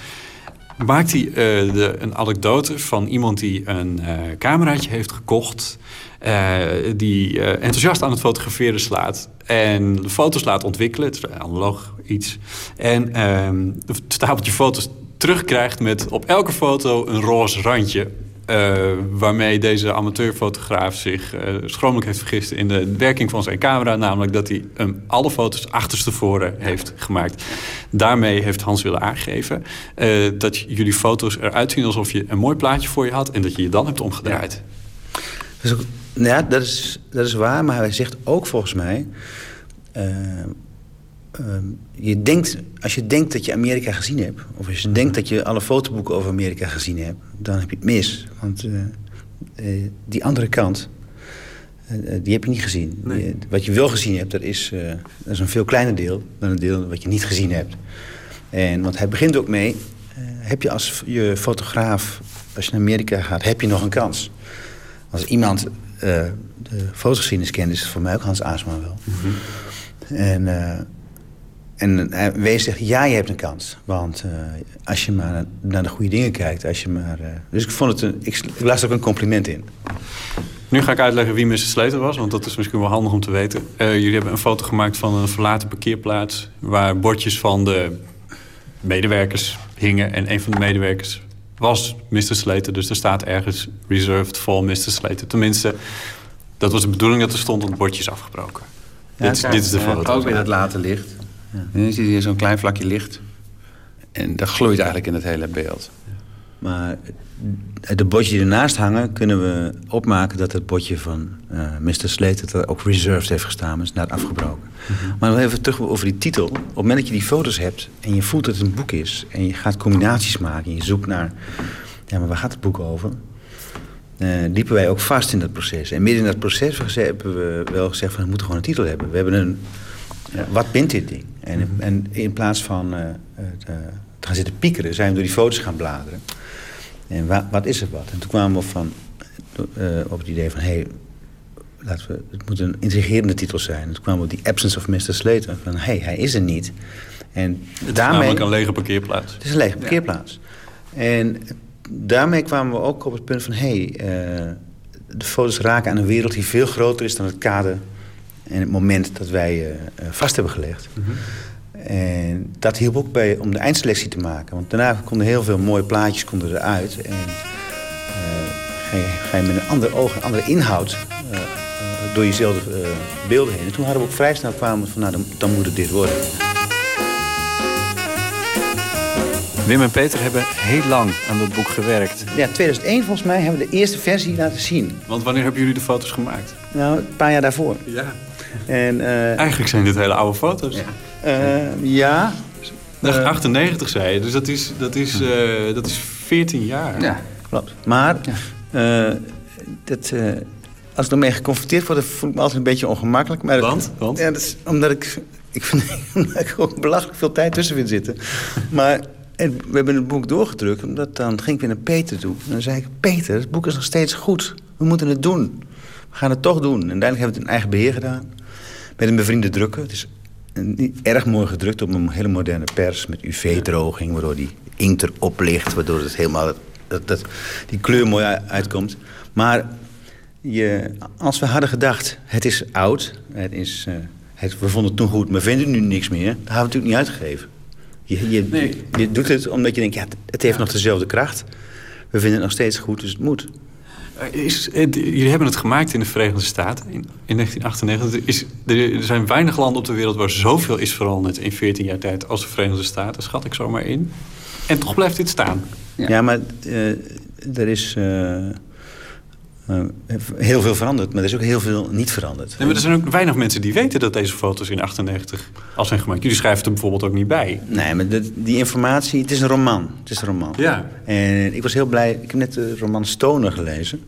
maakt hij uh, de, een anekdote van iemand die een uh, cameraatje heeft gekocht. Uh, die enthousiast aan het fotograferen slaat. En de foto's laat ontwikkelen. Het is analoog iets. En een stapeltje foto's terugkrijgt met op elke foto een roze randje. Uh, waarmee deze amateurfotograaf zich uh, schromelijk heeft vergist in de werking van zijn camera. Namelijk dat hij um, alle foto's achterstevoren heeft gemaakt. Daarmee heeft Hans willen aangeven uh, dat jullie foto's eruit zien alsof je een mooi plaatje voor je had en dat je je dan hebt omgedraaid. Ja, dat, is, dat is waar, maar hij zegt ook volgens mij. Um, je denkt, als je denkt dat je Amerika gezien hebt... of als je mm. denkt dat je alle fotoboeken over Amerika gezien hebt... dan heb je het mis. Want uh, uh, die andere kant, uh, die heb je niet gezien. Nee. Wat je wel gezien hebt, dat is, dat is een veel kleiner deel... dan een deel wat je niet gezien hebt. En, want hij begint ook mee... heb je als je fotograaf, als je naar Amerika gaat... heb je nog een kans. Als iemand de fotogeschiedenis kent... is het voor mij ook Hans Aasman wel. Mm -hmm. En... En uh, Wees zegt, ja, je hebt een kans. Want uh, als je maar naar, de goede dingen kijkt, als je maar... Uh, dus ik vond het een, ik, ik las er ook een compliment in. Nu ga ik uitleggen wie Mr. Slater was, want dat is misschien wel handig om te weten. jullie hebben een foto gemaakt van een verlaten parkeerplaats... waar bordjes van de medewerkers hingen. En een van de medewerkers was Mr. Slater. Dus er staat ergens reserved for Mr. Slater. Tenminste, dat was de bedoeling dat er stond, want het bordje is afgebroken. Ja, dit, dit, is de foto. Ook in het late licht. Ja. En dan zie je zo'n klein vlakje licht. En dat gloeit eigenlijk in het hele beeld. Maar de bordje die ernaast hangen... kunnen we opmaken dat het bordje van uh, Mr. Slater... dat ook reserved heeft gestaan, is net afgebroken. Mm -hmm. Maar even terug over die titel. Op het moment dat je die foto's hebt en je voelt dat het een boek is... en je gaat combinaties maken en je zoekt naar... ja, maar waar gaat het boek over? Uh, liepen wij ook vast in dat proces. En midden in dat proces hebben we wel gezegd van... we moeten gewoon een titel hebben. We hebben een Ja, wat bindt dit ding? En, en in plaats van eh, het, eh, te gaan zitten piekeren, zijn we door die foto's gaan bladeren. En wa- wat is er wat? En toen kwamen we van, eh, op het idee van... Hey, laten we, het moet een intrigerende titel zijn. En toen kwamen we op die Absence of Mr. Slater. Van, hey, hij is er niet. En Het is daarmee... namelijk een lege parkeerplaats. Het is een lege parkeerplaats. En daarmee kwamen we ook op het punt van... hé, hey, de foto's raken aan een wereld die veel groter is dan het kader... en het moment dat wij eh, eh, vast hebben gelegd. En dat hielp ook bij om de eindselectie te maken. Want daarna konden heel veel mooie plaatjes konden eruit. En eh, ga, je, ga je met een ander oog, een andere inhoud... door jezelf eh, beelden heen. En toen hadden we ook vrij snel kwamen van... nou, dan, dan moet het dit worden. Wim en Peter hebben heel lang aan dat boek gewerkt. Ja, 2001 volgens mij hebben we de eerste versie laten zien. Want wanneer hebben jullie de foto's gemaakt? Nou, een paar jaar daarvoor. Ja. En, eh, Eigenlijk zijn dit hele oude foto's. eh, ja. Dag Eh, 98 zei je, dus dat is, dat is, eh, dat is 14 jaar. Ja, klopt. Maar eh, dat, eh, als ik ermee geconfronteerd word, voel ik me altijd een beetje ongemakkelijk. Maar Want? Want? Ja, dat is omdat ik, ik vind *laughs* omdat ik ook belachelijk veel tijd tussen vind zitten. maar en we hebben het boek doorgedrukt, omdat dan ging ik weer naar Peter toe. En dan zei ik, Peter, het boek is nog steeds goed. We moeten het doen. We gaan het toch doen. En uiteindelijk hebben we het in eigen beheer gedaan. Met een bevriende drukker. Het is een- erg mooi gedrukt op een hele moderne pers. Met UV-droging, waardoor die inkt erop ligt. Waardoor het helemaal dat, dat, die kleur mooi uitkomt. Maar je, als we hadden gedacht, het is oud. Het is, eh, het, we vonden het toen goed, maar vinden nu niks meer. Dan hebben we het natuurlijk niet uitgegeven. Je, je, je doet het omdat je denkt, ja, het heeft nog dezelfde kracht. We vinden het nog steeds goed, dus het moet. Eh, Is, eh, jullie hebben het gemaakt in de Verenigde Staten in, in 1998. Er, is, er, zijn weinig landen op de wereld waar zoveel is veranderd in 14 jaar tijd als de Verenigde Staten, schat ik zomaar in. En toch blijft dit staan. Ja, maar eh, er is eh, heel veel veranderd, maar er is ook heel veel niet veranderd. Nee, maar er zijn ook weinig mensen die weten dat deze foto's in 98 al zijn gemaakt. Jullie schrijven er bijvoorbeeld ook niet bij. Nee, maar de- die informatie, het is een roman. Het is een roman. Ja. En ik was heel blij, ik heb net de roman Stoner gelezen.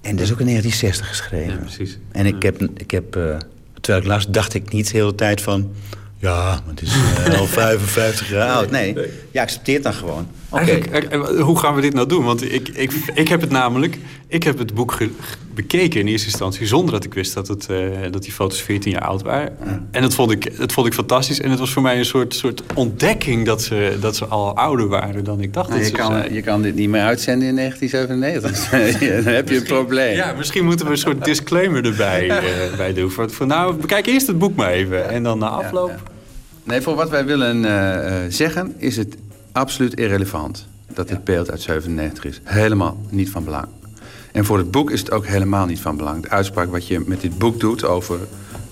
En dat is ook in 1960 geschreven. Ja, precies. En ik heb, ik heb eh, terwijl ik las, dacht ik niet de hele tijd van... Ja, maar het is eh, al *laughs* 55 jaar oud. Nee, je accepteert dan gewoon. Eigenlijk, eh, hoe gaan we dit nou doen? Want ik, ik, ik heb het namelijk... Ik heb het boek ge- bekeken in eerste instantie... zonder dat ik wist dat, het, eh, dat die foto's 14 jaar oud waren. En dat vond, ik, dat vond ik fantastisch. En het was voor mij een soort, soort ontdekking... Dat ze, dat ze al ouder waren dan ik dacht Nou, dat je, ze kan, zijn. je kan dit niet meer uitzenden in 1997. *laughs* Ja, dan *laughs* heb je een probleem. Ja, misschien moeten we een soort disclaimer erbij *laughs* eh, bij doen. Voor, voor, nou, bekijk eerst het boek maar even. En dan na afloop... Nee, voor wat wij willen zeggen is het absoluut irrelevant dat dit beeld uit 97 is. Helemaal niet van belang. En voor het boek is het ook helemaal niet van belang. De uitspraak wat je met dit boek doet over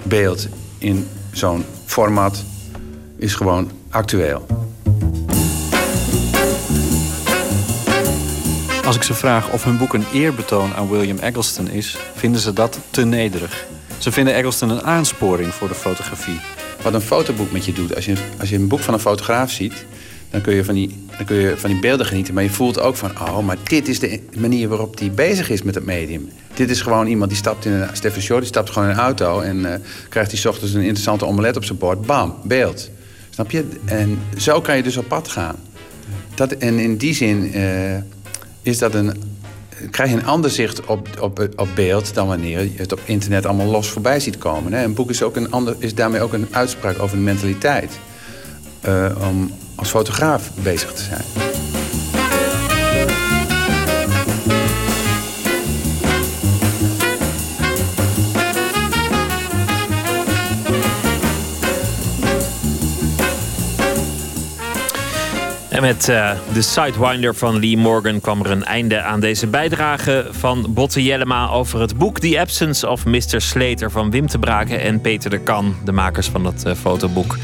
beeld in zo'n format is gewoon actueel. Als ik ze vraag of hun boek een eerbetoon aan William Eggleston is... vinden ze dat te nederig. Ze vinden Eggleston een aansporing voor de fotografie. Wat een fotoboek met je doet. Als je, als je een boek van een fotograaf ziet, dan kun, je van die, dan kun je van die beelden genieten. Maar je voelt ook van, oh, maar dit is de manier waarop hij bezig is met het medium. Dit is gewoon iemand die stapt in een... Stefan Short, die stapt gewoon in een auto... en eh, krijgt 's ochtends een interessante omelet op zijn bord. Bam, beeld. Snap je? En zo kan je dus op pad gaan. Dat, en in die zin eh, is dat een krijg je een ander zicht op, op, op beeld dan wanneer je het op internet allemaal los voorbij ziet komen. Hè? Een boek is, ook een ander, is daarmee ook een uitspraak over de mentaliteit. eh, om als fotograaf bezig te zijn. Met eh, de Sidewinder van Lee Morgan kwam er een einde aan deze bijdrage van Botte Jellema over het boek The Absence of Mr. Slater van Wim te Braken en Peter de Kan, de makers van dat eh, fotoboek.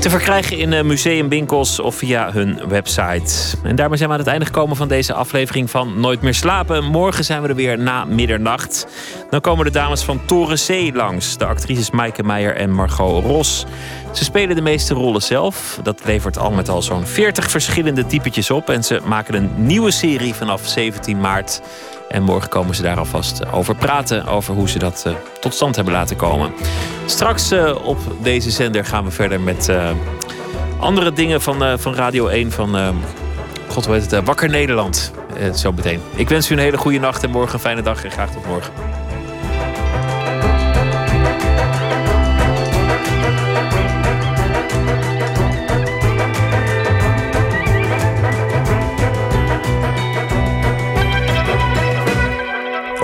Te verkrijgen in uh, museumwinkels of via hun website. En daarmee zijn we aan het einde gekomen van deze aflevering van Nooit meer slapen. Morgen zijn we er weer na middernacht. Dan komen de dames van Toren C langs. De actrices Maaike Meijer en Margot Ros. Ze spelen de meeste rollen zelf. Dat levert al met al zo'n 40 verschillende verschillende typetjes op. En ze maken een nieuwe serie vanaf 17 maart. En morgen komen ze daar alvast over praten. Over hoe ze dat eh, tot stand hebben laten komen. Straks eh, op deze zender gaan we verder met eh, andere dingen van, van Radio 1. Van, god heet het, Wakker Nederland. Zo meteen. Ik wens u een hele goede nacht en morgen een fijne dag. En graag tot morgen.